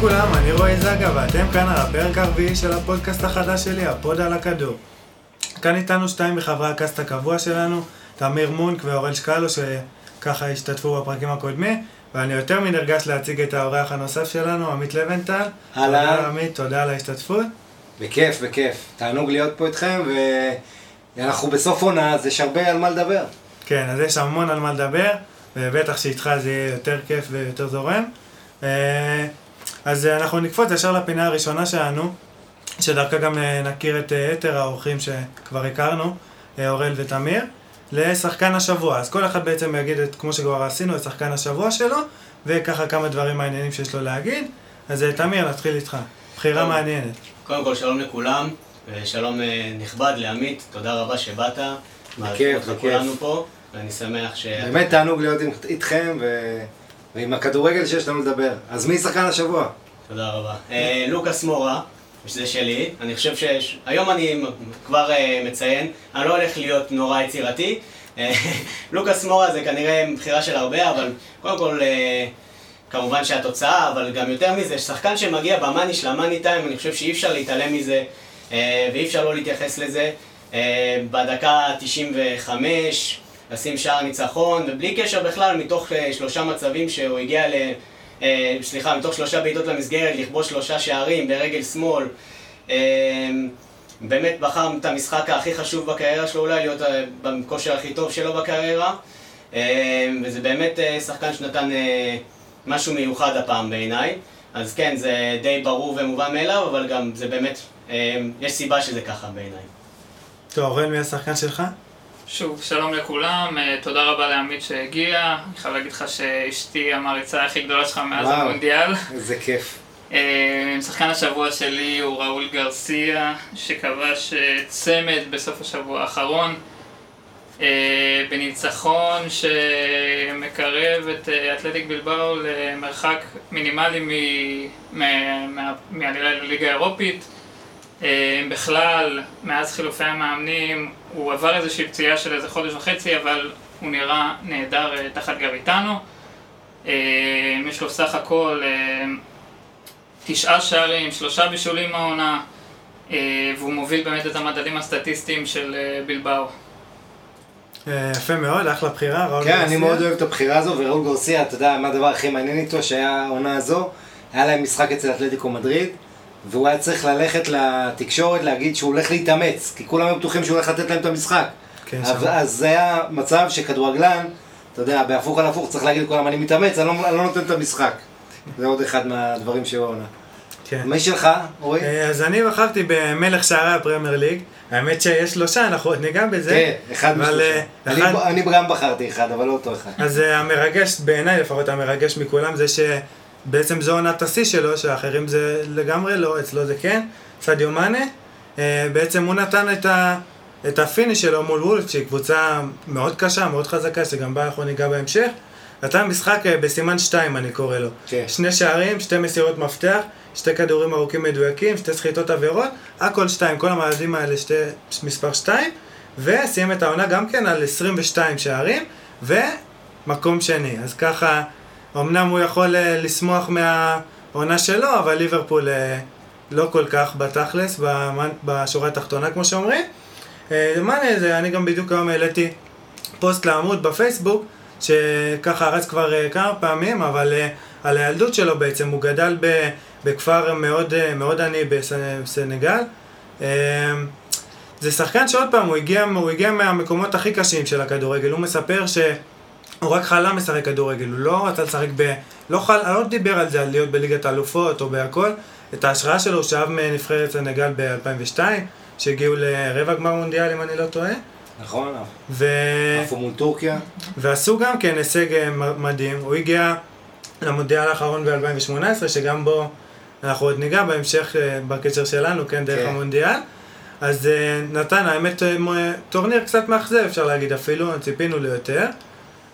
לכולם, אני רועי זגה ואתם כאן על הפרק הרביעי של הפודקאסט החדש שלי, הפוד על הכדור. כאן איתנו שתיים מחברי ה cast הקבוע שלנו, תמיר מונק ואורל שקלו שככה השתתפו בפרקים הקודמים, ואני יותר מנרגש להציג את האורח הנוסף שלנו, עמית לוינטל. אהלן. תודה עמית, תודה על ההשתתפות. בכיף, בכיף. תענוג להיות פה איתכם, ואנחנו בסוף עונה, אז יש הרבה על מה לדבר. כן, אז יש המון על מה לדבר, ובטח שאיתך זה יהיה יותר כיף ויותר זורם. אה, אז אנחנו נקפוץ ישר לפינה הראשונה שלנו, שדרכה גם אה, נכיר את אה, יתר האורחים שכבר הכרנו, אה, אורל ותמיר, לשחקן השבוע. אז כל אחד בעצם יגיד, את, כמו שכבר עשינו, את שחקן השבוע שלו, וככה כמה דברים מעניינים שיש לו להגיד. אז אה, תמיר, נתחיל איתך. בחירה טוב. מעניינת. קודם כל שלום לכולם, ושלום אה, נכבד לעמית, תודה רבה שבאת. אותך בכיף. כולנו פה, ואני שמח ש... באמת תענוג להיות איתכם, ו... ועם הכדורגל שיש לנו לדבר. אז מי שחקן השבוע? תודה רבה. אה, לוקאס מורה, שזה שלי, אני חושב שהיום אני כבר אה, מציין, אני לא הולך להיות נורא יצירתי. אה, לוקאס מורה זה כנראה בחירה של הרבה, אבל קודם כל, כמובן שהתוצאה, אבל גם יותר מזה, שחקן שמגיע במאני של המאני טיים, אני חושב שאי אפשר להתעלם מזה, ואי אפשר לא להתייחס לזה. בדקה 95, לשים שער ניצחון, ובלי קשר בכלל, מתוך אה, שלושה מצבים שהוא הגיע ל... אה, סליחה, מתוך שלושה בעיטות למסגרת, לכבוש שלושה שערים ברגל שמאל. אה, באמת בחר את המשחק הכי חשוב בקריירה שלו, אולי להיות אה, בכושר הכי טוב שלו בקריירה. אה, וזה באמת אה, שחקן שנתן אה, משהו מיוחד הפעם בעיניי. אז כן, זה די ברור ומובן מאליו, אבל גם זה באמת, אה, יש סיבה שזה ככה בעיניי. טוב, אורל, מי השחקן שלך? שוב, שלום לכולם, אה, תודה רבה לעמית שהגיע. אני חייב להגיד לך שאשתי המעריצה הכי גדולה שלך מאז וואו. המונדיאל. איזה כיף. אה, שחקן השבוע שלי הוא ראול גרסיה, שכבש אה, צמד בסוף השבוע האחרון. בניצחון שמקרב את אתלטיק בלבאו למרחק מינימלי מ- מה- מה- מהעלייה לליגה האירופית. אה, בכלל, מאז חילופי המאמנים, הוא עבר איזושהי פציעה של איזה חודש וחצי, אבל הוא נראה נהדר אה, תחת גביטנו. אה, יש לו סך הכל תשעה שערים, שלושה בישולים העונה, אה, והוא מוביל באמת את המדדים הסטטיסטיים של בלבאו. יפה מאוד, אחלה בחירה, ראול כן, אני. מאוד אוהב את הבחירה הזו, וראול גורסיה, אתה יודע מה הדבר הכי מעניין איתו, שהיה העונה הזו, היה להם משחק אצל אתלטיקו מדריד, והוא היה צריך ללכת לתקשורת להגיד שהוא הולך להתאמץ, כי כולם היו בטוחים שהוא הולך לתת להם את המשחק. כן, אז. אז זה היה מצב שכדורגלן, אתה יודע, בהפוך על הפוך צריך להגיד לכולם, אני מתאמץ, אני לא, אני לא נותן את המשחק. זה עוד אחד מהדברים שהוא העונה. כן. מי שלך, אורי? אה, אז אני בחרתי במלך שערי הפרמייר ליג. האמת שיש שלושה, אנחנו עוד ניגע בזה. כן, אחד משלושה. אה, אני, אחד- אני גם בחרתי אחד, אבל לא אותו אחד. אז אה, המרגש, בעיניי לפחות המרגש מכולם, זה שבעצם זו עונת השיא שלו, שאחרים זה לגמרי לא, אצלו זה כן. סדיו מאנה, אה, בעצם הוא נתן את, ה, את ה finish שלו מול וולף, שהיא קבוצה מאוד קשה, מאוד חזקה, שגם בה אנחנו ניגע בהמשך. נתן משחק אה, בסימן 2, אני קורא לו. כן. שני שערים, שתי מסירות מפתח, שתי כדורים ארוכים מדויקים, שתי סחיטות עבירות, הכל שתיים, כל המדדים האלה שתי, מספר שתיים, וסיים את העונה גם כן על 22 שערים, ומקום שני. אז ככה, אמנם הוא יכול אה, לשמוח מהעונה שלו, אבל ליברפול אה, לא כל כך בתכלס, בשורה התחתונה כמו שאומרים. אה, מאנה, זה, אני גם בדיוק היום העליתי פוסט לעמוד בפייסבוק, שככה רץ כבר כמה פעמים, אבל על הילדות שלו בעצם, הוא גדל ב, בכפר מאוד, מאוד עני בס- בסנגל. זה שחקן שעוד פעם, הוא הגיע, הוא הגיע מהמקומות הכי קשים של הכדורגל, הוא מספר שהוא רק חלם לשחק כדורגל, הוא לא רצה לשחק ב... לא, חל, לא דיבר על זה, על להיות בליגת האלופות או בהכל. את ההשראה שלו הוא שאב מנבחרת סנגל ב-2002, שהגיעו לרבע גמר מונדיאל אם אני לא טועה. נכון? ו... עפו מול טורקיה. ועשו גם כן הישג אה, מדהים, הוא הגיע למונדיאל האחרון ב-2018, שגם בו אנחנו עוד ניגע בהמשך אה, בקשר שלנו, כן, דרך כן. המונדיאל. אז אה, נתן, האמת, טורניר קצת מאכזב, אפשר להגיד אפילו, ציפינו ליותר.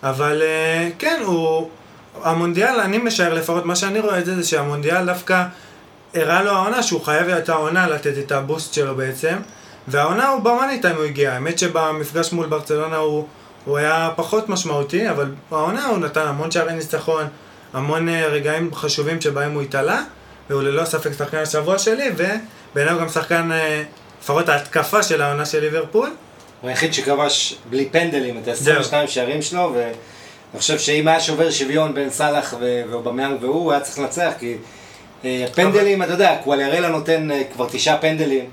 אבל אה, כן, הוא... המונדיאל, אני משער לפחות, מה שאני רואה את זה, זה שהמונדיאל דווקא הראה לו העונה שהוא חייב את העונה לתת את הבוסט שלו בעצם. והעונה הוא במאני טיים הוא הגיע, האמת שבמפגש מול ברצלונה הוא, הוא היה פחות משמעותי, אבל בעונה הוא נתן המון שערי ניצחון, המון אה, רגעים חשובים שבהם הוא התעלה, והוא ללא ספק שחקן השבוע שלי, ובעיניי הוא גם שחקן, אה, לפחות ההתקפה של העונה של ליברפול. הוא היחיד שכבש בלי פנדלים את זהו. ה-22 שערים שלו, ואני חושב שאם היה שובר שוויון בין סאלח ו- ואובמיאנג והוא, הוא היה צריך לנצח, כי אה, פנדלים, אתה יודע, קואליארלה נותן אה, כבר תשעה פנדלים,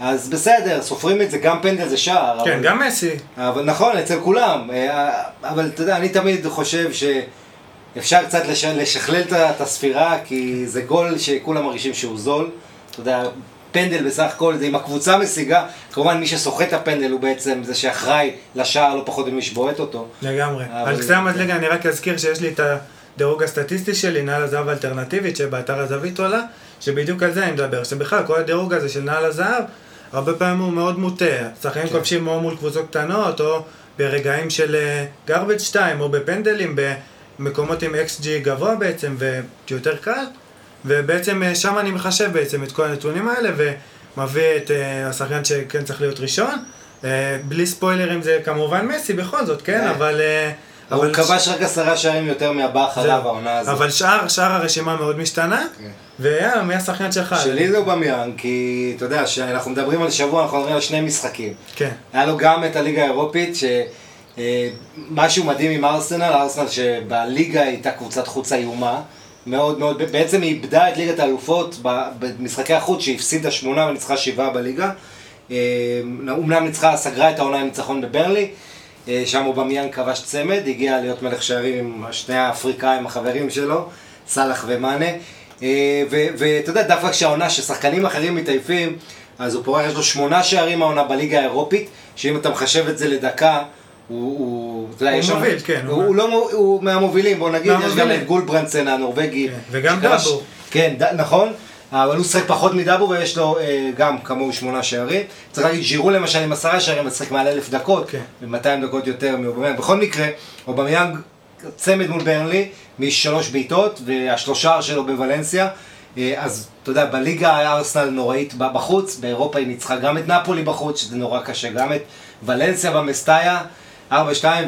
אז בסדר, סופרים את זה, גם פנדל זה שער. כן, אבל- גם מסי. אבל נכון, אצל כולם. אה, אבל אתה יודע, אני תמיד חושב שאפשר קצת לש... לשכלל את הספירה, כי זה גול שכולם מרגישים שהוא זול. אתה יודע, פנדל בסך הכל, זה אם הקבוצה משיגה, כמובן מי שסוחט את הפנדל הוא בעצם זה שאחראי לשער לא פחות ממי שבועט אותו. לגמרי. על קצה המזלג אני רק אזכיר שיש לי את הדירוג הסטטיסטי שלי, נעל הזהב האלטרנטיבית, שבאתר הזווית עולה, שבדיוק על זה אני מדבר. שבכלל, כל הדירוג הזה של נעל הזהב, הרבה פעמים הוא מאוד מוטה. שחקנים כן. כובשים או מול קבוצות קטנות, או ברגעים של גרבג' 2, או בפנדלים, במקומות עם XG גבוה בעצם, ויותר קל. ובעצם אה, שם אני מחשב בעצם את כל הנתונים האלה, ומביא את אה, השחקן שכן צריך להיות ראשון. אה, בלי ספוילרים זה כמובן מסי בכל זאת, כן? אבל... הוא אבל כבש רק עשרה שערים יותר מהבא אחריו. העונה הזאת. אבל שאר, שאר הרשימה מאוד משתנה, כן. ויאללה, מי השחקן שלך? שלי זה אובמיאנג, כי אתה יודע, כשאנחנו מדברים על שבוע, אנחנו מדברים על שני משחקים. כן, היה לו גם את הליגה האירופית, שמשהו מדהים עם ארסנל, ארסנל שבליגה הייתה קבוצת חוץ איומה, מאוד מאוד, בעצם היא איבדה את ליגת האלופות במשחקי החוץ, שהפסידה שמונה וניצחה שבעה בליגה. אה, אומנם ניצחה, סגרה את העונה עם ניצחון בברלי, אה, שם אובמיאן כבש צמד, הגיע להיות מלך שערים עם שני האפריקאים החברים שלו, סאלח ומאנה. אה, ואתה יודע, דווקא כשהעונה, ששחקנים אחרים מתעייפים, אז הוא פורח, יש לו שמונה שערים העונה בליגה האירופית, שאם אתה מחשב את זה לדקה, הוא, הוא, אתה יודע, הוא יש שם- מוביל, כן, הוא, הוא הוא לא, מו- הוא מהמובילים, בוא נגיד, יש גם מהמובילים. את גולברנדסן הנורבגי. כן, וגם דאבור. כן, ד, נכון, אבל הוא שחק פחות מדאבור ויש לו אה, גם כמוהו שמונה שערים. צריך להגיד, ז'ירו למשל עם עשרה שערים, משחק מעל אלף דקות, כן. ו-200 דקות יותר מאובמיאנג. בכל מקרה, אובמיאנג צמד מול ברנלי, משלוש בעיטות, והשלושה שלו בוולנסיה. אה, אז אתה יודע, בליגה היה ארסנל נוראית בחוץ, באירופה היא ניצחה גם את נפולי בחוץ, שזה נורא קשה, גם את ולנסיה במסטאיה, 4-2,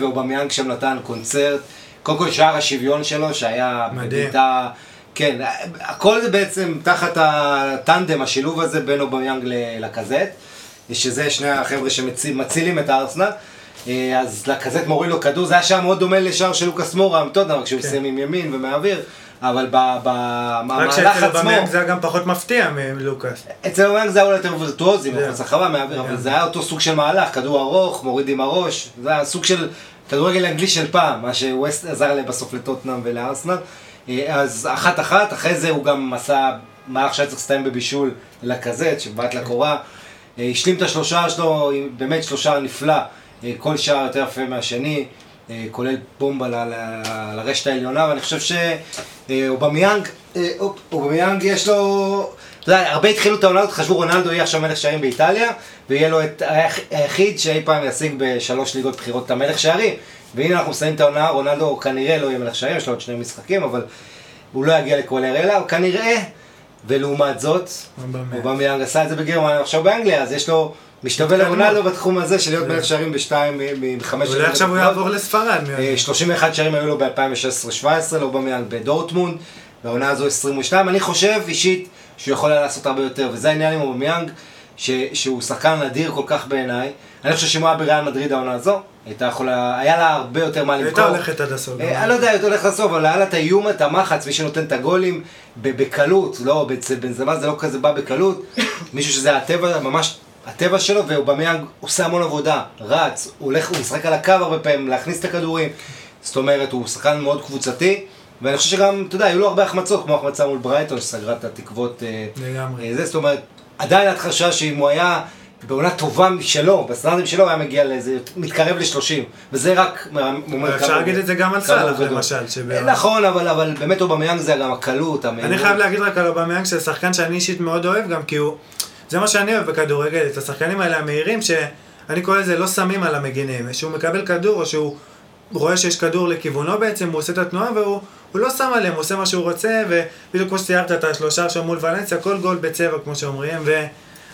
ואובמיאנג שם נתן קונצרט. קודם כל שער השוויון שלו, שהיה. בביתה... כן, הכל זה בעצם תחת הטנדם, השילוב הזה בין אובמיאנג לקזט, שזה שני החבר'ה שמצילים את הארסנל. אה, אז לקזט מוריד לו כדור, זה היה שער מאוד דומה לשער של לוקאס מורה, טוטנאם, כשהוא כן. מסיים עם ימין ומהאוויר, אבל ב- ב- רק במהלך שאצל עצמו, אובמיאנג זה היה גם פחות מפתיע מלוקאס. אצל אובמיאנג זה היה אולי יותר וירטואוזי. מחוץ לרחבה מהאוויר, אבל זה. היה אותו סוג של מהלך, כדור ארוך, מוריד עם הראש, זה היה סוג של כדורגל אנגלי של פעם, מה שבסוף עזר להם בסוף לטוטנאם ולארסנל. אה, אז אחת אחת, אחרי זה הוא גם עשה מהלך שהיה צריך להסתיים בבישול לקזט, שבעט לקורה. אה, השלים את השלושה שלו, באמת שלושה נפלא, אה, כל שער יותר יפה מהשני, כולל בומבה ל- ל- לרשת העליונה, ואני חושב שאובמיאנג, אובמיאנג יש לו, אתה יודע, הרבה התחילו את העונה הזאת, חשבו רונלדו יהיה עכשיו מלך שערים באיטליה, ויהיה לו את היח- היחיד שאי פעם ישיג בשלוש ליגות בכירות את המלך שערים. והנה אנחנו מסיימים את העונה, רונלדו כנראה לא יהיה מלך שערים, יש לו עוד שני משחקים, אבל הוא לא יגיע לקוואליארלה, הוא כנראה, ולעומת זאת. אובמיאנג עשה את זה בגרמניה, עכשיו באנגליה, אז יש לו, משתווה. לרונלדו בתחום הזה של להיות. מלך שערים בשתיים מחמש... אולי עכשיו הוא יעבור לספרד. מי יודע. אה, 31 שערים היו לו ב-2016-2017, לאובמיאנג בדורטמונד, והעונה הזו 22. אני חושב אישית שהוא יכול היה לעשות הרבה יותר, וזה העניין עם אובמיאנג, שהוא שחקן נדיר כל כך בעיניי. אני חושב שאם הוא היה בריאל מדריד העונה הזו, הייתה יכולה, היה לה הרבה יותר מה למכור. הייתה הולכת עד הסוף. אה, אני לא יודע, אתה הולך לסוף, אבל היה לה את האיום, את המחץ, מי שנותן את הגולים בקלות, לא, בנזמה זה לא כזה בא בקלות, מישהו שזה הטבע, ממש הטבע שלו, ואובמיאנג עושה המון עבודה, רץ, הוא הולך, הוא משחק על הקו הרבה פעמים, להכניס את הכדורים, זאת אומרת, הוא שחקן מאוד קבוצתי, ואני חושב שגם, אתה יודע, היו לו הרבה החמצות, כמו החמצה מול ברייטון, שסגרה את התקוות, אה, לגמרי. אה, זה, זאת אומרת, עדיין התחושה שאם הוא היה בעונה טובה משלו, בסטנדרטים שלו, הוא היה מגיע לאיזה, מתקרב ל-30, וזה רק אומר אפשר להגיד את זה גם על סאלח. למשל. שב- נכון, אבל, אבל באמת אובמיאנג זה גם הקלות, המהירות. אני חייב להגיד רק על אובמיאנג שזה שחקן שאני אישית מאוד אוהב גם כי הוא... זה מה שאני אוהב בכדורגל, את השחקנים האלה המהירים שאני קורא לזה לא שמים על המגינים, שהוא מקבל כדור או שהוא רואה שיש כדור לכיוונו בעצם, הוא עושה את התנועה והוא הוא לא שם עליהם, הוא עושה מה שהוא רוצה ובדיוק כמו שציירת את השלושה שם מול ולנסיה, כל גול בצבע כמו שאומרים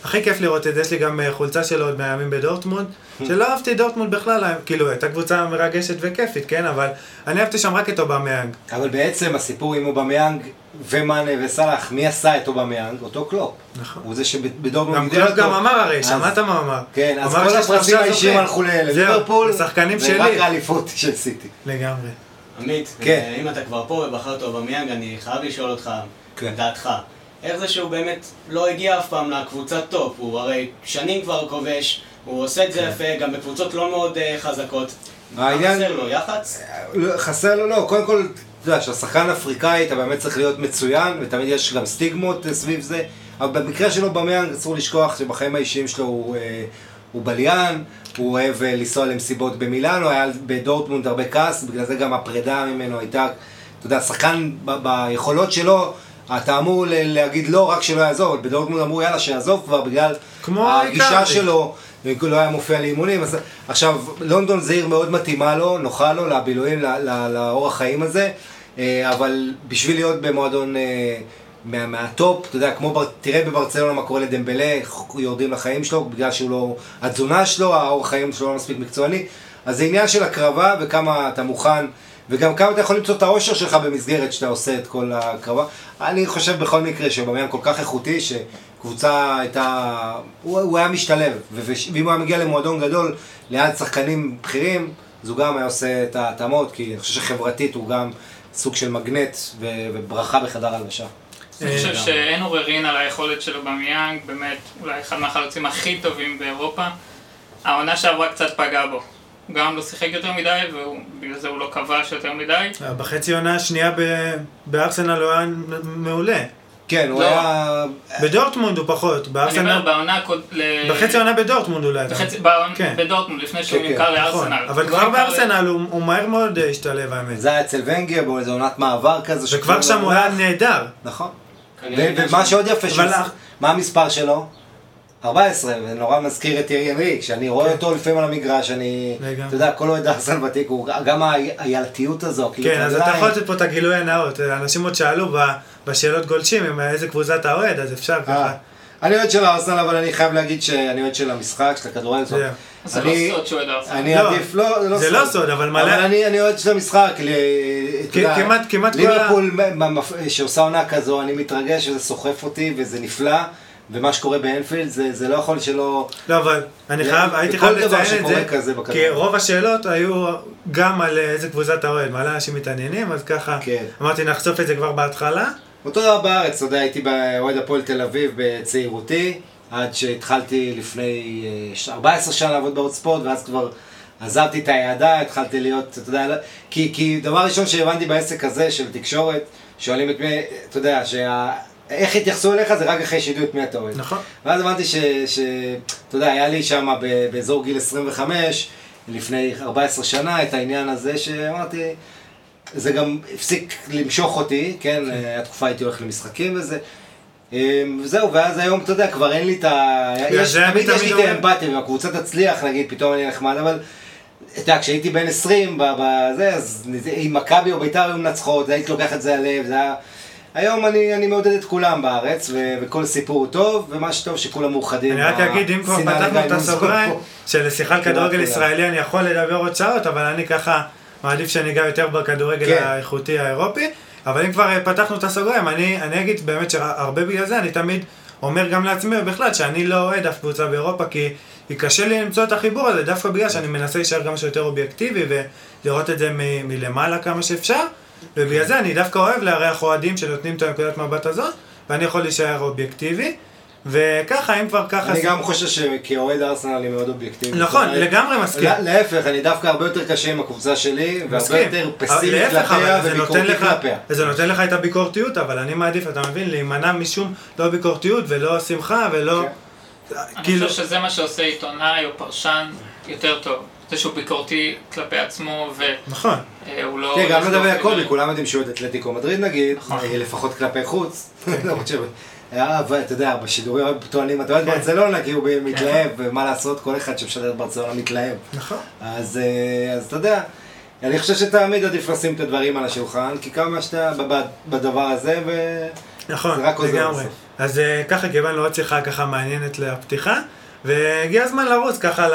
הכי כיף לראות את זה, יש לי גם אה, חולצה שלו עוד מהימים בדורטמונד, שלא אהבתי דורטמונד בכלל, אה, כאילו, הייתה קבוצה מרגשת וכיפית, כן? אבל אני אהבתי שם רק את אובמיאנג. אבל בעצם הסיפור עם אובמיאנג ומאנה וסאלח, מי עשה את אובמיאנג? אותו קלופ. נכון. הוא זה שבדורטמונד גם קלופ גם. אמר הרי, שמעת מה אמר? כן, אז כל הפרסים האישיים. הלכו לליברפול, ורק שלי. האליפות של סיטי. לגמרי. עמית, כן. אה, אם אתה כבר פה ובחרת אובמיאנג, אני חייב לשאול אותך, כן. דעתך. איך זה שהוא באמת לא הגיע אף פעם לקבוצת top? הוא הרי שנים כבר כובש, הוא עושה את זה יפה, גם בקבוצות לא מאוד אה, חזקות. העניין- חסר לו? יח"צ? לא, חסר לו, לא, קודם כל, אתה יודע, כשהשחקן אפריקאי אתה באמת צריך להיות מצוין, ותמיד יש גם סטיגמות אה, סביב זה, אבל במקרה של אובמיאנג אסור לשכוח שבחיים האישיים שלו הוא, אה, הוא בליין, הוא אוהב אה, לנסוע למסיבות במילאנו, היה בדורטמונד הרבה כעס, בגלל זה גם הפרידה ממנו הייתה, אתה יודע, שחקן ביכולות שלו, אתה אמור להגיד לא, רק שלא יעזוב, אבל בדורטמונד אמרו יאללה שיעזוב כבר בגלל הגישה. שלו. לא היה מופיע לאימונים, אז עכשיו, לונדון זה עיר מאוד מתאימה לו, נוחה לו, לבילויים, לאורח חיים הזה, אה, אבל בשביל להיות במועדון אה, מה, מהטופ, אתה יודע, כמו, תראה בברצלונה מה קורה לדמבלה, יורדים לחיים שלו, בגלל שהוא לא, התזונה שלו, האורח חיים שלו לא מספיק מקצועני, אז זה עניין של הקרבה וכמה אתה מוכן, וגם כמה אתה יכול למצוא את האושר שלך במסגרת שאתה עושה את כל הקרבה. אני חושב בכל מקרה שבמיין כל כך איכותי, שקבוצה הייתה, הוא, הוא היה משתלב, ואם הוא היה מגיע למועדון גדול ליד שחקנים בכירים, אז הוא גם היה עושה את ההתאמות, כי אני חושב שחברתית הוא גם סוג של מגנט ו- וברכה בחדר הלבשה. אני חושב. שאין עוררין על היכולת שלו במיאנג, באמת, אולי אחד מהחלוצים הכי טובים באירופה. העונה שעברה קצת פגעה בו. הוא גם לא שיחק יותר מדי, ובגלל זה הוא לא כבש יותר מדי. בחצי עונה השנייה ב- בארסנל הוא היה מעולה. כן, הוא לא. היה... בדורטמונד הוא פחות, אני בארסנל... אומר, בעונה הקוד... ל- בחצי עונה בדורטמונד אולי. כן. בדורטמונד, לפני שהוא כן, נמכר כן, נכון, לארסנל. אבל כבר לא נמכר ל- בארסנל הוא הוא מהר מאוד אה, השתלב האמת. זה היה אצל ונגר באיזו עונת מעבר כזה. וכבר שם הוא היה נהדר. נכון. ומה שעוד יפה, מה המספר שלו? 14, ונורא מזכיר את ירי אנרי, כשאני רואה אותו לפעמים על המגרש, אני, לגמרי. אתה יודע, כל אוהד ארסנל ותיק, הוא גם הילתיות הזו, כאילו, כן, אז אתה יכול לתת פה את הגילוי הנאות. אנשים עוד שאלו בשאלות גולשים, עם איזה קבוצה אתה אוהד, אז אפשר אה, ככה. אני אוהד של ארסנל, אבל אני חייב להגיד שאני אוהד של המשחק, של הכדורגל, זאת אומרת, זה לא סוד שהוא אוהד ארסנל. אני לא, עדיף, לא, זה לא זה לא סוד, אבל מלא- אבל אני אני אוהד של המשחק, כמעט- כמעט כל ה- ליברפול שעושה עונה כזו, אני מתרגש וזה סוחף אותי וזה נפלא, ומה שקורה באנפילד זה זה לא יכול שלא... לא, אבל אני חייב, הייתי חייב לציין את זה, כזה בכדורגל. כי רוב השאלות היו גם על איזה קבוצה אתה אוהד, מלא אנשים מתעניינים, אז ככה, כן. אמרתי נחשוף את זה כבר בהתחלה. אותו דבר בארץ, אתה יודע, הייתי באוהד הפועל תל אביב בצעירותי, עד שהתחלתי לפני אה, ש- 14 שנה לעבוד בעוד ספורט, ואז כבר עזבתי את היעדה, התחלתי להיות, אתה יודע, לא- כי, כי דבר ראשון שהבנתי בעסק הזה של תקשורת, שואלים את מי, אתה יודע, שה... איך יתייחסו אליך זה רק אחרי שידעו את מי אתה אוהד. נכון. ואז הבנתי ש... ש... אתה יודע, היה לי שם באזור גיל 25, לפני 14 שנה, את העניין הזה שאמרתי, זה גם הפסיק למשוך אותי, כן, היה תקופה הייתי הולך למשחקים וזה. אמ, וזהו, ואז היום, אתה יודע, כבר אין לי את ה... יש, תמיד יש לי את האמפתיה, אם הקבוצה תצליח, נגיד, פתאום אני נחמד, אבל... אתה יודע, כשהייתי בן 20, ב- בזה, אז עם מכבי או בית"ר היו מנצחות, הייתי לוקח את זה הלב, זה היה... היום אני, אני מעודד את כולם בארץ, ו- וכל סיפור הוא טוב, ומה שטוב שכולם מאוחדים. אני רק אגיד, אם כבר פתחנו את. הסוגריים, שלשיחה על כדורגל. ישראלי אני יכול לדבר עוד שעות, אבל אני ככה מעדיף שניגע יותר בכדורגל כן. האיכותי האירופי. אבל אם כבר אה, פתחנו את הסוגריים, אני אני אגיד באמת שהרבה בגלל זה, אני תמיד אומר גם לעצמי בכלל, שאני לא אוהד אף קבוצה באירופה, כי כי קשה לי למצוא את החיבור הזה, דווקא בגלל שאני מנסה להישאר כמה שיותר אובייקטיבי ולראות את זה מ- מלמעלה כמה שאפשר. ובגלל זה אני דווקא אוהב לארח אוהדים שנותנים את הנקודת מבט הזאת, ואני יכול להישאר אובייקטיבי. וככה, אם כבר ככה... אני גם חושב שכאוהד ארסנל אני מאוד אובייקטיבי. נכון, לגמרי מסכים. לה- להפך, אני דווקא הרבה יותר קשה עם הקבוצה שלי, והרבה. יותר פסימי להפך, כלפיה וביקורתי כלפיה. זה נותן לך את הביקורתיות, אבל אני מעדיף, אתה מבין, להימנע משום לא ביקורתיות ולא שמחה ולא... כן. אני כאילו, חושב שזה מה שעושה עיתונאי או פרשן יותר טוב. זה שהוא ביקורתי כלפי עצמו נכון. והוא לא... כן, גם נדב באופן- יעקבי, כולם יודעים שהוא אוהד אתלטיקו מדריד נגיד, נכון. אה, לפחות כלפי חוץ. ש... היה, אבל אתה יודע, בשידורים טוענים, אתה אוהד כן. ברצלונה, כי הוא מתלהב, ומה לעשות, כל אחד שמשדר את ברצלונה מתלהב. נכון. אז, אה, אתה יודע, אני חושב שתמיד עדיף לשים את הדברים על השולחן, כי כמה שאתה בדבר הזה, וזה נכון, רק עוזר. אז אה, ככה קיבלנו עוד שיחה ככה מעניינת לפתיחה, והגיע הזמן לרוץ ככה.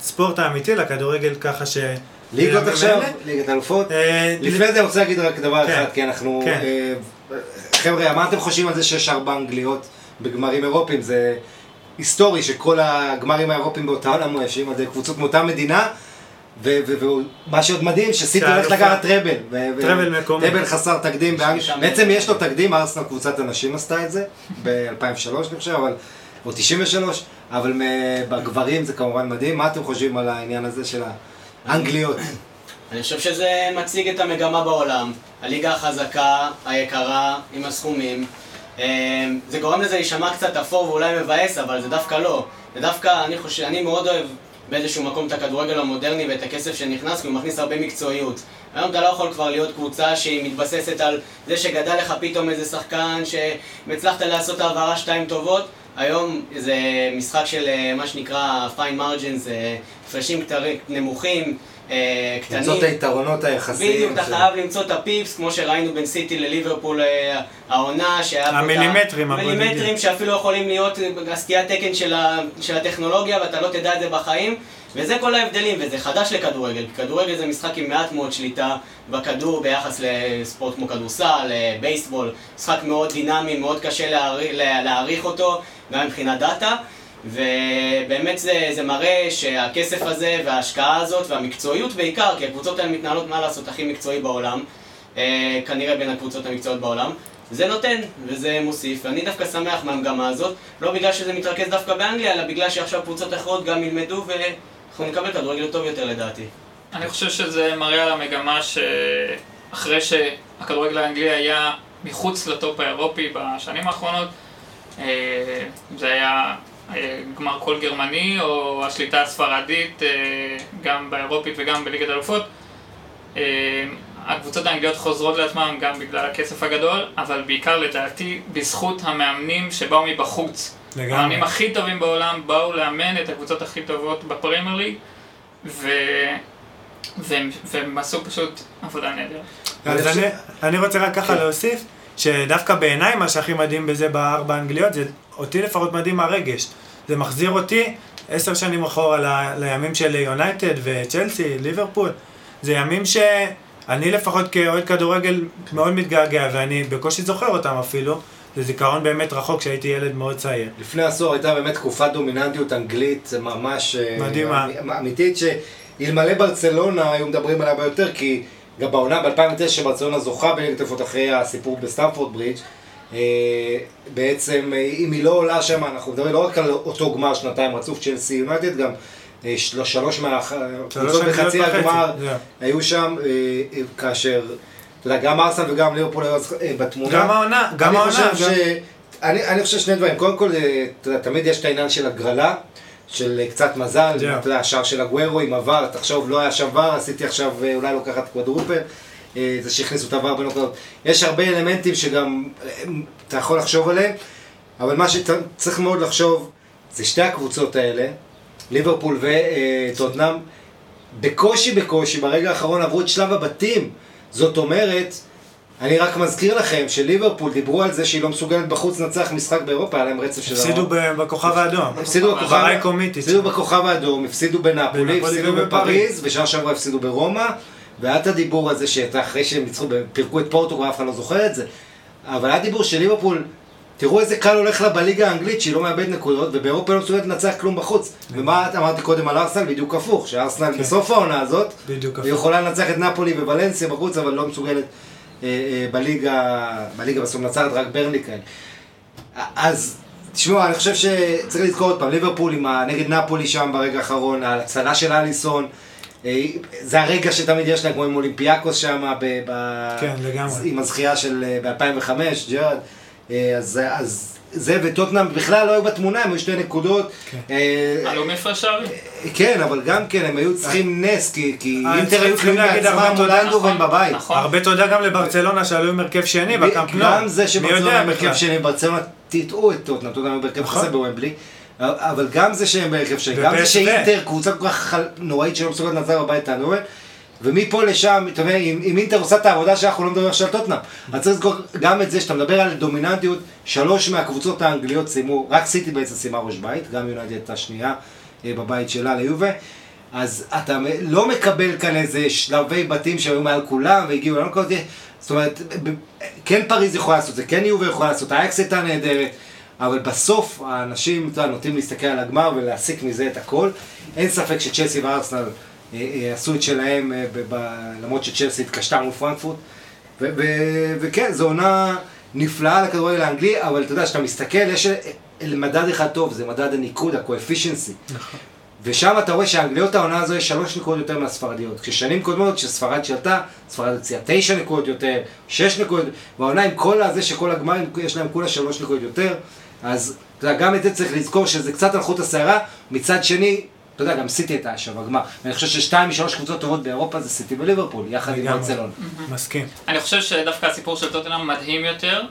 לספורט האמיתי, לכדורגל ככה ש... ליגות עכשיו. ליגת אלופות. אה, לפני זה אני רוצה להגיד רק דבר כן. אחד, כי אנחנו... כן. אה, חבר'ה, מה אתם חושבים על זה שיש ארבע אנגליות בגמרים אירופיים? זה היסטורי שכל הגמרים האירופיים באותה עולם יושבים על ידי קבוצות מאותה מדינה. ומה שעוד מדהים, שסיטי הולך לקחת טראבל. טראבל מקומי. טראבל חסר תקדים. בעצם יש לו תקדים, ארסנל קבוצת הנשים עשתה את זה, ב-2003 אני חושב, אבל... או 93, אבל בגברים זה כמובן מדהים. מה אתם חושבים על העניין הזה של האנגליות? אני חושב שזה מציג את המגמה בעולם. הליגה החזקה, היקרה, עם הסכומים. אה, זה גורם לזה להישמע קצת אפור ואולי מבאס, אבל זה דווקא לא. זה דווקא, אני חושב, אני מאוד אוהב באיזשהו מקום את הכדורגל המודרני ואת הכסף שנכנס, כי הוא מכניס הרבה מקצועיות. היום אתה לא יכול כבר להיות קבוצה שהיא מתבססת על זה שגדל לך פתאום איזה שחקן, שהצלחת לעשות העברה שתיים טובות. היום זה משחק של אה, מה שנקרא fine margins, אה, הפרשים נמוכים, אה, קטנים. למצוא את היתרונות היחסיים. בדיוק, אתה חייב למצוא את הפיפס, כמו שראינו בין סיטי לליברפול העונה, שהיה המילימטרים הבודדים. מילימטרים שאפילו יכולים להיות הסטיית תקן של, ה, של הטכנולוגיה ואתה לא תדע את זה בחיים וזה כל ההבדלים, וזה חדש לכדורגל, כי כדורגל זה משחק עם מעט מאוד שליטה בכדור ביחס לספורט כמו כדורסל, בייסבול, משחק מאוד דינמי, מאוד קשה להעריך, להעריך אותו, גם מבחינת דאטה, ובאמת זה, זה מראה שהכסף הזה וההשקעה הזאת והמקצועיות בעיקר, כי הקבוצות האלה מתנהלות מה לעשות הכי מקצועי בעולם, אה, כנראה בין הקבוצות המקצועיות בעולם, זה נותן וזה מוסיף, ואני דווקא שמח מהמגמה הזאת, לא בגלל שזה מתרכז דווקא באנגליה, אלא בגלל שעכשיו קבוצות אחרות גם ילמדו ואנחנו נקבל כדורגל טוב יותר לדעתי. אני חושב שזה מראה על המגמה שאחרי שהכדורגל האנגלי היה מחוץ לטופ האירופי בשנים האחרונות, אה, זה היה אה, גמר קול גרמני או השליטה הספרדית, אה, גם באירופית וגם בליגת האלופות. אה, הקבוצות האנגליות חוזרות לעצמן גם בגלל הכסף הגדול, אבל בעיקר לדעתי בזכות המאמנים שבאו מבחוץ. לגמרי. המאמנים הכי טובים בעולם באו לאמן את הקבוצות הכי טובות בפרמייר ליג, ו... והם, והם עשו פשוט עבודה נהדרת. אז אני אני רוצה רק ככה כן. להוסיף, שדווקא בעיניי מה שהכי מדהים בזה בארבע האנגליות, זה אותי לפחות מדהים הרגש. זה מחזיר אותי עשר שנים אחורה ל- לימים של יונייטד וצ'לסי, ליברפול. זה ימים שאני לפחות כאוהד כדורגל מאוד מתגעגע, ואני בקושי זוכר אותם אפילו. זה זיכרון באמת רחוק כשהייתי ילד מאוד צעיר. לפני עשור הייתה באמת תקופת דומיננטיות אנגלית ממש אה, מדהימה. אמ- אמיתית, שאלמלא ברצלונה היו מדברים עליה ביותר, כי גם בעונה ב-2009 שברצלונה זוכה בליגת אלופות אחרי הסיפור בסטמפורד ברידג', אה, בעצם אה, אם היא לא עולה שם, אנחנו מדברים לא רק על אותו גמר שנתיים רצוף צ'לסי יונייטד, גם אה, של- שלוש מהקבוצות בחצי הגמר. היו שם, כאשר, אתה יודע, גם ארסנל וגם ליברפול היו בתמונה. גם העונה, גם אני העונה. אני, חושב שני דברים. קודם כל, תמיד יש את העניין של הגרלה, של קצת מזל, זהו. אתה יודע, השער של הגוורו עם עבר, תחשוב, לא היה שם ור, עשיתי עכשיו אה, אולי לוקחת קוודרופל, אה, זה שהכניסו את העבר בנוקאוט. יש הרבה אלמנטים שגם אה, אתה יכול לחשוב עליהם, אבל מה שצריך מאוד לחשוב, זה שתי הקבוצות האלה, ליברפול וטוטנאם, בקושי בקושי, ברגע האחרון עברו את שלב הבתים. זאת אומרת, אני רק מזכיר לכם שליברפול דיברו על זה שהיא לא מסוגלת בחוץ לנצח משחק באירופה, היה להם רצף של... הפסידו בכוכב האדום. הפסידו בכוכב, האדום, הפסידו בנפולי הפסידו. בפריז, ושנה שעברה הפסידו ברומא, והיה את הדיבור הזה שאתה אחרי שהם ניצחו, פירקו את פורטוגל, אף אחד לא זוכר את זה, אבל היה דיבור של ליברפול, תראו איזה קל הולך לה בליגה האנגלית, שהיא לא מאבדת נקודות, ובאירופה לא מסוגלת לנצח כלום בחוץ. ומה את אמרתי קודם על ארסנל? בדיוק הפוך, שארסנל כן. בסוף העונה הזאת, היא. יכולה לנצח את נפולי וולנסיה בחוץ, אבל לא מסוגלת בליגה, בליגה בסוף מנצחת רק כאלה. אז, תשמעו, אני חושב שצריך לזכור עוד פעם, ליברפול עם ה... נגד נפולי שם ברגע האחרון, ההצלה של אליסון, אה, זה הרגע שתמיד יש להם, כמו עם אולימפיאקוס שם, ב... ב... כן, לגמרי. עם הזכייה של ב-2005, ג'רד, אה, אז, אז זה וטוטנאם בכלל לא היו בתמונה, הם היו שתי נקודות. כן. אה, עלו מפרש שערים. כן, אבל גם כן, הם היו צריכים נס, כי, כי אה, אינטר היו צריכים להגיד בעצמם הרבה מול תודה, אנדובן נכון, בבית. נכון. הרבה תודה גם לברצלונה שעלו עם הרכב שני בקמפ נו. גם זה מי שברצלונה בהרכב בכלל? שני, ברצלונה טיטאו את טוטנאם, טוטנאם הם בהרכב נכון. חסר בוומבלי, אבל גם זה שהם בהרכב שני, גם זה. שאינטר, קבוצה כל כך חל- נוראית שלא מסוגלת לנצח בבית האנדובן, ומפה לשם, אתה יודע, אם, אם אינטר עושה את העבודה שלה, אנחנו לא מדברים עכשיו על טוטנאם. אז צריך לזכור גם את זה שאתה מדבר על דומיננטיות, שלוש מהקבוצות האנגליות סיימו, רק סיטי בעצם סיימה ראש בית, גם יונייטד הייתה שנייה אה, בבית שלה ליובה. אז אתה לא מקבל כאן איזה שלבי בתים שהיו מעל כולם והגיעו לעולם כזה, זאת אומרת, כן פריז יכולה לעשות זה, כן יובה יכולה לעשות, האקס הייתה נהדרת, אבל בסוף האנשים אתה יודע, נוטים להסתכל על הגמר ולהסיק מזה את הכל. אין ספק שצ'לסי וארסנל עשו את שלהם, אה, למרות שצ'לסי התקשתה מול פרנקפורט. וכן, זו עונה נפלאה לכדורגל האנגלי, אבל אתה יודע, כשאתה מסתכל, יש אה, מדד אחד טוב, זה מדד הניקוד, ה-coefficiency. ושם אתה רואה שהאנגליות העונה הזו יש שלוש נקודות יותר מהספרדיות. כששנים קודמות, כשספרד שלטה, ספרד הציעה תשע נקודות יותר, שש נקודות, והעונה עם כל הזה שכל הגמרים יש להם כולה שלוש נקודות יותר, אז אתה יודע, גם את זה צריך לזכור שזה קצת על חוט השערה, מצד שני, אתה יודע, גם סיטי הייתה שם בגמר, ואני חושב ששתיים משלוש קבוצות טובות באירופה זה סיטי וליברפול, יחד עם. ברצלונה. מסכים. אני חושב שדווקא הסיפור של טוטנאם מדהים יותר,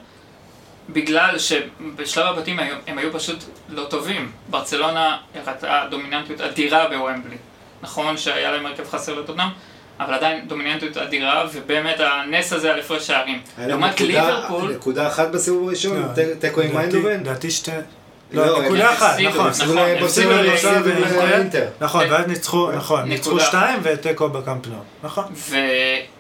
בגלל שבשלב הבתים הם היו פשוט לא טובים. ברצלונה הראתה דומיננטיות אדירה בוומבלי. נכון שהיה להם הרכב חסר לטוטנאם, אבל עדיין דומיננטיות אדירה, ובאמת הנס הזה על הפרש שערים. לעומת ליברפול, נקודה אחת בסיבוב הראשון, לא, תיקו עם מיינדובן. לדעתי שתי... לא, לא, נקודה אחת, נכון. הפסידו נכון, לאינטר. לאינטר. לאינטר. נכון, ואז ניצחו, נכון, ניצחו. שתיים ותיקו בקאמפ נו. נכון.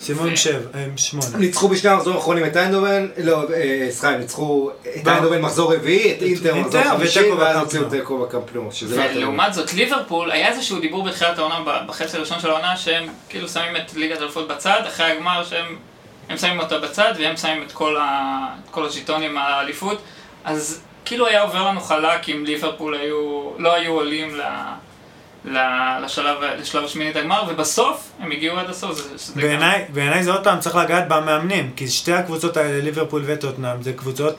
עם שבע, עם שמונה. ניצחו בשני המחזורים האחרונים את איינדובן, לא, אה, סליחה, ניצחו את איינדובן מחזור רביעי, את אינטר מחזור חמישי, ואז הוציאו. תיקו בקאמפ נו, שזה לא. ולעומת זאת ליברפול, היה איזשהו דיבור בתחילת העונה, בחצי הראשון של העונה, שהם כאילו שמים את ליגת האלופות בצד, אחרי הגמר שהם הם שמים אותה בצד, והם שמים את כל, ה, את כל הז'יטונים על האליפות, אז כאילו היה עובר לנו חלק אם ליברפול היו, לא היו עולים ל, לשלב, לשלב השמינית הגמר, ובסוף הם הגיעו עד הסוף. בעיניי, בעיניי זה עוד פעם צריך לגעת במאמנים, כי שתי הקבוצות האלה, ליברפול וטוטנאם, זה קבוצות,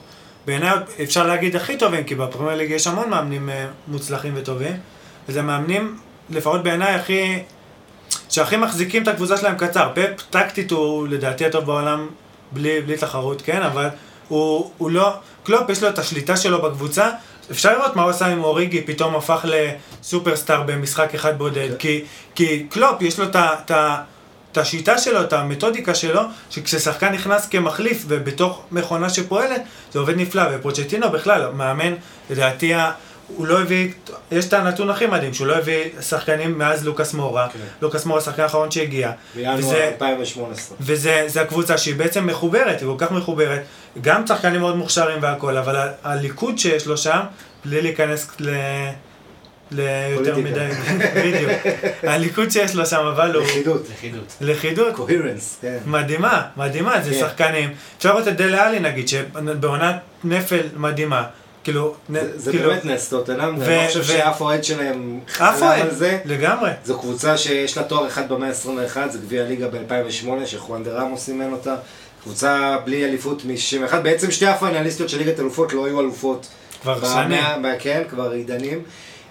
בעיניי אפשר להגיד הכי טובים, כי בפרמייר ליג יש המון מאמנים אה, מוצלחים וטובים, וזה מאמנים, לפחות בעיניי, הכי, שהכי מחזיקים את הקבוצה שלהם קצר. פפ טקטית הוא לדעתי הטוב בעולם, בלי, בלי תחרות, כן, אבל הוא, הוא לא, קלופ יש לו את השליטה שלו בקבוצה, אפשר לראות מה הוא עשה עם אוריגי, פתאום הפך לסופרסטאר במשחק אחד בודד, כי, כי קלופ יש לו את השיטה שלו, את המתודיקה שלו, שכששחקן נכנס כמחליף ובתוך מכונה שפועלת, זה עובד נפלא. ופוצ'טינו בכלל, מאמן, לדעתי, הוא לא הביא, יש את הנתון הכי מדהים, שהוא לא הביא שחקנים מאז לוקאס מורה. כן. לוקאס מורה השחקן האחרון שהגיע. בינואר וזה- 2018. וזה זה הקבוצה שהיא בעצם מחוברת, היא כל כך מחוברת, גם שחקנים מאוד מוכשרים והכל, אבל ה- הליכוד שיש לו שם, בלי להיכנס ל... ליותר. מדי, בדיוק. הליכוד שיש לו שם, אבל הוא... לכידות. לכידות. לכידות. קוהרנס, כן. מדהימה, מדהימה, זה כן. שחקנים. אפשר לראות את דלה עלי נגיד, שבעונת נפל מדהימה. כאילו, זה- כאילו, באמת נס, טוטנאם, ואני לא חושב שאף אוהד שלהם חלם על זה. לגמרי. זו קבוצה שיש לה תואר אחד במאה ה-21, זה גביע הליגה ב-2008, שחואן דה רמוס סימן אותה. קבוצה בלי אליפות מ-61, בעצם שתי הפיינליסטיות של ליגת אלופות לא היו אלופות. כבר שנים. כן, כבר עידנים.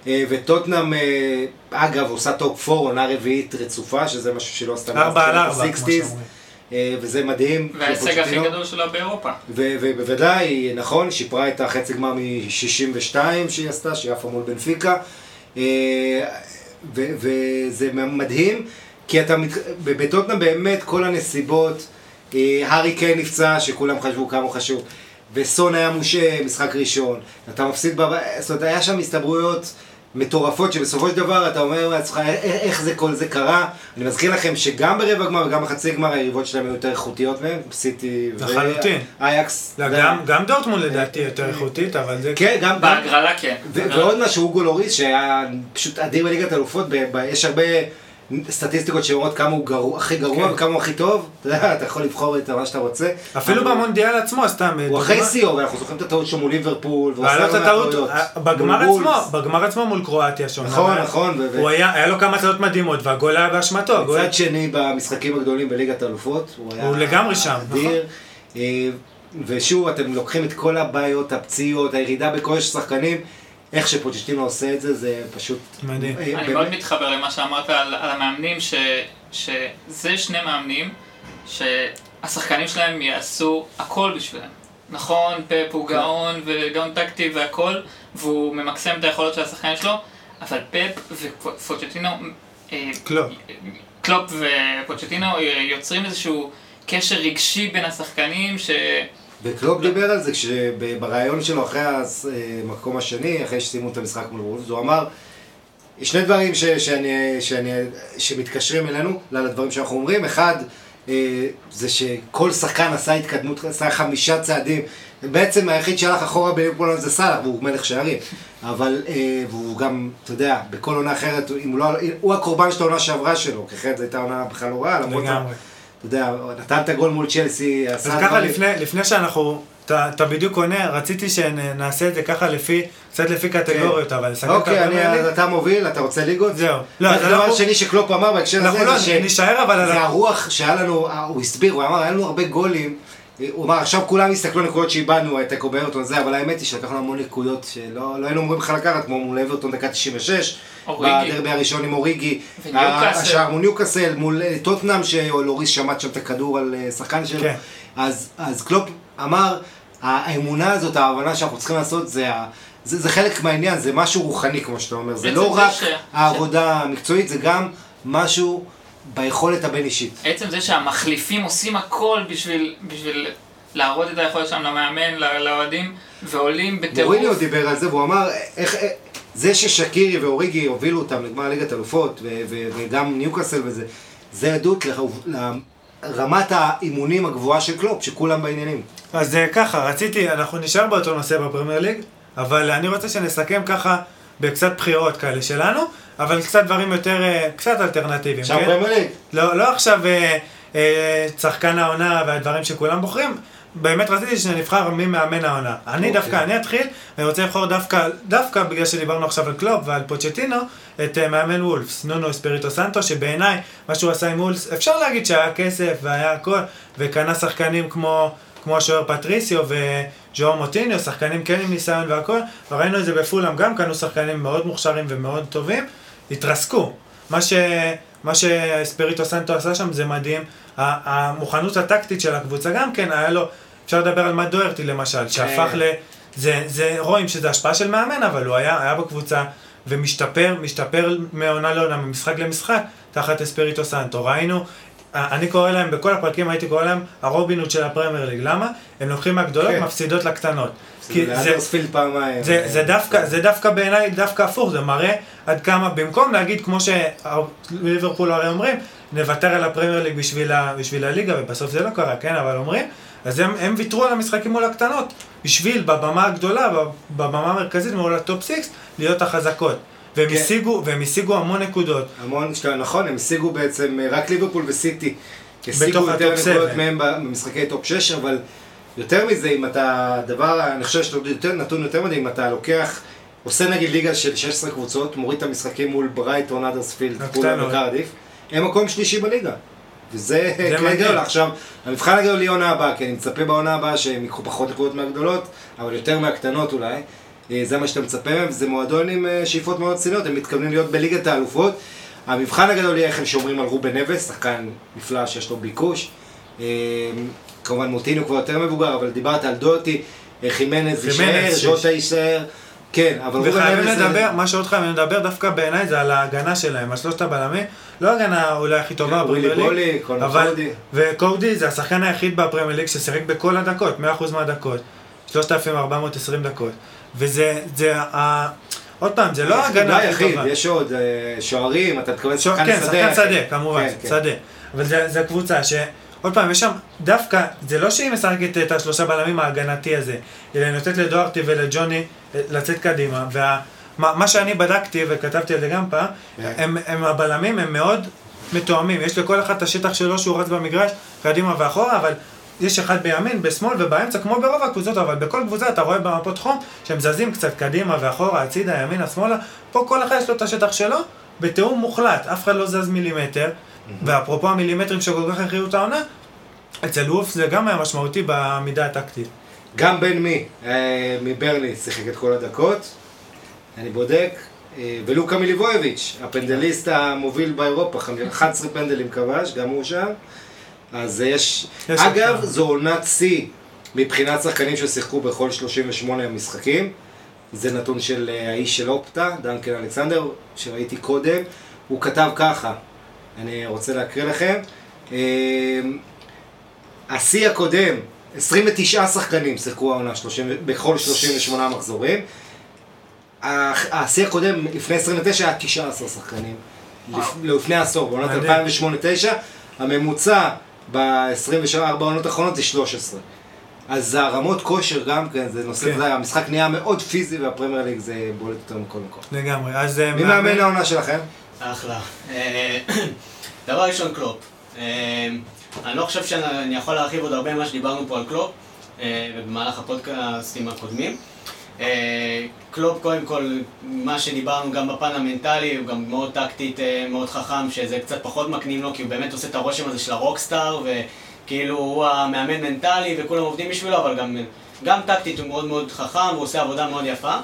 אה, וטוטנאם, אה, אגב, עושה top 4, עונה רביעית רצופה, שזה משהו שלא עשתה ארבע על ארבע, כמו ה-60s, שאומרים. אה, וזה מדהים. וההישג הכי. גדול שלה באירופה. ובוודאי, נכון, שיפרה את החצי גמר מ-62 שהיא עשתה, שהיא עפה מול בנפיקה. אה, וזה מדהים, כי אתה, בטוטנאם באמת כל הנסיבות, אה, הארי קיין נפצע, שכולם חשבו כמה הוא חשוב, וסון היה מושה, משחק ראשון, אתה מפסיד זאת אומרת, היה שם הסתברויות. מטורפות שבסופו של דבר אתה אומר לעצמך "א- א- איך זה כל זה קרה. אני מזכיר לכם שגם ברבע גמר וגם בחצי גמר היריבות שלהם היו יותר איכותיות מהם, סיטי לחלוטין. ואייקס. לא, גם- גם דורטמונד לדעתי יותר איכותית, אבל זה... כן, גם, בהגרלה כן. ועוד משהו, אוגו לוריס, שהיה פשוט אדיר בליגת אלופות, יש הרבה סטטיסטיקות שאומרות כמה הוא גרוע, הכי גרוע כן. וכמה הוא הכי טוב, אתה יודע, אתה יכול לבחור את מה שאתה רוצה. אפילו אבל במונדיאל עצמו, סתם... הוא אחרי שיאו, ואנחנו זוכרים את הטעות שלו מול ליברפול, והיה לו עשה את לא מעט הטעות, טעויות. אה, בגמר מול עצמו. בגמר עצמו מול קרואטיה שם. נכון, נכון, ו- הוא היה, היה לו כמה טעויות מדהימות, והגול היה באשמתו. מצד שני, במשחקים הגדולים בליגת האלופות, הוא היה... הוא לגמרי שם, נכון. אה, ושוב, אתם לוקחים את כל הבעיות, הפציעות, הירידה בכושר שחקנים, איך שפוצ'טינו עושה את זה, זה פשוט... מדהים. אה, אני באמת. מאוד מתחבר למה שאמרת על, על המאמנים, ש, שזה שני מאמנים שהשחקנים שלהם יעשו הכל בשבילם. נכון, פפ הוא גאון וגאון טקטי והכל, והוא ממקסם את היכולות של השחקנים שלו, אבל פפ ופוצ'טינו... אה, קלופ. קלופ ופוצ'טינו יוצרים איזשהו קשר רגשי בין השחקנים, ש... וקלופ דיבר על זה כשברעיון שלו אחרי המקום השני, אחרי שסיימו את המשחק מול וולפס, הוא אמר, יש שני דברים ש, שאני, שאני, שמתקשרים אלינו, לדברים שאנחנו אומרים. אחד, אה, זה שכל שחקן עשה התקדמות, עשה חמישה צעדים. בעצם היחיד שהלך אחורה בליברפול זה סאלח, והוא מלך שערים. אבל, אה, והוא גם, אתה יודע, בכל עונה אחרת, אם הוא לא, הוא הקורבן של העונה שעברה שלו, כי אחרת זו הייתה עונה בכלל לא רעה, למרות... לגמרי. אתה יודע, נתן את הגול מול צ'לסי, אז ככה. לפני, לפני שאנחנו, אתה אתה בדיוק עונה, רציתי שנעשה את זה ככה לפי, קצת לפי קטגוריות, אבל נסכם את אוקיי, אני- אתה מוביל, אתה רוצה ליגות? זהו. לא, אז הדבר אנחנו- השני שקלופ אמר בהקשר הזה, לא, זה ש- אבל זה. הרוח שהיה לנו, הוא הסביר, הוא אמר, היה לנו הרבה גולים. הוא אמר, עכשיו כולם יסתכלו על נקודות שאיבדנו, את אקו באברטון זה, אבל האמת היא שלקחנו המון נקודות שלא לא היינו אמורים בכלל לקחת, כמו מול אברטון דקה 96, אוריגי. בדרבי הראשון עם אוריגי. השער מול ניוקאסל, מול אה, טוטנאם, שלוריס שמט שם את הכדור על אה, שחקן שלו. כן. אז, אז קלופ אמר, האמונה הזאת, ההבנה שאנחנו צריכים לעשות, זה, ה- זה, זה חלק מהעניין, זה משהו רוחני, כמו שאתה אומר. זה לא זה רק ש- העבודה המקצועית, זה גם משהו ביכולת הבין-אישית. עצם זה שהמחליפים עושים הכל בשביל, בשביל להראות את היכולת שלהם למאמן, לאוהדים, ועולים בטירוף. מוריניו דיבר על זה, והוא אמר, איך, איך- זה ששקירי ואוריגי הובילו אותם לגמר ליגת אלופות, ו- ו- וגם ניוקאסל וזה, זה עדות לרמת האימונים הגבוהה של קלופ, שכולם בעניינים. אז אה, ככה, רציתי, אנחנו נשאר באותו נושא בפרמייר ליג, אבל אני רוצה שנסכם ככה בקצת בחירות כאלה שלנו, אבל קצת דברים יותר, אה, קצת אלטרנטיביים, כן? פרמייר ליג. לא, לא עכשיו אה, אה, שחקן העונה והדברים שכולם בוחרים, באמת רציתי שנבחר מי מאמן העונה. אני אוקיי. דווקא, אני אתחיל, ואני רוצה לבחור דווקא, דווקא בגלל שדיברנו עכשיו על קלופ ועל פוצ'טינו, את אה, מאמן וולפס, נונו אספריטו סנטו, שבעיניי, מה שהוא עשה עם וולפס, אפשר להגיד שהיה כסף והיה הכל, וקנה שחקנים כמו... כמו השוער פטריסיו וז'ואאו מוטיניו, שחקנים כן עם ניסיון והכל, וראינו את זה בפולאם, גם קנו שחקנים מאוד מוכשרים ומאוד טובים, התרסקו. מה, ש... מה שאספריטו סנטו עשה שם זה מדהים. המוכנות הטקטית של הקבוצה גם כן, היה לו, אפשר לדבר על מאט דוארטי למשל, שהפך ל... זה, זה, רואים שזה השפעה של מאמן, אבל הוא היה, היה בקבוצה ומשתפר, משתפר מעונה לעונה, ממשחק למשחק, תחת אספריטו סנטו. ראינו, אני קורא להם, בכל הפרקים הייתי קורא להם הרובינות של הפרמייר ליג. למה? הם לוקחים מהגדולות, כן. מפסידות לקטנות. כי זה זה, פעמיים. זה, זה, דווקא, זה דווקא בעיניי דווקא הפוך, זה מראה עד כמה, במקום להגיד כמו שליברפול הרי אומרים, נוותר על הפרמייר ליג בשביל, ה, בשביל הליגה, ובסוף זה לא קרה, כן, אבל אומרים, אז הם, הם ויתרו על המשחקים מול הקטנות, בשביל בבמה הגדולה, בב- בבמה המרכזית מול ה top 6, להיות החזקות. והם כן. השיגו, והם השיגו המון נקודות. המון, נכון, הם השיגו בעצם אה, רק ליברפול וסיטי. השיגו יותר נקודות. מהם במשחקי top 6, אבל יותר מזה, אם אתה, דבר, אני חושב שאתה יותר, נתון יותר מדהים, אם אתה לוקח, עושה נגיד ליגה של 16 קבוצות, מוריד את המשחקים מול ברייטון, אדרספילד. פולהאם וקרדיף, הם מקום שלישי בליגה. וזה. גדול. עכשיו, המבחן הגדול יהיה עונה הבאה, כי אני מצפה בעונה הבאה שהם ייקחו פחות נקודות מהגדולות, אבל יותר מהקטנות אולי. אה, זה מה שאתה מצפה מהם, וזה מועדון עם אה, שאיפות מאוד רציניות, הם מתכוונים להיות בליגת האלופות. המבחן הגדול יהיה איך הם שומרים על רובן נבס, שחקן נפלא שיש לו ביקוש. אה, כמובן מוטינו כבר יותר מבוגר, אבל דיברת על דוטי, חימנז יישאר. ז'וטה יישאר. כן, אבל רובן וחייבים נבס... לדבר, מה שעוד חייבים לדבר דווקא בעיניי זה על ההגנה שלהם, על שלושת הבלמים, לא הגנה אולי הכי טובה ווילי בפרמייר ליג, בולי, אבל, קורדי. וקורדי זה השחקן היחיד בפרמייר ליג ששיחק בכל הדקות, 100% מהדקות, 3,420 דקות, וזה, זה ה... עוד פעם, זה לא ההגנה הכי טובה. יש עוד אה, שוערים, אתה מתכוון שוע- שחקן כן, שדה. שחקן שדה, כמובן, כן, כן. שדה. אבל זה, זה הקבוצה ש... עוד פעם, יש שם, דווקא, זה לא שהיא משחקת את השלושה בלמים ההגנתי הזה, אלא נותנת לדוארטי ולג'וני אה, לצאת קדימה, וה... מה, מה שאני בדקתי, וכתבתי על זה גם פעם, כן. הם, הם הבלמים הם מאוד מתואמים, יש לכל אחד את השטח שלו שהוא רץ במגרש, קדימה ואחורה, אבל יש אחד בימין, בשמאל ובאמצע, כמו ברוב הקבוצות, אבל בכל קבוצה אתה רואה במפות חום, שהם זזים קצת קדימה ואחורה, הצידה, ימינה, שמאלה, פה כל אחד יש לו את השטח שלו, בתיאום מוחלט, אף אחד לא זז מילימטר, ואפרופו המילימטרים שכל כך הכריעו את העונה, אצל וולף זה גם היה משמעותי בעמידה הטקטית. גם בן מי, אה, מברני, שיחק את כל הדקות. אני בודק. אה, ולוקה מיליבויביץ', הפנדליסט המוביל באירופה, חמ- 11 פנדלים כבש, גם הוא שם. אז יש... יש אגב, שם. זו עונת שיא מבחינת שחקנים ששיחקו בכל 38 המשחקים. זה נתון של אה, האיש של אופטה, דנקן אלכסנדר, שראיתי קודם. הוא כתב ככה, אני רוצה להקריא לכם. אה, השיא הקודם, 29 שחקנים שיחקו העונה 30 בכל 38 מחזורים. השיא הקודם, לפני 29, היה 19 שחקנים. לפ- לפני עשור, בעונת מעניין. 2008-2009, הממוצע ב-24 העונות האחרונות זה 13. אז הרמות כושר גם כן, זה נושא, כן. יודע, המשחק נהיה מאוד פיזי והפרמייר ליג זה בולט יותר מכל מקום. לגמרי. אז אה, מי מאמן העונה שלכם? אחלה. אה, דבר ראשון, קלופ. אה, אני לא חושב שאני יכול להרחיב עוד הרבה ממה שדיברנו פה על קלופ, ובמהלך הפודקאסטים הקודמים. אה, קלופ, קודם כל, מה שדיברנו גם בפן המנטלי, הוא גם מאוד טקטית, אה, מאוד חכם, שזה קצת פחות מקנים לו, כי הוא באמת עושה את הרושם הזה של ה rockstar, וכאילו הוא המאמן מנטלי וכולם עובדים בשבילו, אבל גם, גם טקטית הוא מאוד מאוד חכם, הוא עושה עבודה מאוד יפה.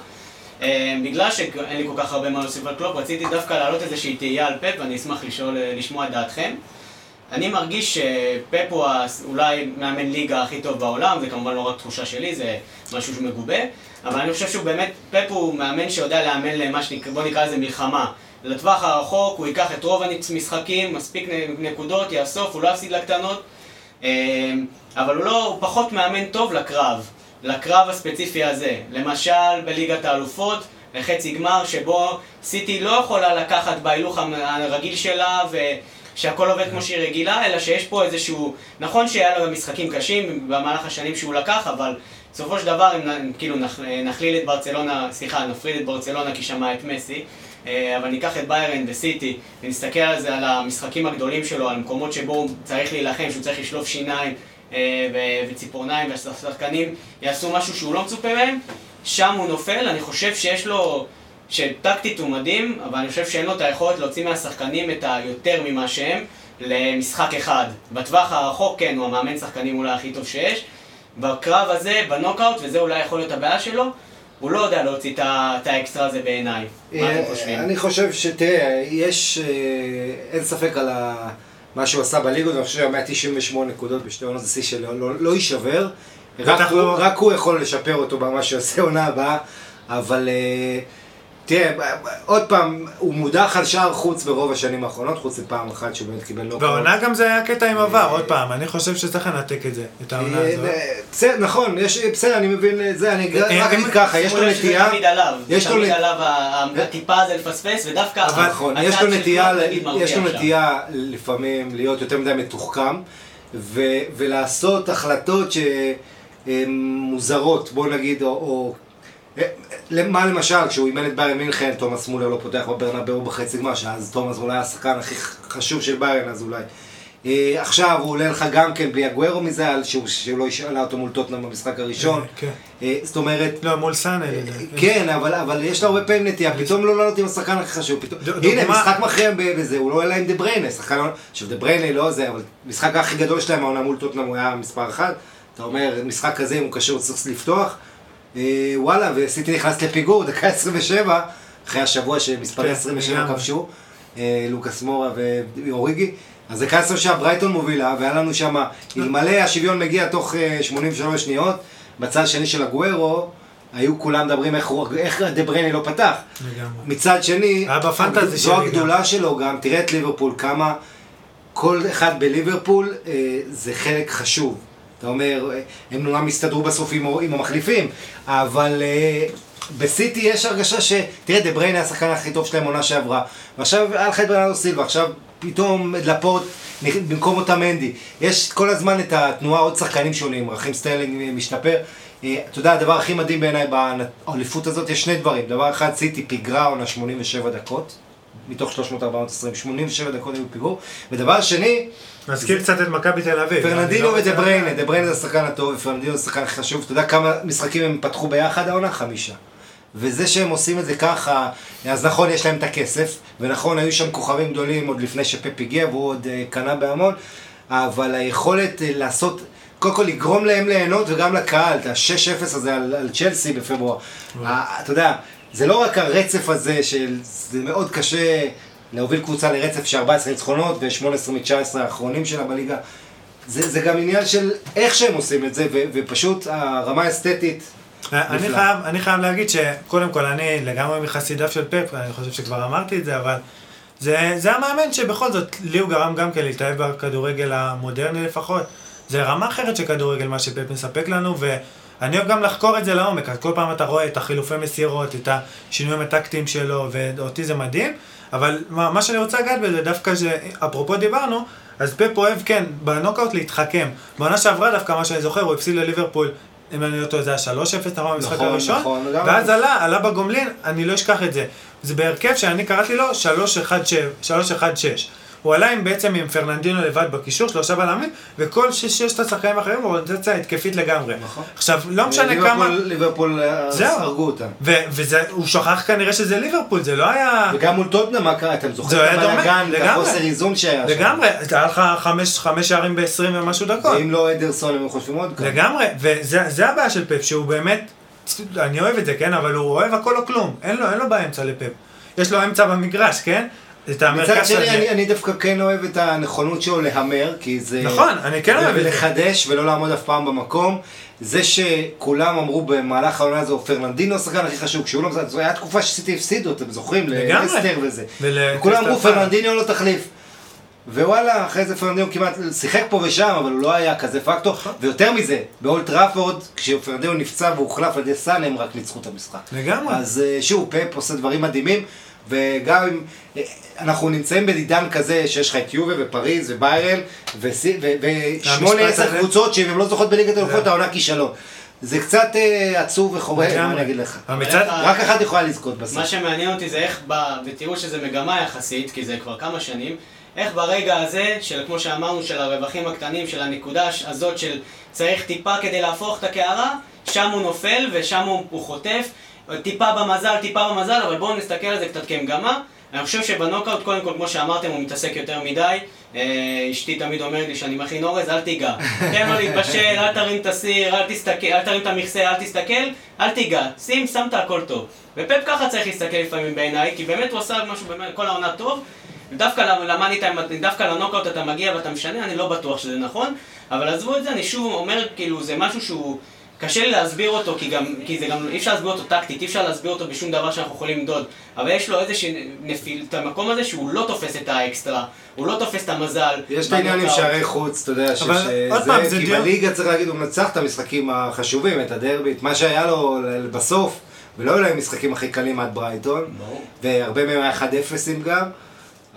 אה, בגלל שאין לי כל כך הרבה מה להוסיף על קלופ, רציתי דווקא להעלות איזושהי תהייה על פפ, ואני אשמח לשאול, לשמוע את דעתכם. אני מרגיש שפפ הוא אולי מאמן ליגה הכי טוב בעולם, זה כמובן לא רק תחושה שלי, זה משהו שהוא מגובה, אבל אני חושב שהוא באמת, פפ הוא מאמן שיודע לאמן למה שנקרא, בוא נקרא לזה מלחמה. לטווח הרחוק הוא ייקח את רוב המשחקים, מספיק נקודות, יאסוף, הוא לא יפסיד לקטנות, אה, אבל הוא לא, הוא פחות מאמן טוב לקרב, לקרב הספציפי הזה. למשל, בליגת האלופות, לחצי גמר, שבו סיטי לא יכולה לקחת בהילוך הרגיל שלה, ושהכל עובד כמו שהיא רגילה, אלא שיש פה איזשהו... נכון שהיה לו משחקים קשים במהלך השנים שהוא לקח, אבל בסופו של דבר, אם כאילו נכליל את ברצלונה, סליחה, נפריד את ברצלונה כי שמע את מסי, אה, אבל ניקח את ביירן וסיטי, ונסתכל על זה, על המשחקים הגדולים שלו, על מקומות שבו הוא צריך להילחם, שהוא צריך לשלוף שיניים אה, וציפורניים, והשחקנים יעשו משהו שהוא לא מצופה מהם, שם הוא נופל, אני חושב שיש לו, שטקטית הוא מדהים, אבל אני חושב שאין לו את היכולת להוציא מהשחקנים את היותר ממה שהם למשחק אחד. בטווח הרחוק, כן, הוא המאמן שחקנים אולי הכי טוב שיש. בקרב הזה, בנוקאוט, וזה אולי יכול להיות הבעיה שלו, הוא לא יודע להוציא את ה- את האקסטרה הזה בעיניי. מה אתם חושבים? אני חושב שתראה, יש, אה, אין ספק על ה- מה שהוא עשה בליגות, אני חושב שה-198 נקודות בשתי עונות זה שיא שלא לא- לא יישבר. רק בטח הוא- לא- רק הוא יכול לשפר אותו במה שיעשה עונה הבאה, אבל אה, תראה, עוד פעם, הוא מודח על שער חוץ ברוב השנים האחרונות, חוץ מפעם אחת שהוא באמת קיבל נוקאוט. בעונה גם זה היה קטע עם עבר, אה, עוד פעם, אני חושב שצריך לנתק את זה, את העונה אה, הזאת. אה, בסדר, נכון, יש- בסדר, אני מבין את זה, אני רק אגיד ככה, יש לו נטייה, תמיד עליו, יש לו עליו הטיפה הזה לפספס, ודווקא אבל- נכון, יש לו נטייה, לפעמים להיות יותר מדי מתוחכם ו- ולעשות החלטות שהן מוזרות, בוא נגיד, או... או מה למשל, כשהוא אימן את ביירן מינכן, תומאס מולר לא פותח בברנבאו בחצי גמר, שאז תומאס מולר היה השחקן הכי חשוב של ביירן, אז אולי. אה, עכשיו הוא עולה לך גם כן בלי הגוורו מזה, על שהוא, שהוא לא השאלה אותו מול טוטנאם במשחק הראשון. כן. אה, זאת אומרת, לא, מול סאנה. לדעתי. כן, אבל, אבל יש לו הרבה פעמים נטייה, פתאום לא לעלות עם השחקן הכי חשוב, פתאום, הנה, דוגמה- משחק מכריע בזה, הוא לא עלה עם דה בריינה, שחקן, עכשיו דה בריינה לא זה, אבל המשחק הכי גדול שלהם העונה מול טוטנאם הוא היה מספר אחת, אתה אומר, משחק כזה, אם הוא קשור, צריך לפתוח, אה, וואלה, וסיטי נכנס לפיגור, דקה 27, אחרי השבוע שמספר כן, 27 לגמרי. כבשו, אה, לוקאס מורה ואוריגי, אז דקה 27 ברייטון מובילה, והיה לנו שם, אלמלא השוויון מגיע תוך אה, 83 שניות, בצד השני של הגוורו, היו כולם מדברים איך, איך דה בריינה לא פתח. לגמרי. מצד שני, זו. הגדולה שלו גם, תראה את ליברפול, כמה כל אחד בליברפול אה, זה חלק חשוב. אתה אומר, אה, הם נורא הסתדרו בסוף עם, עם המחליפים, אבל אה, בסיטי יש הרגשה ש... תראה, דה בריינה השחקן הכי טוב שלהם עונה שעברה, ועכשיו היה לך את ברנדו סילבה, עכשיו פתאום לפורט במקום אוטמנדי. יש כל הזמן את התנועה, עוד שחקנים שונים, רחים סטרלינג משתפר. אה, אתה יודע, הדבר הכי מדהים בעיניי באליפות הזאת, יש שני דברים. דבר אחד, סיטי פיגרה עונה 87 דקות, מתוך 3,420, 87 דקות היו פיגור. ודבר שני, מזכיר קצת את מכבי תל אביב. אני פרננדינו לא ודה בריינה. דה בריינה זה השחקן הטוב, ופרננדינו זה השחקן חשוב. אתה יודע כמה משחקים הם פתחו ביחד העונה? חמישה. וזה שהם עושים את זה ככה, אז נכון, יש להם את הכסף, ונכון, היו שם כוכבים גדולים עוד לפני שפפ הגיע, והוא עוד אה, קנה בהמון, אבל היכולת אה, לעשות, קודם כל לגרום להם ליהנות, וגם לקהל, את ה-6-0 הזה על, על צ'לסי בפברואר. ה- אתה יודע, זה לא רק הרצף הזה, של, זה מאוד קשה להוביל קבוצה לרצף של 14 ניצחונות ו-18 מ-19 האחרונים שלה בליגה. זה, זה גם עניין של איך שהם עושים את זה, ו- ופשוט הרמה האסתטית אני נפלא. חייב, אני חייב להגיד שקודם כל אני לגמרי מחסידיו של פפ, אני חושב שכבר אמרתי את זה, אבל זה, זה המאמן שבכל זאת, לי הוא גרם גם כן להתאהב בכדורגל המודרני לפחות. זה רמה אחרת של כדורגל, מה שפפ מספק לנו, ואני אוהב גם לחקור את זה לעומק, אז כל פעם אתה רואה את החילופי מסירות, את השינויים הטקטיים שלו, ואותי זה מדהים, אבל מה, מה שאני רוצה לגעת בזה, דווקא שאפרופו דיברנו, אז פפ אוהב, כן, בנוקאוט להתחכם. בעונה שעברה דווקא, מה שאני זוכר, הוא הפסיד לליברפול, אם אני לא טועה, זה היה 3-0, נכון, במשחק נכון, הראשון, נכון. ואז עלה, עלה בגומלין, אני לא אשכח את זה. זה בהרכב שאני קראתי לו 3-1-6. הוא עלה עם בעצם עם פרננדינו לבד בקישור, שלושה בלמים, וכל שש- ששת השחקנים האחרים הוא אוריינטציה התקפית לגמרי. נכון. עכשיו, לא משנה כמה... ליברפול אה. הרגו אותם. והוא שכח כנראה שזה ליברפול, זה לא היה... וגם מול טוטנאם, מה קרה? אתם זה זוכרים היה את דומה, לגמרי. לגמרי, זה היה לך חמש- שערים ב-20 ומשהו דקות. ואם לא אדרסון, הם חושבים עוד כמה. לגמרי, וזה זה הבעיה של פפ, שהוא באמת, אני אוהב את זה, כן, אבל הוא אוהב הכל או כלום, אין לו, אין לו באמצע לפפ. יש לו אמצע במגרש, כן? את מצד שני. אני, אני דווקא כן אוהב את הנכונות שלו להמר, כי זה... נכון, אני כן אוהב את זה. ולחדש ולא לעמוד אף פעם במקום. זה שכולם אמרו במהלך העונה הזו, פרננדינו השחקן הכי חשוב, כשהוא לא משחק, זו הייתה תקופה שסיטי הפסידו, אתם זוכרים? לגמרי. וזה. ול- וכולם אמרו. פרננדינו לא תחליף. ווואלה, אחרי זה פרננדינו כמעט שיחק פה ושם, אבל הוא לא היה כזה פקטור. נכון. ויותר מזה, באולד טראפורד, כשפרננדינו נפצע והוחלף על ידי סאנה, הם רק ניצחו את המשחק. לגמרי. אז אה, שוב, פפ עושה דברים מדהימים, וגם אם אנחנו נמצאים בעידן כזה שיש לך את יובה ופריז וביירן, ושמונה עשר. קבוצות שאם הן לא זוכות בליגת האלופות, זה- העונה כישלון. זה קצת אה, עצוב וחורה, מה. אני אגיד לך. אבל מצד... אה, רק אחת יכולה לזכות בסוף. מה שמעניין אותי זה איך, ב... ותראו שזה מגמה יחסית, כי זה כבר כמה שנים, איך ברגע הזה, של כמו שאמרנו, של הרווחים הקטנים, של הנקודה הזאת של צריך טיפה כדי להפוך את הקערה, שם הוא נופל ושם הוא, הוא חוטף, טיפה במזל, טיפה במזל, אבל בואו נסתכל על זה קצת כמגמה. אני חושב שבנוקאוט, קודם כל, כמו שאמרתם, הוא מתעסק יותר מדי. אה, אשתי תמיד אומרת לי שאני מכין אורז, אל תיגע. תן לו להתבשל, אל תרים את הסיר, אל תסתכל, אל תרים את המכסה, אל תסתכל, אל תיגע. שים, שמת הכל טוב. ופפ ככה צריך להסתכל לפעמים בעיניי, כי באמת הוא עשה משהו כל העונה טוב. דווקא למאני טיים, דווקא לנוקאוט אתה מגיע ואתה משנה, אני לא בטוח שזה נכון, אבל עזבו את זה, אני שוב אומר, כאילו, זה משהו שהוא... קשה לי להסביר אותו, כי, גם, כי זה גם, אי אפשר להסביר אותו טקטית, אי אפשר להסביר אותו בשום דבר שאנחנו יכולים למדוד. אבל יש לו איזשהו נפיל, את המקום הזה שהוא לא תופס את האקסטרה, הוא לא תופס את המזל. יש את העניין עם. שערי חוץ, אתה יודע, אבל שזה, עוד פעם, זה כי בליגה צריך להגיד, הוא מנצח את המשחקים החשובים, את הדרבי, את מה שהיה לו בסוף, ולא היו להם משחקים הכי קלים עד ברייטון. והרבה מהם היה 1-0 גם,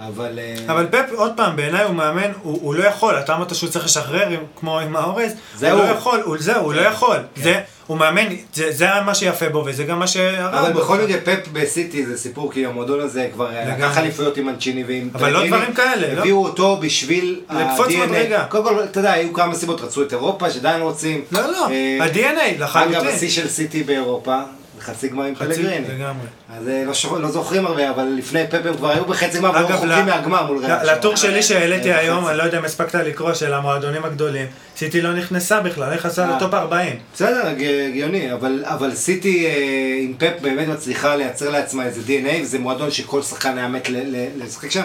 אבל... אה, אבל פפ, עוד פעם, בעיניי הוא מאמן, הוא, הוא לא יכול, אתה אמרת שהוא צריך לשחרר עם, כמו עם האורז, זהו. הוא לא יכול, הוא, זהו, הוא לא יכול, זה, הוא מאמן, זה, זה מה שיפה בו וזה גם מה שהרע אבל בו. בכל מקרה פפ בסיטי זה סיפור, כי המועדון הזה כבר אה. לקח אליפויות עם מנצ'יני ועם... אבל לא. דברים כאלה, לא? הביאו אותו בשביל לקפוץ ה-DNA. מדרגה. קודם כל, אתה יודע, היו כמה סיבות, רצו את אירופה, שעדיין רוצים. לא, לא, אה, ה-DNA, לחלוטין. אגב, השיא של סיטי באירופה, חצי גמר עם חצי- פלגריני. לגמרי. אז אה, לא, שוכ... לא זוכרים הרבה, אבל לפני פפ הם כבר היו בחצי גמר, והיו ל- מהגמר מול ריאל. לטור שלי שהעליתי אה, היום. אני לא יודע אם הספקת לקרוא, של המועדונים הגדולים, סיטי לא נכנסה בכלל, איך עשה אה. לטופ 40. בסדר, הגיוני, אבל, אבל סיטי עם פפ באמת מצליחה לייצר לעצמה איזה DNA, וזה מועדון שכל שחקן היה מת לשחק שם.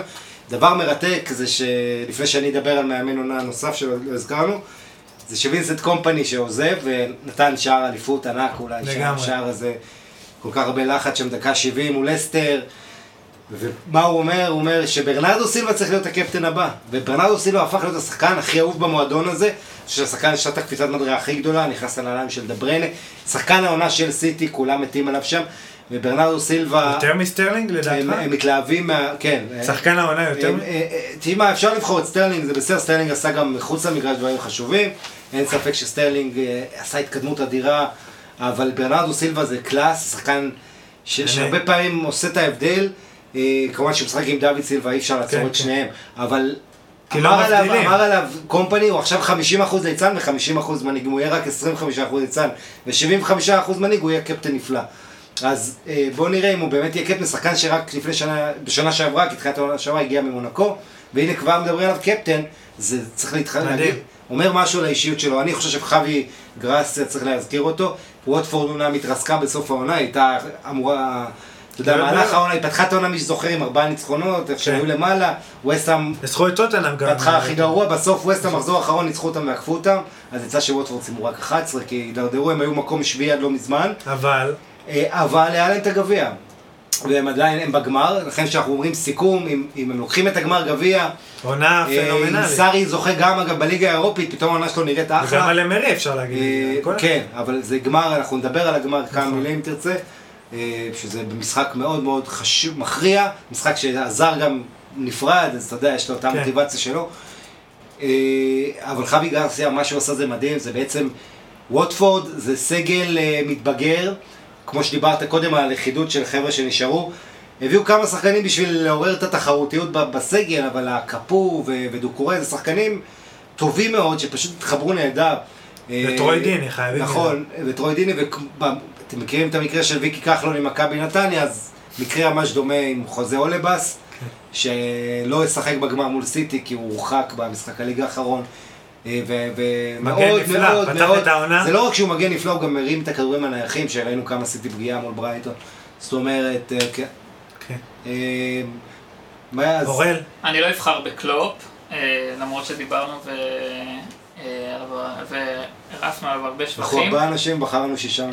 דבר מרתק זה שלפני שאני אדבר על מאמן עונה נוסף שלא לא הזכרנו, זה שווינסט קומפני שעוזב ונתן שער אליפות ענק אולי, לגמרי. שער הזה, כל כך הרבה לחץ שם, דקה 70 מול אסטר. ומה הוא אומר? הוא אומר שברנרדו סילבה צריך להיות הקפטן הבא. וברנרדו סילבה הפך להיות השחקן הכי אהוב במועדון הזה. שהשחקן שעת הקפיצת מדרגה הכי גדולה, נכנס לנעליים של דבריינה. שחקן העונה של סיטי, כולם מתים עליו שם. וברנרדו סילבה, יותר מסטרלינג לדעתך? הם מתלהבים מה... כן. שחקן העונה יותר... אה, אה, תשמע, אפשר לבחור את סטרלינג, זה בסדר, סטרלינג עשה גם מחוץ למגרש דברים חשובים. אין ספק שסטרלינג אה, עשה התקדמות אדירה, אבל ברנרדו סילבה זה class, שחקן ש- שהרבה פעמים עושה את ההבדל. כמובן שהוא משחק עם דוד סילבה, אי אפשר לעצור כן, את כן. שניהם, אבל לא אמר עליו. אמר עליו קומפני, הוא עכשיו 50% ליצן ו-50% מנהיג, הוא יהיה רק 25% ליצן ו-75% מנהיג, הוא יהיה קפטן נפלא. אז אה, בואו נראה אם הוא באמת יהיה קפטן, שחקן שרק לפני שנה, בשנה שעברה, כי תחילת העונה שעברה הגיע ממונקו, והנה כבר מדברים עליו קפטן, זה צריך להתחלק. להגיד, אומר משהו על האישיות שלו, אני חושב שחווי גראס צריך להזכיר אותו, ווטפורד עונה מתרסקה בסוף העונה, הייתה אמורה, אתה יודע, מהלך לא. העונה, היא פתחה את העונה מי שזוכר עם ארבעה ניצחונות, איך שהם כן. למעלה, וסטאם ניצחו את טוטנאם גם. פתחה הכי גרוע, בסוף ווסטהאם מחזור האחרון ניצחו אותם ועקפו אותם, אז יצא שווטפורד סיימו רק 11, כי הידרדרו, הם היו מקום שביעי עד לא מזמן, אבל, אבל היה להם את הגביע. והם עדיין, הם בגמר, לכן כשאנחנו אומרים סיכום, אם, אם הם לוקחים את הגמר גביע, עונה אה, פנומנלית. סארי זוכה גם אגב בליגה האירופית, פתאום העונה שלו נראית וגם אחלה. על אמרי אפשר להגיד. אה, כן, אבל זה גמר, אנחנו נדבר על הגמר כמה נכון. מילים אם תרצה, אה, שזה במשחק מאוד מאוד חשוב, מכריע, משחק שהזר גם נפרד, אז אתה יודע, יש לו אותה כן. מוטיבציה שלו. אה, אבל חבי גרסיה, מה שהוא עשה זה מדהים, זה בעצם, ווטפורד זה סגל אה, מתבגר, כמו שדיברת קודם על הלכידות של חבר'ה שנשארו. הביאו כמה שחקנים בשביל לעורר את התחרותיות בסגל, אבל הקפו ודוקורי זה שחקנים טובים מאוד, שפשוט התחברו נהדר. אה, וטרוי דיני, חייבים נכון, וטרוי דיני, ואתם מכירים את המקרה של ויקי כחלון עם מכבי נתניה, אז מקרה ממש דומה עם חוזה אולבס, כן. שלא ישחק בגמר מול סיטי כי הוא הורחק במשחק הליגה האחרון. אה, ומאוד מאוד מאוד. זה לא רק שהוא מגן נפלא, הוא גם מרים את הכדורים הנייחים, שראינו כמה סיטי פגיעה מול ברייטון. זאת אומרת, אה, כן. כן. אה, מה אז? אורל, אני לא אבחר בקלופ, למרות שדיברנו ו... אה, עליו- הרבה אנחנו שבחים. ארבעה אנשים, בחרנו שישה.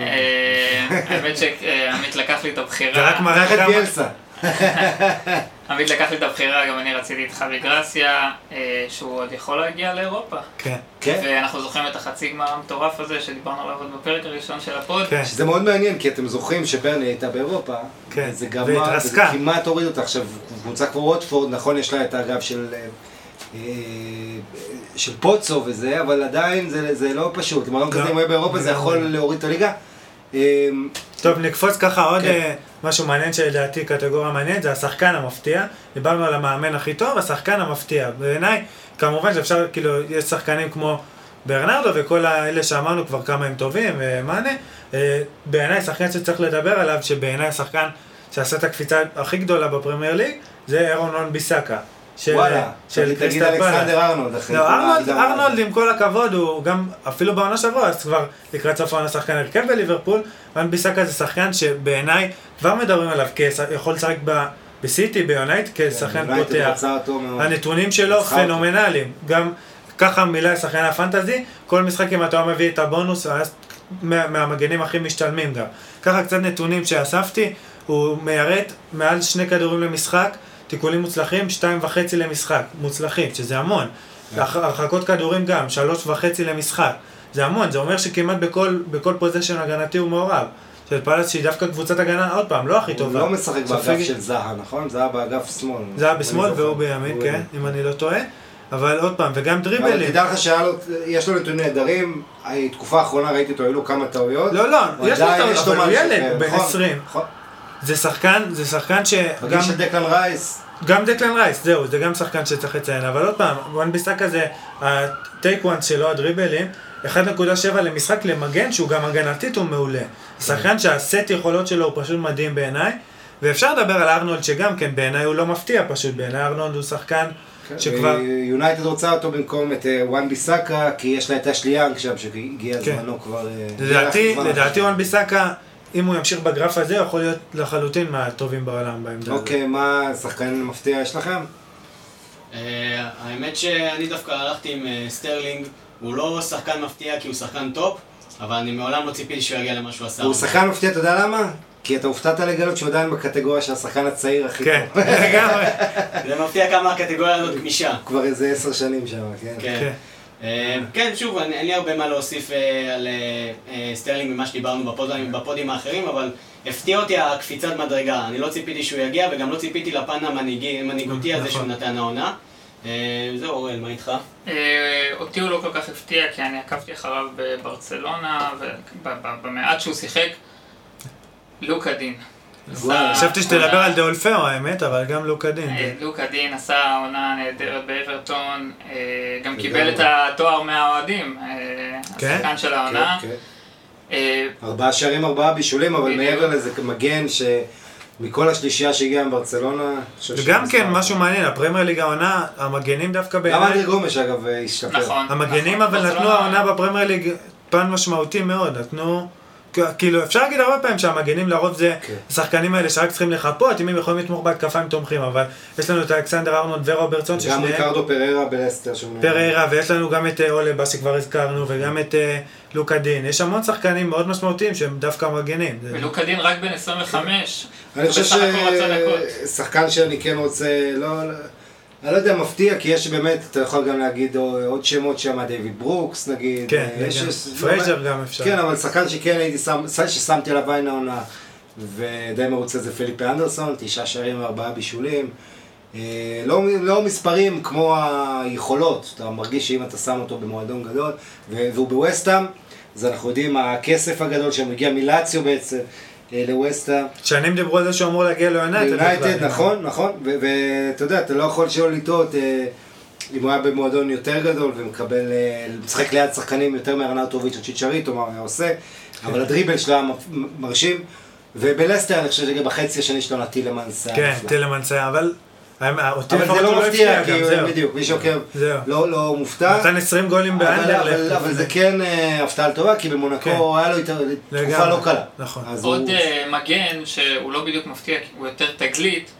האמת שעמית לקח לי את זה הבחירה. רק מראה. ביאלסה. עמית לקח לי את הבחירה, גם אני רציתי את חבי גרסיה, אה, שהוא עוד יכול להגיע לאירופה. כן, כן. ואנחנו זוכרים את החצי גמר המטורף הזה שדיברנו עליו עוד בפרק הראשון של הפוד. כן. שזה מאוד מעניין, כי אתם זוכרים שברני הייתה באירופה, כן, זה גמר, והתרסקה. כמעט הוריד אותה. עכשיו, קבוצה כמו ווטפורד, נכון, יש לה את הגב של... אה, אה, של פוצו וזה, אבל עדיין זה, זה לא פשוט. מועדון לא. כזה אם הוא יהיה באירופה זה יכול להוריד את הליגה. אה, טוב, נקפוץ ככה עוד כן. אה, משהו מעניין שלדעתי קטגוריה מעניינת, זה השחקן המפתיע. דיברנו על המאמן הכי טוב, השחקן המפתיע. בעיניי, כמובן שאפשר, כאילו, יש שחקנים כמו ברנרדו וכל האלה שאמרנו כבר כמה הם טובים, ומאנה. אה, בעיניי, שחקן שצריך לדבר עליו, שבעיניי השחקן שעשה את הקפיצה הכי גדולה בפרמייר ליג, זה אירון רון ביסאקה. של- וואלה, של תגיד קריסטל. אלכסנדר ארנולד אחרי לא, ארנולד. עם כל הכבוד, הוא גם, אפילו בעונה שעברה, אז כבר לקראת סוף העונה שחקן הרכב בליברפול, רן ביסאקה זה שחקן שבעיניי כבר מדברים עליו כיכול לשחק ב- בסיטי, ביונייט, כשחקן יונייטד פותח. הנתונים שלו. פנומנליים. גם ככה מילה שחקן הפנטזי, כל משחק אם אתה מביא את הבונוס, מה- מהמגנים הכי משתלמים גם. ככה קצת נתונים שאספתי, הוא מיירט מעל שני כדורים למשחק, תיקולים מוצלחים, שתיים וחצי למשחק, מוצלחים, שזה המון. הרח- הרחקות כדורים גם, שלוש וחצי למשחק. זה המון, זה אומר שכמעט בכל, בכל פוזיישן הגנתי הוא מעורב. של פלס שהיא דווקא קבוצת הגנה, עוד פעם, לא הכי הוא טובה. לא משחק באגף של זהה, נכון? זהה באגף שמאל. זה היה אני בשמאל. והוא בימין, הוא כן. אם אני לא טועה. אבל עוד פעם, וגם אבל דריבלים. תדע לך שיש לו נתונים נהדרים, תקופה האחרונה ראיתי אותו, היו לו כמה טעויות. לא, לא, הוא יש לו לו אבל הוא ילד, הוא בן נכון, 20. זה שחקן, זה שחקן שגם... בגיל של דקלן רייס, גם דקלן רייס, זהו, זה גם שחקן שצריך לציין, אבל עוד פעם, וואן ביסאקה זה ה take ons שלו, הדריבלים, 1.7 למשחק למגן, שהוא גם הגנתית הוא מעולה. שחקן שהסט יכולות שלו הוא פשוט מדהים בעיניי, ואפשר לדבר על ארנולד שגם כן, בעיניי הוא לא מפתיע פשוט, בעיניי ארנולד הוא שחקן שכבר... יונייטד רוצה אותו במקום את וואן ביסאקה, כי יש לה את אשלי יאנג שם, שהגיע כן. זמנו כבר... אה, לדעתי. לדעתי וואן ביסאקה, אם הוא ימשיך בגרף הזה, הוא יכול להיות לחלוטין מהטובים בעולם בעמדה הזאת. אוקיי, מה שחקן מפתיע יש לכם? אה, האמת שאני דווקא הלכתי עם אה, סטרלינג, הוא לא שחקן מפתיע כי הוא שחקן top, אבל אני מעולם לא ציפיתי שהוא יגיע למה שהוא עשה. הוא שחקן מפתיע, אתה יודע למה? כי אתה הופתעת לגלות שהוא עדיין בקטגוריה של השחקן הצעיר הכי כן, טוב. לגמרי. זה מפתיע כמה הקטגוריה הזאת גמישה. כבר איזה עשר שנים שם, כן. כן. כן. אה, כן, שוב, אני- אין לי הרבה מה להוסיף אה, על אה, אה, סטרלינג ממה שדיברנו בפודים- האחרים, אבל הפתיע אותי הקפיצת מדרגה. אני לא ציפיתי שהוא יגיע, וגם לא ציפיתי לפן המנהיגותי הזה שהוא נכון. נתן העונה. אה, זהו, אוראל, מה איתך? אותי הוא לא כל כך הפתיע, כי אני עקבתי אחריו בברצלונה, ובמעט שהוא שיחק, לוקה דין. חשבתי שתדבר על דאולפאו האמת, אבל גם לוקה דין. אה, לוקה דין עשה עונה נהדרת באברטון, אה, גם. קיבל את התואר מהאוהדים, אה, כן? השחקן של העונה. כן, כן. אה, ארבעה שערים, ארבעה בישולים, אבל. מעבר לזה מגן שמכל השלישייה שהגיעה מברצלונה, אני חושב וגם כן, מספר. משהו מעניין, הפרמייר ליג העונה, המגנים דווקא גם בעיניי, אנדרי גומש אגב השתפר. נכון. המגנים נכון. אבל נתנו העונה בפרמייר ליג פן משמעותי מאוד, נתנו כאילו, אפשר להגיד הרבה פעמים שהמגנים לרוב זה כן. השחקנים האלה שרק צריכים לחפות, אם הם יכולים לתמוך בהתקפה הם תומכים, אבל יש לנו את אלכסנדר ארנולד ורוברטסון, גם ששניהם ריקרדו פררה בלסטר. פריירה, ויש לנו גם את אה, אולבה שכבר הזכרנו, וגם את אה, לוקה דין. יש המון שחקנים מאוד משמעותיים שהם דווקא מגנים. זה- ולוקה דין רק בן 25. אני חושב. ששחקן שאני כן רוצה, לא, לא- אני לא יודע, מפתיע, כי יש באמת, אתה יכול גם להגיד עוד שמות שם, דיוויד ברוקס נגיד. כן, אה, יש- פרייזר גם אפשר. כן, אבל שחקן שכן הייתי שם, ששמתי עליו עין העונה, ודי מרוצה זה פליפה אנדרסון, תשעה שערים וארבעה בישולים. אה, לא, לא מספרים כמו היכולות, אתה מרגיש שאם אתה שם אותו במועדון גדול, והוא בווסטהאם, אז אנחנו יודעים הכסף הגדול שמגיע מלאציו בעצם לווסטהאם. שנים דיברו על זה שהוא אמור להגיע ליונייטד. ליונייטד. נכון, נכון, ואתה יודע, אתה לא יכול שלא לטעות אה, אם הוא היה במועדון יותר גדול ומקבל, אה, משחק ליד שחקנים יותר מארנאוטוביץ' או צ'יצ'ריטו, מה הוא היה עושה, אבל הדריבל שלו היה מרשים, ובלסטר אני חושב שגם בחצי השני שלו היה כן, נפלא. טילמנס היה, אבל... היה- אותי אבל לפחות זה הוא לא מפתיע, הפתיע כי גם, הוא- זהו. בדיוק, מי שעוקב. לא לא מופתע. נתן 20 גולים באנדרלכט. אבל- זה כן אה, הפתעה טובה, כי במונקו היה לו תקופה. לא קלה. נכון. עוד אה, מגן שהוא לא בדיוק מפתיע, כי הוא יותר תגלית,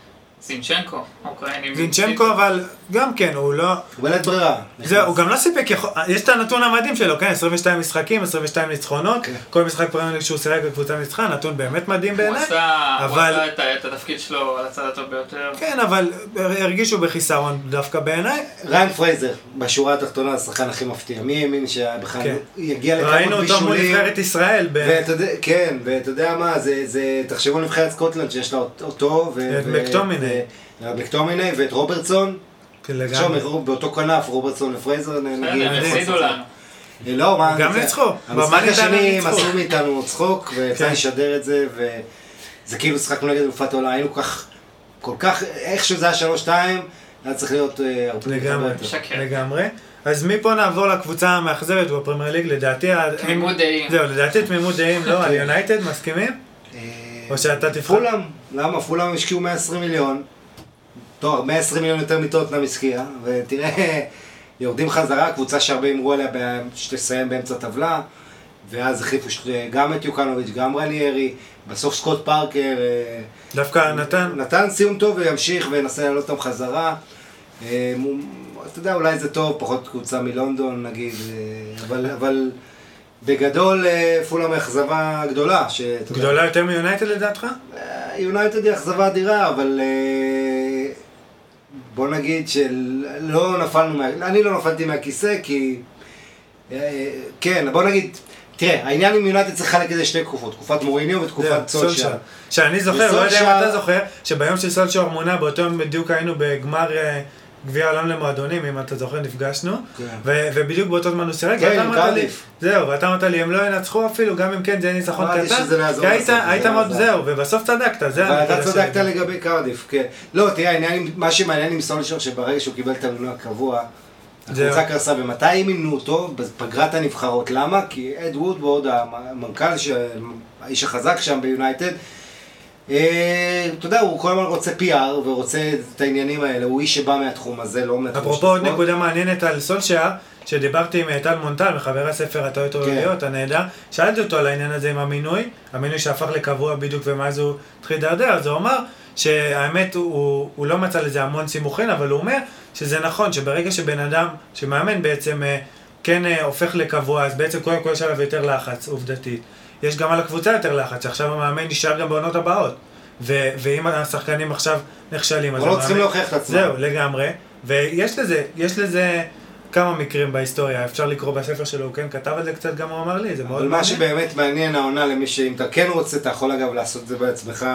זינצ'נקו, אוקראיני. זינצ'נקו אבל גם כן, הוא לא... הוא בלית ברירה. זהו, הוא גם לא סיפק, יכול- יש את הנתון המדהים שלו, כן, 22 משחקים, 22 ניצחונות, כן. כל משחק פרמייר ליג שהוא שיחק בקבוצה ניצחה, נתון באמת מדהים הוא בעיניי. הוא אבל- עשה את ה- את התפקיד שלו על הצד הטוב ביותר. כן, אבל הרגישו בחיסרון דווקא בעיניי. ריין פרייזר, בשורה התחתונה, השחקן הכי מפתיע. מי האמין שבכלל כן. יגיע לכמה ראינו אותו מול בישולים? נבחרת ישראל, ב- ואתה יודע, כן, ואתה יודע מה, זה, זה, תחשבו על נבחרת סקוטלנד שיש לה אותו, ו... את ו- מקטומיני. ו- מקטומיני ואת רוברטסון. כן, לגמרי. באותו כנף, רוברטסון ופרייזר, נגיד. הם הפסידו לנו. אה, לא, מה... גם ניצחו. המשחק השני הם. עשו מאיתנו צחוק, ויצא כן. לשדר את זה, וזה כאילו שחקנו נגד אלופת העולם, היינו כך, כל כך, איך שזה היה שלוש שתיים, היה צריך להיות אה, הרבה לגמרי, יותר. לגמרי. אז מפה נעבור לקבוצה המאכזבת בפרמייר ליג, לדעתי... תמימות דעים. זהו, לדעתי תמימות דעים, לא, על יונייטד, מסכימים? אה, או שאתה תבחר? פולאם, למה? פולאם השקיעו 120 מיליון. טוב, 120 מיליון יותר מטוטנאם השקיע, ותראה, יורדים חזרה, קבוצה שהרבה הימרו עליה שתסיים באמצע הטבלה, ואז החליפו ש- גם את יוקנוביץ', גם רניירי, בסוף סקוט פארקר אה, דווקא נתן? נתן סיום טוב וימשיך וינסה לעלות אותם חזרה. אה, אתה יודע, אולי זה טוב, פחות קבוצה מלונדון נגיד, אה, אבל, אבל בגדול אה, פולאם היא אכזבה גדולה. יודע, גדולה יותר מיונייטד לדעתך? יונייטד היא אכזבה אדירה, אבל בוא נגיד שלא נפלנו, מה... אני לא נפלתי מהכיסא כי... אה, כן, בוא נגיד, תראה, העניין עם יונייטד צריך לחלק את זה לשתי תקופות, תקופת מוריניו ותקופת סולשייר. שאני זוכר, לא יודע אם אתה זוכר, שביום שסולשייר מונה, באותו יום בדיוק היינו בגמר אה, גביע העולם למועדונים, אם אתה זוכר, נפגשנו, כן. ו- ובדיוק באותו זמן הוא שיחק, כן, ואתה אמרת לי. זהו, ואתה אמרת לי, הם לא ינצחו אפילו, גם אם כן זה יהיה ניצחון אמרתי קטן, שזה לא יעזור כי היית- מאוד. זהו, ובסוף צדקת, זה הנקודה צדקת שלי. לגבי קרדיף, כן. לא, תראה, מה שמעניין עם סולשייר, שברגע שהוא קיבל את המינוי הקבוע. הקבוצה קרסה, ומתי הם אימנו אותו? בפגרת הנבחרות. למה? כי אד וודוורד, המנכ"ל, האיש החזק שם ביונייטד, אתה יודע, הוא כל הזמן רוצה PR ורוצה את העניינים האלה, הוא איש שבא מהתחום הזה, לא מהתחום אפרופו עוד הספורט. נקודה מעניינת על סולשייר, שדיברתי עם אה, טל מונטל, מחבר הספר הטעויות העולמיות, הנהדר, שאלתי אותו על העניין הזה עם המינוי, המינוי שהפך לקבוע בדיוק ומאז הוא התחיל להידרדר, אז הוא אמר שהאמת הוא, הוא, הוא לא מצא לזה המון סימוכין, אבל הוא אומר שזה נכון, שברגע שבן אדם, שמאמן בעצם אה, כן אה, הופך לקבוע, אז בעצם קודם כל יש עליו יותר לחץ, עובדתית. יש גם על הקבוצה יותר לחץ, שעכשיו המאמן נשאר גם בעונות הבאות. ו- ואם השחקנים עכשיו נכשלים, אז לא צריכים להוכיח את עצמם. זהו, לגמרי. ויש לזה, יש לזה כמה מקרים בהיסטוריה, אפשר לקרוא בספר שלו, הוא כן כתב על זה קצת, גם הוא אמר לי, זה מאוד אבל מה מעניין. שבאמת מעניין העונה למי שאם אתה כן רוצה, אתה יכול אגב לעשות את זה בעצמך.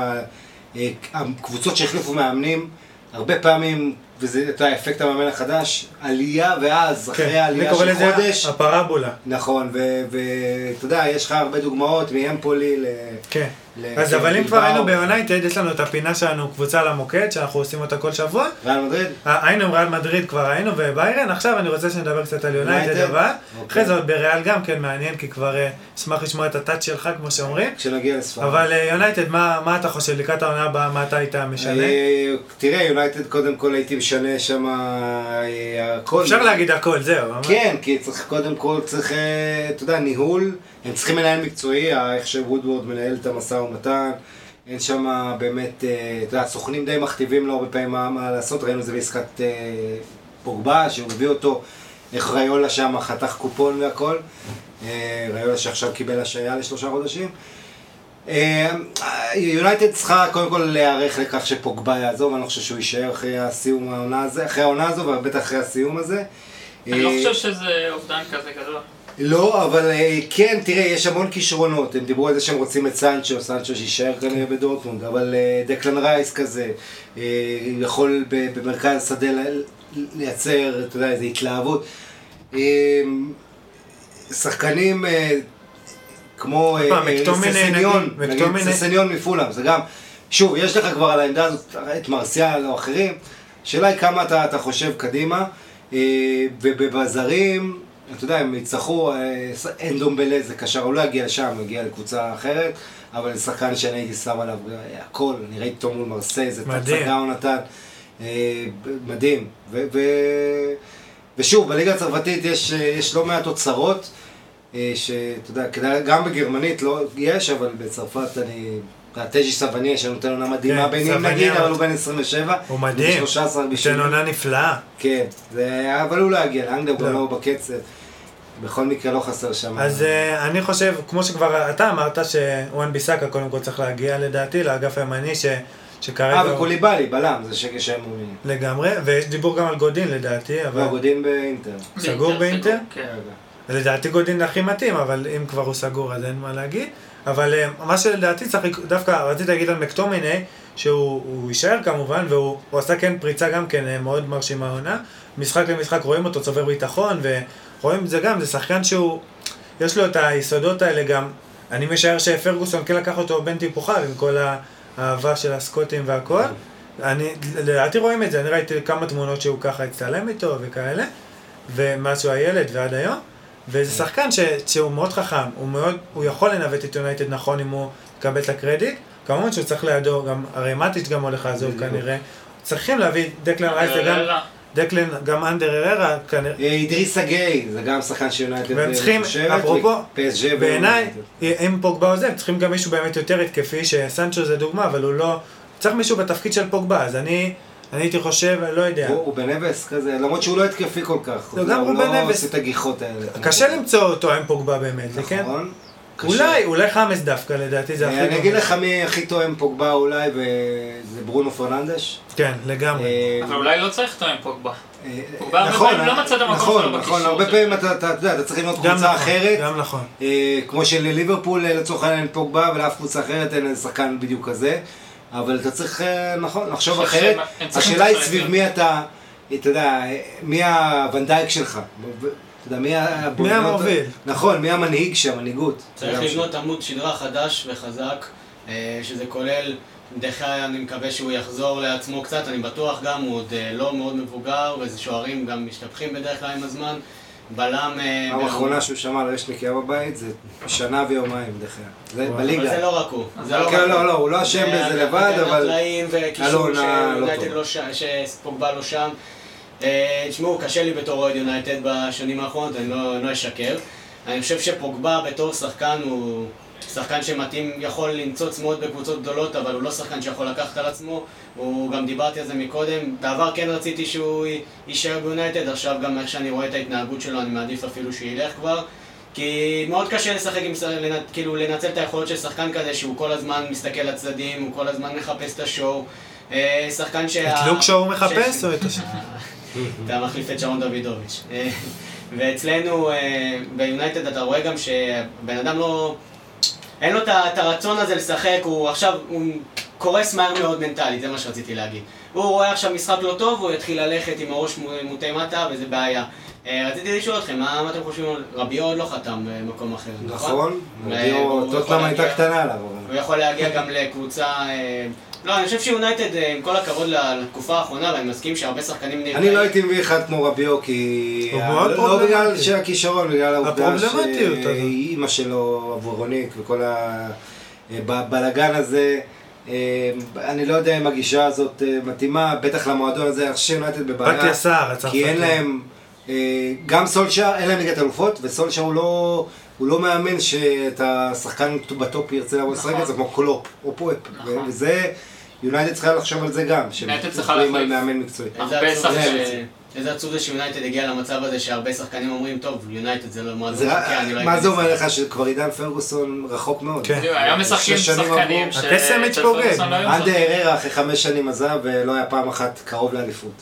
אה, הקבוצות שהחליפו מאמנים, הרבה פעמים, וזה את האפקט המאמן החדש, עלייה ואז, אחרי כן, העלייה אני קורא של לזה חודש, הפרבולה. נכון, ואתה יודע, יש לך הרבה דוגמאות מאמפולי ל... כן. ל- אז אבל אם כבר. היינו ביונייטד, יש לנו את הפינה שלנו, קבוצה למוקד, שאנחנו עושים אותה כל שבוע. ריאל מדריד? אה, היינו עם ריאל מדריד, כבר היינו וביירן, עכשיו אני רוצה שנדבר קצת על יונייטד? אבל. אוקיי. אחרי זה עוד בריאל גם כן מעניין, כי כבר אה, אשמח לשמוע את הטאץ' שלך, כמו שאומרים. כשנגיע לספרד. אבל אה, יונייטד, מה אתה חושב לקראת העונה הבאה, מה אתה היית משנה? אה, תראה, יונייטד קודם כל הייתי משנה שם אה, הכל. אפשר להגיד הכל, זהו. כן, כי צריך קודם כל, צריך, אה, אתה יודע, ניהול, הם צריכים מנהל מקצועי, אה, איך שוודוורד מנהל את המשא ומתן, אין שם באמת, אתה יודע, הסוכנים די מכתיבים לו הרבה פעמים מה, מה לעשות, ראינו את זה בעסקת פוגבה, שהוא הביא אותו, איך ריולה שם חתך קופון והכל, ריולה שעכשיו קיבל השעיה לשלושה חודשים. אה, יונייטד צריכה קודם כל להיערך לכך שפוגבה יעזוב, אני לא חושב שהוא יישאר אחרי הסיום העונה הזה, אחרי העונה הזו, ובטח אחרי הסיום הזה. אני לא אה, חושב שזה אובדן כזה גדול. לא, אבל אה, כן, תראה, יש המון כישרונות. הם דיברו על זה שהם רוצים את סנצ'ו, סנצ'ו שיישאר כנראה בדורטמונד, אבל אה, דקלן רייס כזה, יכול במרכז השדה ל- לייצר, אתה יודע, איזו התלהבות. שחקנים כמו אה, אה, ססניון, נגיד. ססניון מפולאם, זה גם, שוב, יש לך כבר על העמדה הזאת את מרסיאל או אחרים, השאלה היא כמה אתה, אתה חושב קדימה, אה, ובזרים, אתה יודע, הם יצטרכו, אה, אין דומבלה זה קשר, הוא לא יגיע לשם, הוא יגיע לקבוצה אחרת, אבל זה שחקן שאני הייתי שם עליו אה, הכל, אני ראיתי אותו מול מרסיי, זה מדהים. הצגה הוא נתן, אה, מדהים, ו, ו, ושוב, בליגה הצרפתית יש, אה, יש לא מעט אוצרות, אה, שאתה יודע, כדאי- גם בגרמנית לא יש, אבל בצרפת אני... טז'י סבניה שנותן עונה מדהימה כן, בינים סבניה נגיד, אבל הוא בן 27. הוא מדהים. 13 נותן בשביל... עונה נפלאה. כן, זה... אבל הוא לא יגיע לאנגליה, הוא גם לא. לא בקצב. בכל מקרה לא חסר שם. אז אה, אני חושב, כמו שכבר אתה אמרת, שוואן ביסאקה קודם כל צריך להגיע לדעתי לאגף הימני, ש- שכרגע... אה, הוא- וקוליבאלי, בלם, זה שקר שהם מעוניינים. לגמרי, ויש דיבור גם על גודין לדעתי, אבל... לא, גודין באינטר. סגור באינטר? כן. לדעתי גודין הכי מתאים, אבל אם כבר הוא סגור אז אין מה להגיד. אבל אה, מה שלדעתי צריך, דווקא רציתי להגיד על מקטומיני, שהוא הוא יישאר כמובן, והוא הוא עשה כן פריצה גם כן אה, מאוד מרשימה עונה. משחק למשחק רואים אותו צובר ביטחון, ורואים את זה גם, זה שחקן שהוא, יש לו את היסודות האלה גם. אני משער שפרגוסון כן לקח אותו בין טיפוחיו עם כל האהבה של הסקוטים והכל. אני, לדעתי רואים את זה, אני ראיתי כמה תמונות שהוא ככה הצטלם איתו וכאלה, ומאז שהוא הילד ועד היום. וזה שחקן ש, שהוא מאוד חכם, הוא מאוד, הוא יכול לנווט את יונייטד נכון אם הוא יקבל את הקרדיט. כמובן שהוא צריך לידו, גם, הרי מטיץ' גם הולך לעזוב. כנראה. צריכים להביא דקלן רייס וגם, דקלן, גם אנדר הררה, כנראה. אה, אידריסה גיי, זה גם שחקן שיונייטד והם צריכים, אפרופו, בעיניי. אם פוגבה עוזב, צריכים גם מישהו באמת יותר התקפי, שסנצ'ו זה דוגמה, אבל הוא לא... צריך מישהו בתפקיד של פוגבה, אז אני, אני הייתי חושב, לא יודע. הוא הוא בנבס כזה, למרות שהוא לא התקפי כל כך. לא, גם הוא לא בנבס. עושה את הגיחות האלה. קשה למצוא אותו עם פוגבה באמת, כן? נכון. קשה. אולי, אולי חאמס דווקא, לדעתי זה הכי... אני אגיד. לך מי הכי תואם פוגבה אולי, וזה ברונו פרננדש. כן, לגמרי. אה, אבל אולי לא צריך אותו עם פוגבה. פוגבה הרבה נכון, לא נכון, נכון, הרבה זה- פעמים אתה יודע, אתה צריך לבנות גם קבוצה נכון, אחרת, גם נכון. אה, כמו שלליברפול אה, לצורך העניין אין פוגבה, ולאף קבוצה אחרת אין שחקן בדיוק כזה, אבל אתה צריך, אה, נכון, לחשוב אחרת. השאלה היא סביב. מי אתה, אתה יודע, מי הוונדייק שלך. אתה יודע, מי המוביל? נכון, מי המנהיג שם, המנהיגות. צריך לבנות עמוד שדרה חדש וחזק, אה, שזה כולל, דחיה אני מקווה שהוא יחזור לעצמו קצת, אני בטוח גם, הוא עוד אה, לא מאוד מבוגר, וזה שוערים גם משתפכים בדרך כלל עם הזמן. בלם... אה, האחרונה שהוא שמע על רשניק היה בבית, זה שנה ויומיים אגב. זה וואו. אבל בליגה. זה לא רק הוא. זה לא כן, רק לא, הוא. לא, הוא לא אשם זה בזה לבד, אבל... לו עונה לא טובה. לא שפוגבה לא שם. אה, תשמעו, קשה לי בתור אוהד יונייטד בשנים האחרונות, אני לא לא אשקר. אני חושב שפוגבה בתור שחקן הוא שחקן שמתאים, יכול לנצוץ מאוד בקבוצות גדולות, אבל הוא לא שחקן שיכול לקחת על עצמו. הוא גם דיברתי על זה מקודם, בעבר כן רציתי שהוא יישאר ביונייטד, עכשיו גם איך שאני רואה את ההתנהגות שלו, אני מעדיף אפילו שילך כבר. כי מאוד קשה לשחק עם, כאילו לנצל את היכולות של שחקן כזה שהוא כל הזמן מסתכל לצדדים, הוא כל הזמן מחפש את השואו. אה, שחקן שה... את לוק שואו מחפש או את השני? אתה מחליף את שרון דוידוביץ'. אה, ואצלנו אה, ביונייטד אתה רואה גם שבן אדם לא... אין לו את הרצון הזה לשחק, הוא עכשיו, הוא קורס מהר מאוד מנטלית, זה מה שרציתי להגיד. הוא רואה עכשיו משחק לא טוב, הוא יתחיל ללכת עם הראש מו- מוטה מטה, וזה בעיה. אה, רציתי לשאול אתכם, מה אתם חושבים על... רביו עוד לא חתם במקום אחר, נכון? נכון, והוא רביו, יכול טוטנאם הייתה להגיע- קטנה עליו. הוא יכול להגיע גם לקבוצה... אה, לא, אני חושב שיונייטד, אה, עם כל הכבוד לתקופה האחרונה, ואני מסכים שהרבה שחקנים נרגעים. אני לא הייתי מביא אחד כמו רביו, כי... לא פרובלמטי. בגלל שהכישרון, בגלל העובדה. שאימא שלו עבורונית וכל הבלגן הזה, אה, אני לא יודע אם הגישה הזאת אה, מתאימה, בטח למועדון הזה, אני חושב שיונייטד בבעיה. הסער, הצרפתי. כי אין להם, אה, גם סולשאר, אין להם ליגת אלופות, וסולשאר הוא לא, הוא לא מאמן שאת השחקן ב top ירצה לבוא לשחק נכון. את זה כמו קלופ או פפ. נכון. וזה, יונייטד צריכה לחשוב על זה גם, שהם מסתכלים על. מאמן מקצועי. איזה עצוב זה שיונייטד הגיע למצב הזה שהרבה שחקנים אומרים, טוב, יונייטד זה לא מועדון לא מה זה אומר משחק." לך שכבר עידן פרגוסון רחוק מאוד? כן. בדיוק, היום משחקים שחקנים. ש... הקסם מתפוגג. פרגוסון לא אנדר אררה אחרי חמש שנים עזב ולא היה פעם אחת קרוב לאליפות.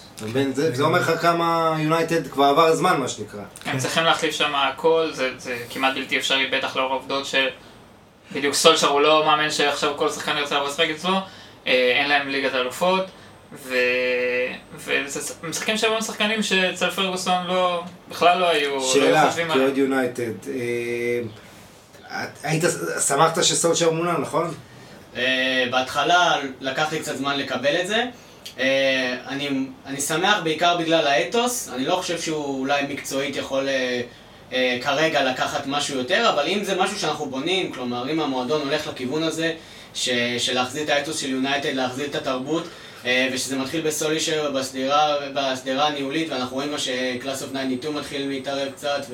זה אומר לך כמה יונייטד כבר עבר הזמן מה שנקרא. הם צריכים להחליף שם הכל, זה, כמעט בלתי אפשרי, בטח לאור העובדות שבדיוק סולשר הוא לא מאמן שעכשיו כל שחקן ירצה לבוא לשחק אצלו, אין להם ליגת אלופות, ו... וזה משחקים שהיו שחקנים שאצל פרגוסון לא, בכלל לא היו, לא שאלה. כאוהד יונייטד, אה, היית, שמחת שסולשר מונה, נכון? אה, בהתחלה לקח לי קצת זמן לקבל את זה. אה, אני, אני שמח בעיקר בגלל האתוס, אני לא חושב שהוא אולי מקצועית יכול אה, אה, כרגע לקחת משהו יותר, אבל אם זה משהו שאנחנו בונים, כלומר אם המועדון הולך לכיוון הזה, ש, של להחזיר את האתוס של יונייטד, להחזיר את התרבות, אה, ושזה מתחיל בסולישר בשדרה, בשדרה הניהולית, ואנחנו רואים מה שקלאס אוף 92 מתחיל להתערב קצת,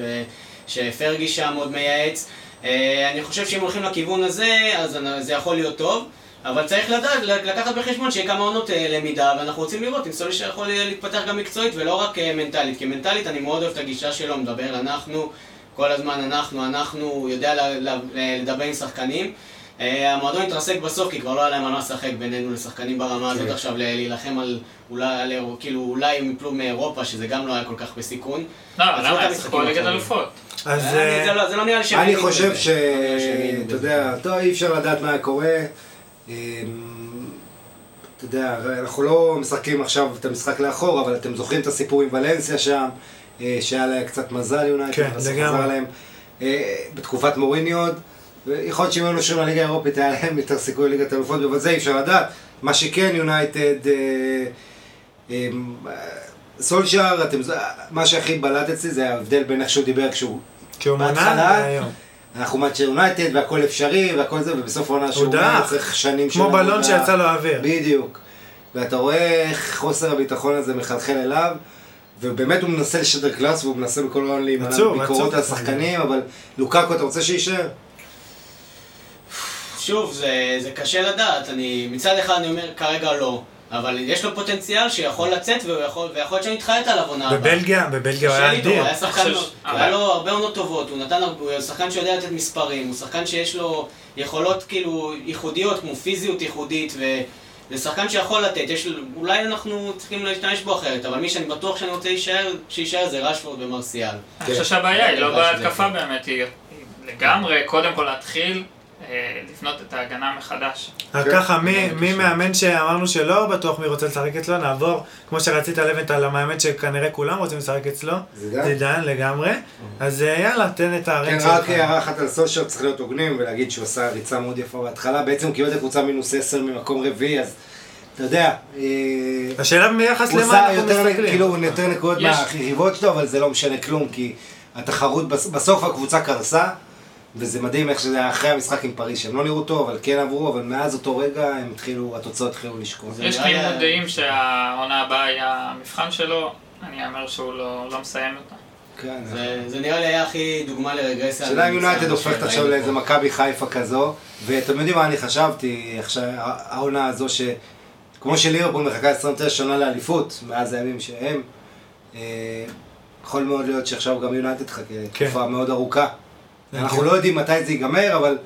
ושפרגי שם עוד מייעץ. אה, אני חושב שאם הולכים לכיוון הזה, אז זה יכול להיות טוב, אבל צריך לדעת, לקחת בחשבון שיהיה כמה עונות אה, למידה, ואנחנו רוצים לראות אם סולישר יכול להתפתח גם מקצועית ולא רק מנטלית, כי מנטלית אני מאוד אוהב את הגישה שלו, מדבר אנחנו, כל הזמן אנחנו, אנחנו, יודע לדבר עם שחקנים. אה, המועדון התרסק בסוף, כי כבר לא היה להם על מה לשחק בינינו לשחקנים ברמה הזאת כן. עכשיו, להילחם על אולי, כאילו, אולי הם יפלו מאירופה, שזה גם לא היה כל כך בסיכון. לא, למה? לא הם שיחקו ליגת האחרונים. אלופות. אז אני- אה, זה לא- לא נראה לי שהם אני האמינו חושב. ש... לא אתה. יודע, טוב, אי אפשר לדעת מה קורה. אמ, אתה יודע, אנחנו לא משחקים עכשיו את המשחק לאחור, אבל אתם זוכרים את הסיפור עם ולנסיה שם, אה, שהיה לה קצת מזל יונייטד, כן, בסוף לגמרי. חזר להם בתקופת מוריני עוד. ויכול להיות שאם היו נושרים לליגה האירופית היה להם יותר סיכוי לליגת אלופות, אבל זה אי אפשר לדעת. מה שכן, יונייטד, אה, אה, סולשאר, מה שהכי בלט אצלי זה ההבדל בין איך שהוא דיבר כשהוא כשהוא היום. אנחנו מאצ'ר יונייטד והכל אפשרי והכל זה, ובסוף העונה שהוא. צריך שנים כמו של בלון עבודה. שיצא לו האוויר. בדיוק. ואתה רואה איך חוסר הביטחון הזה מחלחל אליו, ובאמת הוא מנסה לשדר קלאס והוא מנסה בכל העולם להימנע מביקורות עצוב. על השחקנים, אבל לוקאקו, אתה רוצה שיישאר? שוב, זה, זה קשה לדעת, אני, מצד אחד אני אומר כרגע לא, אבל יש לו פוטנציאל שיכול לצאת ויכול, ויכול להיות שנתחרט עליו עונה הבאה. בבלגיה, בבלגיה הוא היה הוא אדיר. היה שחקן, לא- היה לו הרבה עונות טובות, הוא נתן, הרבה- הוא שחקן שיודע לתת מספרים, הוא שחקן שיש לו יכולות כאילו ייחודיות, כמו פיזיות ייחודית, וזה שחקן שיכול לתת, יש, אולי אנחנו צריכים להשתמש בו אחרת, אבל מי שאני בטוח שאני רוצה להישאר, שיישאר זה רשפורד ומרסיאל. אני חושב שהבעיה היא לא כן, שזה בהתקפה. באמת, היא לגמרי, קודם כל להתחיל לבנות את ההגנה מחדש. אז כן. ככה, מי- כן. מאמן שאמרנו שלא בטוח מי רוצה לשחק אצלו, נעבור, כמו שרצית לבנטל, למאמן שכנראה כולם רוצים לשחק אצלו, זידן? לגמרי. אז אה, יאללה, תן את כן, הרנט רק. הערה אחת על סושר, צריך להיות הוגנים ולהגיד שהוא עשה ריצה מאוד יפה בהתחלה, בעצם הוא קיבל את הקבוצה מינוס 10 ממקום רביעי, אז אתה יודע, אה, השאלה ביחס הוא למה אנחנו יותר, מסתכלים. כאילו, יותר נקודות מהיריבות שלו, אבל זה לא משנה כלום, כי התחרות, בס- בסוף הקבוצה קרסה, וזה מדהים איך שזה היה אחרי המשחק עם פריז, שהם לא נראו טוב, אבל כן עברו, אבל מאז אותו רגע הם התחילו, התוצאות התחילו לשקוע. זה יש לי- תמימות דעים שהעונה הבאה היא המבחן שלו, אני אאמר שהוא לא לא מסיים אותה. כן, זה, זה נראה לי היה הכי דוגמה לרגרסיה. השאלה אם יונייטד הופכת עכשיו. לאיזה מכבי חיפה כזו, ואתם יודעים מה אני חשבתי, עכשיו, העונה הזו ש... כמו שליברפול מחכה 29 שנה לאליפות, מאז הימים שהם, אה, יכול מאוד להיות שעכשיו גם יונייטד תחכה כן. תקופה מאוד ארוכה. כן. אנחנו לא יודעים מתי זה ייגמר, אבל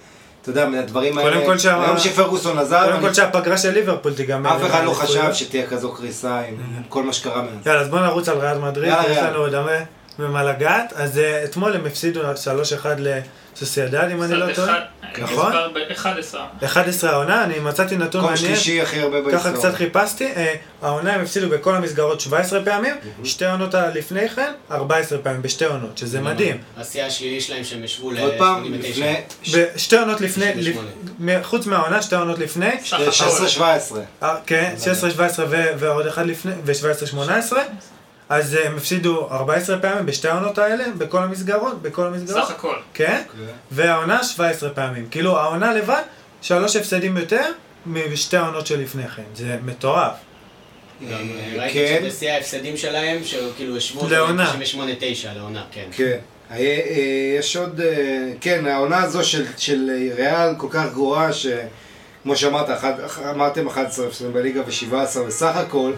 אתה יודע, מהדברים קודם האלה, כל שה- היום שפרגוסון עזב, קודם כל שהפגרה של ליברפול תיגמר. אף אחד לא חשב. שתהיה כזו קריסה עם כל מה שקרה מאז. יאללה, אז בוא נרוץ על ריאל מדריד, יאללה, יש ריאל. לנו עוד הרבה במה לגעת. אז אה, אתמול הם הפסידו 3-1 לסוסיידד, אם אני לא טועה. נכון? מספר ב-11. 11 העונה, אני מצאתי נתון מקום מעניין. שלישי הכי הרבה ככה בהיסטוריה. קצת חיפשתי, אה, העונה הם הפסידו בכל המסגרות 17 פעמים, שתי עונות לפני כן, 14 פעמים, בשתי עונות, שזה מדהים. השיא השלילי שלהם שהם השוו ל-89. עוד פעם, לפני בשתי עונות לפני, 98. לפ- חוץ מהעונה, שתי עונות לפני, סך הכל. 16-17. אה, כן, 16-17 ו- ועוד אחד לפני, ו-17-18, אז אה, הם הפסידו 14 פעמים בשתי העונות האלה, בכל המסגרות, בכל המסגרות, סך הכל. כן, והעונה 17 פעמים, כאילו העונה לבד, שלוש הפסדים יותר, משתי העונות שלפני כן, זה מטורף. גם אה, אה, ראיתי כן. שבשיא ההפסדים שלהם, שכאילו השוו לעונה. ל-98-9 לעונה, כן. כן. יש עוד, כן, העונה הזו של, של ריאל כל כך גרועה, שכמו שאמרת, אמרתם 11 הפסדים בליגה ו-17 בסך הכל,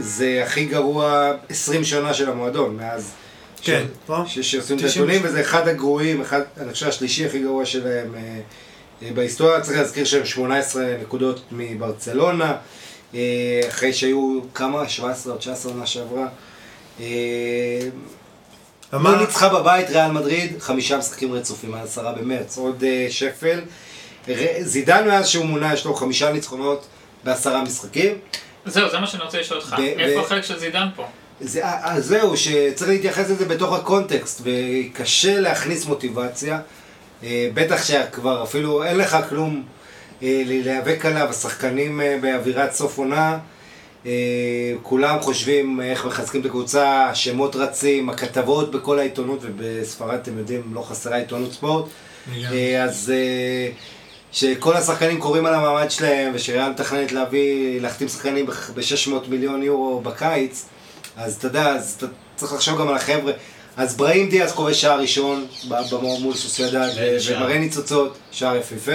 זה הכי גרוע 20 שנה של המועדון, מאז כן, ש- שעושים את 90. הנתונים, וזה אחד הגרועים, אחד, אני חושב השלישי הכי גרוע שלהם אה, אה, בהיסטוריה, צריך להזכיר שהם 18 נקודות מברצלונה, אה, אחרי שהיו כמה? 17 או 19 עונה שעברה. אה, אמר- לא ניצחה בבית ריאל מדריד, חמישה משחקים רצופים, עד עשרה במרץ, עוד אה, שפל. זידן מאז שהוא מונה, יש לו חמישה ניצחונות בעשרה משחקים. זהו, זה מה שאני רוצה לשאול אותך. איפה החלק של זידן פה? זה, אז זהו, שצריך להתייחס לזה בתוך הקונטקסט, וקשה להכניס מוטיבציה, אה, בטח שכבר אפילו אין לך כלום אה, להיאבק עליו, השחקנים אה, באווירת סוף עונה, אה, כולם חושבים איך מחזקים את הקבוצה, השמות רצים, הכתבות בכל העיתונות, ובספרד אתם יודעים, לא חסרה עיתונות ספורט, אה, אז אה, שכל השחקנים קוראים על המעמד שלהם, ושריאל מתכננת להביא, להחתים שחקנים ב-600 מיליון יורו בקיץ, אז אתה יודע, אז אתה צריך לחשוב גם על החבר'ה. אז בראים דיאז כובש שער ראשון מול סוסיידד, שער. ומראה ניצוצות, שער יפהפה.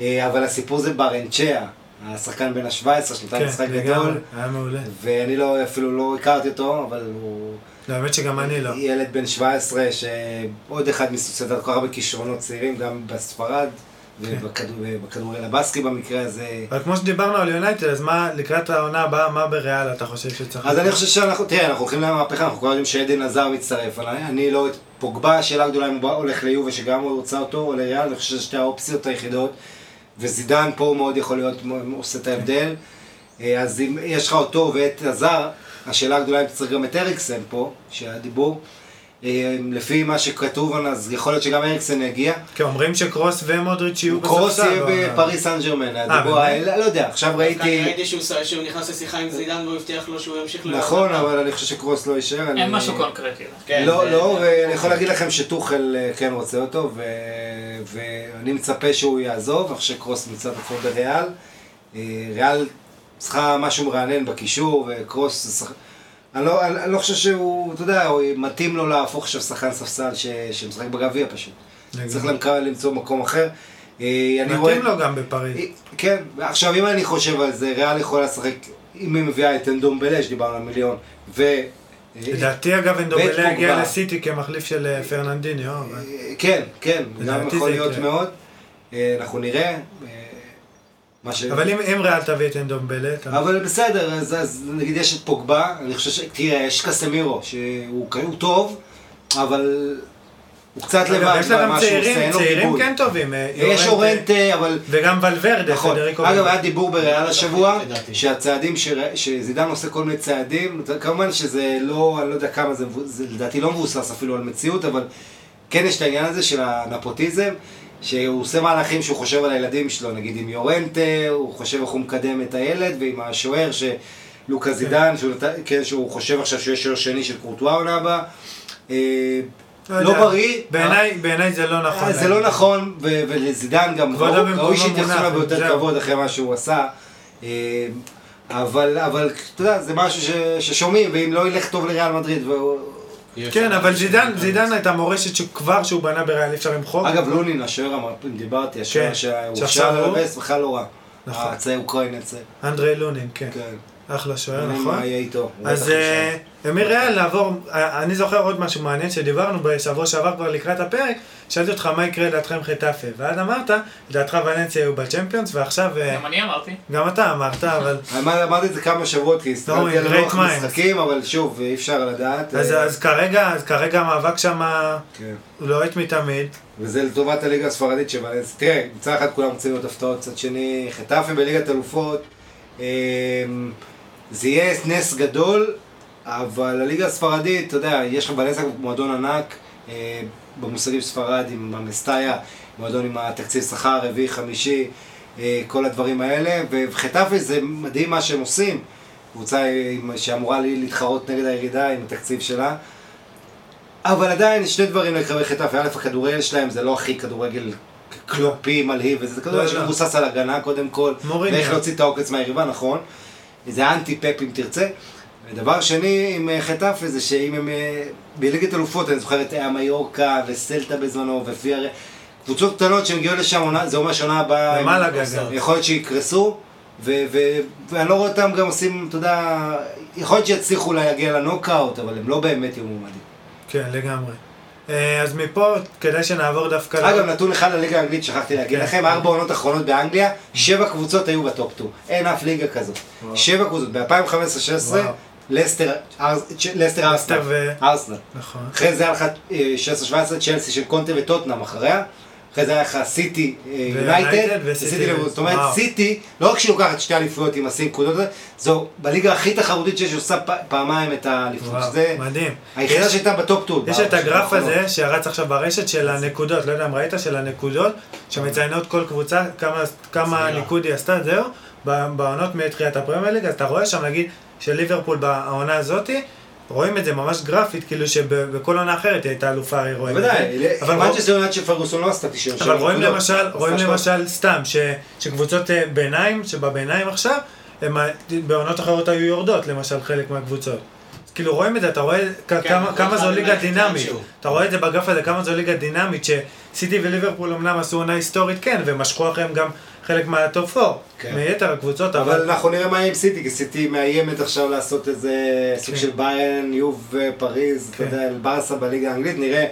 אה, אבל הסיפור זה ברנצ'יה, השחקן בן ה-17, שנתן כן, משחק לגמרי, גדול, היה מעולה. ואני לא, אפילו לא הכרתי אותו, אבל הוא... לא, האמת שגם אני לא. ילד בן 17, שעוד אחד מסוסיידד, כל כך הרבה כישרונות צעירים, גם בספרד, כן. ובכדורגל הבסקי במקרה הזה. אבל כמו שדיברנו על יונייטד, אז מה, לקראת העונה הבאה, מה בריאל אתה חושב שצריך? אז אני חושב שאנחנו, תראה, אנחנו הולכים למהפכה, אנחנו כבר יודעים שעדן עזר מצטרף, אני, אני לא פוגבה, השאלה הגדולה אם הוא הולך ליובה שגם הוא רוצה אותו, או לריאל, אני חושב שזה שתי האופציות היחידות, וזידן פה מאוד יכול להיות, עושה את ההבדל. אה, אז אם יש לך אותו ואת עזר, השאלה הגדולה אם אתה צריך גם את אריקסן פה, שהיה דיבור. לפי מה שכתוב, אז יכול להיות שגם אריקסן יגיע. כי אומרים שקרוס ומודריץ' יהיו קרוס בספסל יהיה בעונה. בפריס סן ג'רמן, אה? לא יודע, עכשיו ראיתי, ראיתי שהוא נכנס לשיחה עם זידן והוא הבטיח לו שהוא ימשיך לעבוד. נכון, אבל אני חושב שקרוס לא יישאר. אין משהו קונקרטי. כן, לא, לא, ואני יכול להגיד לכם שטוחל אה, כן רוצה אותו, ו... ואני מצפה שהוא יעזוב, אני חושב שקרוס מצד עצמו בריאל. אה, ריאל צריכה משהו מרענן בקישור, וקרוס. אני לא, אני, אני לא חושב שהוא, אתה יודע, מתאים לו להפוך עכשיו שחקן ספסל ש... שמשחק בגביע פשוט. לגמרי. צריך למכר, למצוא מקום אחר. אה, אני רואה... מתאים לו גם בפריז. כן, עכשיו אם אני חושב על זה, ריאל יכולה לשחק, אם היא מביאה את אנדומבלה, שדיברנו על מיליון, ו... לדעתי אגב ואת אנדובלה הגיע. לסיטי כמחליף של אה, פרננדיניו. אה, כן, כן, גם יכול להיות. מאוד. אה, אנחנו נראה. מה ש... אבל אם אם ריאל תביא את אנדובלה, אתה- אבל בסדר, אז, אז נגיד יש את פוגבה, אני חושב ש... תראה, יש קסמירו, שהוא הוא טוב, אבל הוא קצת לבד יש לה גם במה שהוא עושה, צעירים, אין לו צעירים. כן טובים. אה, יש אורנטה, אבל... וגם ולוורדה, נכון. פדריקו אגב. היה דיבור בריאל השבוע. שהצעדים, ש... שזידן עושה כל מיני צעדים, כמובן שזה לא, אני לא יודע כמה זה לדעתי לא מבוסס אפילו על מציאות, אבל כן יש את העניין הזה של הנפוטיזם, שהוא עושה מהלכים שהוא חושב על הילדים שלו, נגיד עם יורנטה, הוא חושב איך הוא מקדם את הילד, ועם השוער, שלוקה זידן, שהוא, נת- כן, שהוא חושב עכשיו שהוא יהיה שוער שני של קורטואה עונה הבאה. אה, לא יודע. בריא. בעיניי בעיניי זה לא נכון. אה, זה לא נכון, ולזידן גם ראוי- שיתייחסו מונח, אליו ביותר. כבוד אחרי מה שהוא עשה. אה, אבל, אבל, אתה יודע, זה משהו ששומעים, ואם לא ילך טוב לריאל מדריד, כן, אבל זידן, זידן הייתה מורשת שכבר שהוא בנה בריאל אי אפשר למחוק. אגב, לונין, השוער, דיברתי, השוער כן, שהוא שעכשיו הוא- בכלל לא רע. נכון. הצעיר אוקראיני הצעיר. אנדרי לונין, כן. כן. אחלה שוער, נכון? מה יהיה איתו. הוא אז. אה, מריאל לעבור, אה, אני זוכר עוד משהו מעניין שדיברנו בשבוע שעבר כבר לקראת הפרק, שאלתי אותך מה יקרה לדעתכם חטאפה, ואז אמרת, לדעתך ולנסיה היו בצ'מפיונס, ועכשיו, אה, גם אני אמרתי. גם אתה אמרת, אבל, אמר- אמרתי את זה כמה שבועות, כי הסתכלתי על לוח minds. משחקים, אבל שוב, אי אפשר לדעת. אז אז כרגע, אז כרגע המאבק שם כן. לוהט מתמיד, וזה לטובת הליגה הספרדית שוולנסיה. תראה, מצד אחד כולם רוצים להיות הפתעות, מצד שני, חטאפה בליגת אלופות. זה יהיה נס גדול, אבל הליגה הספרדית, אתה יודע, יש לך ולנסיה מועדון ענק, אה, במושגים ספרד עם המסטאיה, מועדון עם התקציב שכר רביעי, חמישי, אה, כל הדברים האלה, וחטאפה זה מדהים מה שהם עושים. קבוצה עם- שאמורה להתחרות נגד הירידה עם התקציב שלה. אבל עדיין שני דברים לגבי חטאפה, א', הכדורגל שלהם זה לא הכי כדורגל קלופי מלהיב, וזה לא, כדורגל לא. שמבוסס על הגנה קודם כל. ואיך להוציא את העוקץ מהיריבה, נכון. זה אנטי פאפ אם תרצה. ודבר שני עם אה, חטאפה זה שאם הם אה, בליגת אלופות, אני זוכר את אה, מיורקה וסלטה בזמנו ופיארה, קבוצות קטנות שמגיעות לשם, זה אומר שנה הבאה. יכול להיות שיקרסו, ו- ו- ואני לא רואה אותם גם עושים, אתה יודע, יכול להיות שיצליחו להגיע לנוקאוט, אבל הם לא באמת יהיו מועמדים. כן, לגמרי. אה, אז מפה כדאי שנעבור דווקא... אגב, נתון אחד לליגה האנגלית, שכחתי להגיד כן. לכם, ארבע עונות אחרונות באנגליה, שבע קבוצות היו ב top 2. אין אף ליגה כזאת. שבע קבוצות, ב-2015-2016, וואו. לסטר, ארס- צ'- לסטר ארסנל. לסטר ו- ארסנל. נכון. אחרי זה היה לך אה, 16-17, צ'לסי של קונטה וטוטנאם אחריה. אחרי זה היה לך סיטי אה, יונייטד, וסיטי ליברפול. זאת אומרת. סיטי, לא רק שהיא לוקחת שתי אליפויות עם השיא נקודות זו בליגה הכי תחרותית שיש, עושה פעמיים את האליפות. שזה מדהים. היחידה שהייתה ב top 2. יש את הגרף הזה שרץ עכשיו ברשת של הנקודות, לא יודע אם ראית, של הנקודות, שמציינות כל קבוצה, כמה. ניקוד היא עשתה, זהו, בעונות מתחילת הפרמייר ליג, אז אתה רואה שם נגיד שליברפול בעונה הזאתי, רואים את זה ממש גרפית, כאילו שבכל עונה אחרת היא הייתה אלופה, היא רואים את זה. בוודאי, אבל מנצ'סטר יונייטד של פרגוסון לא עשתה 97 אבל רואים. למשל, רואים. למשל סתם, ש, שקבוצות אה, ביניים, שבביניים עכשיו, בעונות אחרות היו יורדות, למשל חלק מהקבוצות. כאילו רואים את זה, אתה רואה כן, כמה, זו ליגה דינמית. אתה רואה את זה בגרף הזה, כמה זו ליגה דינמית, שסיטי וליברפול אמנם עשו עונה היסטורית, כן, ומשכו אחריהם גם חלק מהטופ 4, כן. מיתר הקבוצות, אבל אבל... אנחנו נראה מה יהיה עם סיטי, כי סיטי מאיימת עכשיו לעשות איזה סוג כן. של ביירן, יוב פריז, אתה כן. יודע, ברסה בליגה האנגלית, נראה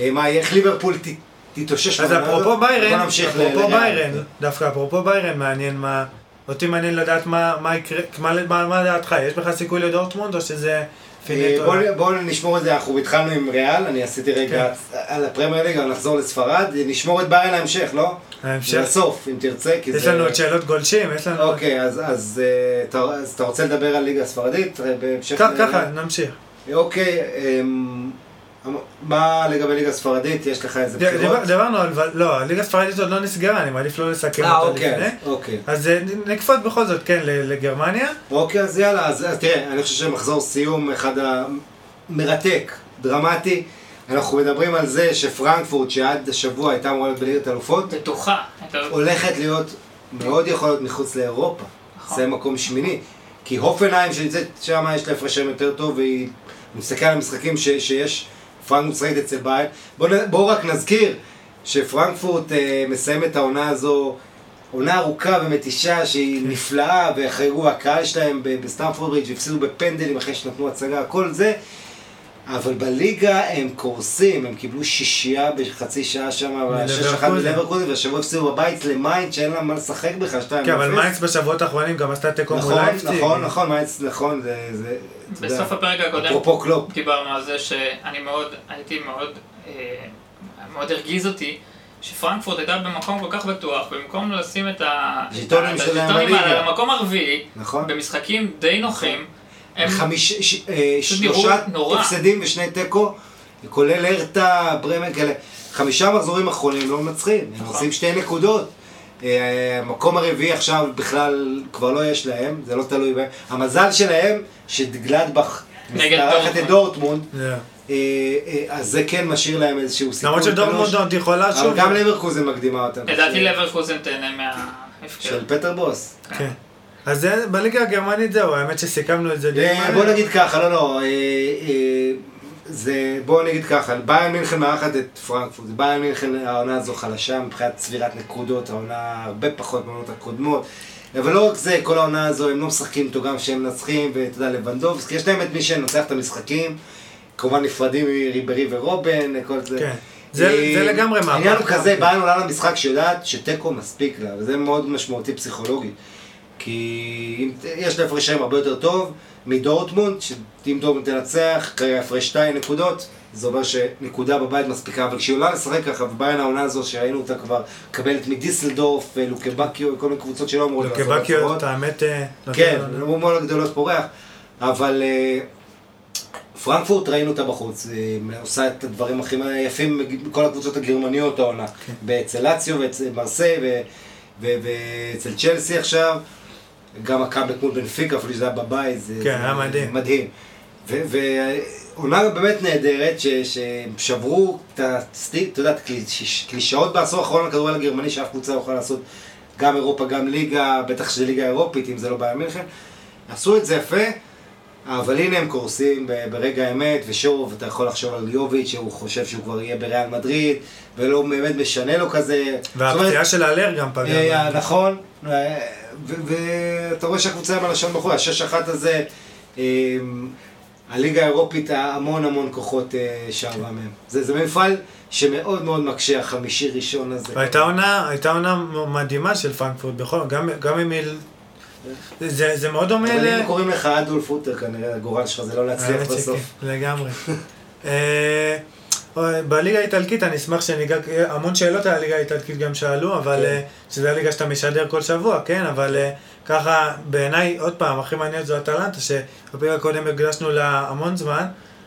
אה, מה יהיה, איך ליברפול תתאושש. אז אפרופו. ביירן, אפרופו. ביירן, דווקא אפרופו ביירן מעניין מה... אותי מעניין לדעת מה, מה יקרה, מה, מה, מה דעתך, יש בכלל סיכוי לדורטמונד או שזה? בואו בוא נשמור את זה, אנחנו התחלנו עם ריאל, אני עשיתי רגע כן. על הפרמייר ליגה, נחזור לספרד, נשמור את ביירן להמשך, לא? ההמשך. לסוף, אם תרצה, כי יש זה... לנו עוד שאלות גולשים, יש לנו... אוקיי, אז, אה, אתה, רוצה לדבר על ליגה הספרדית? אה, ככה, נמשיך. אוקיי, אמ, מה לגבי ליגה הספרדית? יש לך איזה בחירות? דיבר- דיברנו על... לא, הליגה הספרדית עוד לא נסגרה, אני מעדיף לא לסכם אה, אותה אוקיי, לפני. אז- אוקיי. אז אה, נקפוץ בכל זאת, כן, לגרמניה. אוקיי, אז יאללה, אז, אז תראה, אני חושב שמחזור סיום אחד המרתק, דרמטי. אנחנו מדברים על זה שפרנקפורט, שעד השבוע הייתה אמורה להיות בליגת אלופות, בטוחה. הולכת להיות, מאוד יכול להיות מחוץ לאירופה. נכון. זה מקום שמיני. כי הופנהיים שנמצאת שם, יש לה הפרש שם יותר טוב, והיא אני מסתכל על המשחקים ש, שיש, פרנקפורט משחקת אצל ביירן. בואו בוא רק נזכיר שפרנקפורט אה, מסיים את העונה הזו, עונה ארוכה ומתישה שהיא נפלאה, והחרגו הקהל שלהם ב- בסטמפורד ברידג', הפסידו בפנדלים אחרי שנתנו הצגה, כל זה. אבל בליגה הם קורסים, הם קיבלו שישייה בחצי שעה שם, שש אחת מלברקוזן. והשבוע הפסידו בבית למיינץ שאין להם מה לשחק בכלל, שתיים. כן, אבל. מיינץ בשבועות האחרונים גם עשתה תיקו מול נכון, לייפציג. נכון, נכון, מיינץ, נכון, זה, בסוף הפרק הקודם אפרופו קלופ. דיברנו על זה שאני מאוד, הייתי מאוד, אה, מאוד הרגיז אותי שפרנקפורט הייתה במקום כל כך בטוח, במקום לשים את הז'יטונים. על המקום הרביעי, נכון. במשחקים די נוחים, אה, שלושה. הפסדים ושני תיקו, כולל הרטה, ברמן כאלה. חמישה מחזורים אחרונים לא מנצחים, הם נכון. עושים שתי נקודות. אה, המקום הרביעי עכשיו בכלל כבר לא יש להם, זה לא תלוי בהם. המזל שלהם שגלדבך מארחת את דורטמונד. אה, אז זה כן משאיר להם איזשהו סיכוי. למרות שדורטמונד. עוד יכולה אבל שוב. גם לברקוזן מקדימה אותם. לדעתי לברקוזן תהנה מההפקר. של פטר בוס. כן. אז זה, בליגה הגרמנית זהו, האמת שסיכמנו את זה. די אה, מהר. בוא נגיד ככה, לא, לא, אה, אה, זה, בוא נגיד ככה, ביירן מינכן מארחת את פרנקפורט, ביירן מינכן העונה הזו חלשה מבחינת צבירת נקודות, העונה הרבה פחות מהעונות הקודמות, אבל לא רק זה, כל העונה הזו הם לא משחקים איתו גם כשהם מנצחים, ואתה יודע, לבנדובסקי, יש להם את מי שנוצח את המשחקים, כמובן נפרדים מריברי ורובן, כל זה. כן. זה, זה לגמרי מהפך. העניין הוא כזה, ביירן עולה למשחק שיודעת שתיקו מספיק לה, וזה מאוד משמעותי פסיכולוגית. כי אם, יש לה הפרש שערים הרבה יותר טוב מדורטמונד, שאם דורטמונד תנצח, כרגע הפרש שתיים נקודות, זה אומר שנקודה בבית מספיקה, אבל כשהיא עולה לשחק ככה, וביירן העונה הזו שראינו אותה כבר, מקבלת מדיסלדורף, לוקבקיו, כל מיני קבוצות שלא אמורות לעשות לוקבקיו. את האמת... אה, נותן כן, הוא מאוד גדולות פורח, אבל אה, פרנקפורט ראינו אותה בחוץ, היא עושה את הדברים הכי יפים מכל הקבוצות הגרמניות העונה, אצל לאציו ואצל מרסיי ואצל צ'לסי עכשיו, גם הקאמבק מול בנפיקה, אפילו שזה היה בבית, זה כן, זה היה מדהים. מדהים. עונה באמת נהדרת, ש- שהם שברו את הסטיק, אתה יודע, את הקליש- קלישאות בעשור האחרון לכדורגל הגרמני, שאף קבוצה לא יכולה לעשות גם אירופה, גם ליגה, בטח שזה ליגה אירופית, אם זה לא בעיה מינכן. עשו את זה יפה, אבל הנה הם קורסים ברגע האמת, ושוב, אתה יכול לחשוב על יוביץ', שהוא חושב שהוא כבר יהיה בריאל מדריד, ולא באמת משנה לו כזה. והפציעה של האלר גם פגעה. אה. נכון, אה, ואתה רואה שהקבוצה עם הלשון בחוץ, השש אחת הזה, אה, הליגה האירופית, המון המון כוחות אה, שאבה מהם. זה זה מפעל שמאוד מאוד מקשה, החמישי ראשון הזה. והייתה עונה, מדהימה של פרנקפורט, גם, גם אם היא... זה, זה מאוד דומה אבל ל... אם קוראים לך אדולף אוטר, כנראה הגורל שלך זה לא להצליח בסוף. לגמרי. אה, בליגה האיטלקית אני אשמח שניגע, המון שאלות על הליגה האיטלקית גם שאלו, אבל כן. אה, שזה הליגה שאתה משדר כל שבוע, כן, אבל אה, ככה בעיניי, עוד פעם, הכי מעניין זו אטלנטה, שבפרק הקודם הקדשנו לה המון זמן,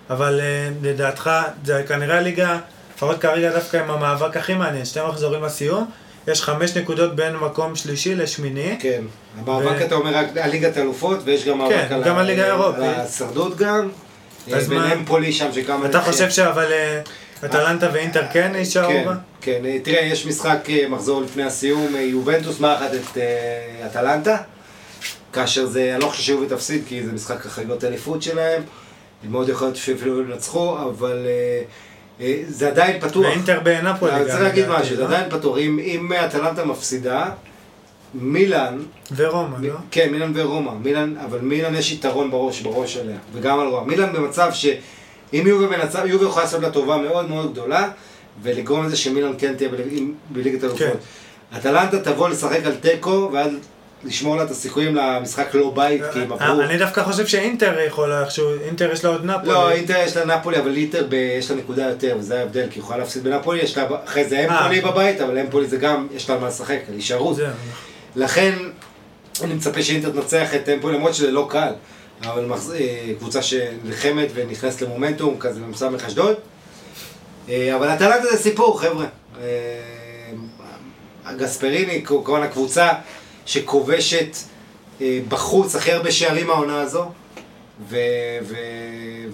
אבל לדעתך זה כנראה הליגה, לפחות כרגע דווקא עם המאבק הכי מעניין, שתי מחזורים לסיום, יש חמש נקודות בין מקום שלישי לשמיני. כן, המאבק ו- אתה אומר רק על ליגת האלופות, ויש גם מאבק כן, על גם ה- הליגה האירופית. על ההישרדות גם. אז אה, מה- בנמפולי שם שגם... אתה חושב שאבל אה, אטלנטה ואינטר כן יישארו כן, בה? כן, אה, תראה, יש משחק מחזור לפני הסיום, יובנטוס מארחת את אטלנטה, כאשר זה, אני לא חושב שיובי תפסיד, כי זה משחק החגיגות האליפות שלהם, מאוד יכול להיות שאפילו ינצחו, אבל אה, זה עדיין פתוח. ואינטר בנפולי אני גם. צריך להגיד משהו, זה לא? עדיין פתוח. אם אטלנטה מפסידה, מילאן, ורומא, לא? כן, מילאן ורומא, מילאן, אבל מילאן יש יתרון בראש, בראש עליה, וגם על רומא. מילאן במצב שאם יובי במצב, יובי יכולה לעשות לה טובה מאוד מאוד גדולה, ולגרום לזה שמילאן כן תהיה בליגת אלופות. כן. אטלנטה תבוא לשחק על תיקו, ואז לשמור לה את הסיכויים למשחק לא בית, כי הם עברו. אה, אני דווקא חושב שאינטר יכולה איכשהו, אינטר יש לה עוד נפולי. לא, אינטר יש לה נפולי, אבל אינטר יש לה נקודה יותר, וזה ההבדל, כי היא יכולה להפסיד בנפולי, יש לה אחרי זה אמפולי אה. בבית, אבל אמפולי זה גם, יש לה מה לשחק, על הישארות. זהו. לכן, אני מצפה שאינטר תנצח את טמפו, למרות שזה לא קל. אבל. אה, קבוצה שנלחמת ונכנסת למומנטום, כזה במסע אשדוד. אבל אטלנטה זה סיפור, חבר'ה. הגספריני, כמובן הקבוצה שכובשת אה, בחוץ הכי הרבה שערים העונה הזו. ו- ו-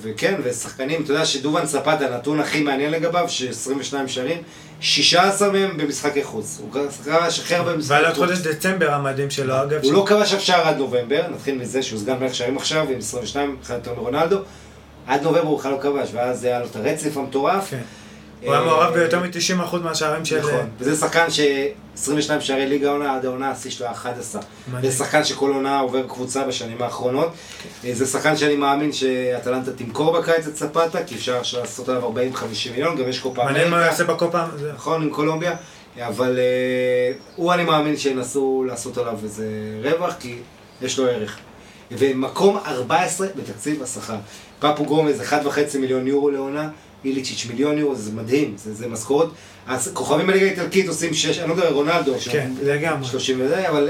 וכן, ושחקנים, אתה יודע שדובן ספת, הנתון הכי מעניין לגביו, ש-22 שערים, 16 מהם במשחקי חוץ. הוא כבש הכי הרבה במשחקי ועל חוץ. עוד חודש דצמבר המדהים שלו, אגב. הוא ש- לא כבש אף שער עד נובמבר, נתחיל מזה שהוא סגן מלך שערים עכשיו עם 22, מבחינת יותר מרונלדו. עד נובמבר הוא בכלל לא כבש, ואז היה לו את הרצף המטורף. כן. הוא היה מעורב ביותר מ-90% מהשערים של... נכון, וזה שחקן ש-22 שערי ליגה עונה, עד העונה השיא שלו היה 11. מדהים. זה שחקן שכל עונה עובר קבוצה בשנים האחרונות. כן. אה, זה שחקן שאני מאמין שאטלנטה תמכור בקיץ את ספטה, כי אפשר לעשות עליו 40-50 מיליון, גם יש קופה מעניין מה הוא. יעשה בקופה. נכון, עם קולומביה, אבל אה, הוא אני מאמין שינסו לעשות עליו איזה רווח, כי יש לו ערך. ומקום 14 בתקציב השכר. פפו גומז, 1.5 מיליון יורו לעונה, איליצ'יץ' מיליון יורו, זה מדהים, זה, זה משכורות. אז כוכבים בליגה האיטלקית עושים 6, אני לא יודע, רונלדו, כן, לגמרי. 30 וזה, אבל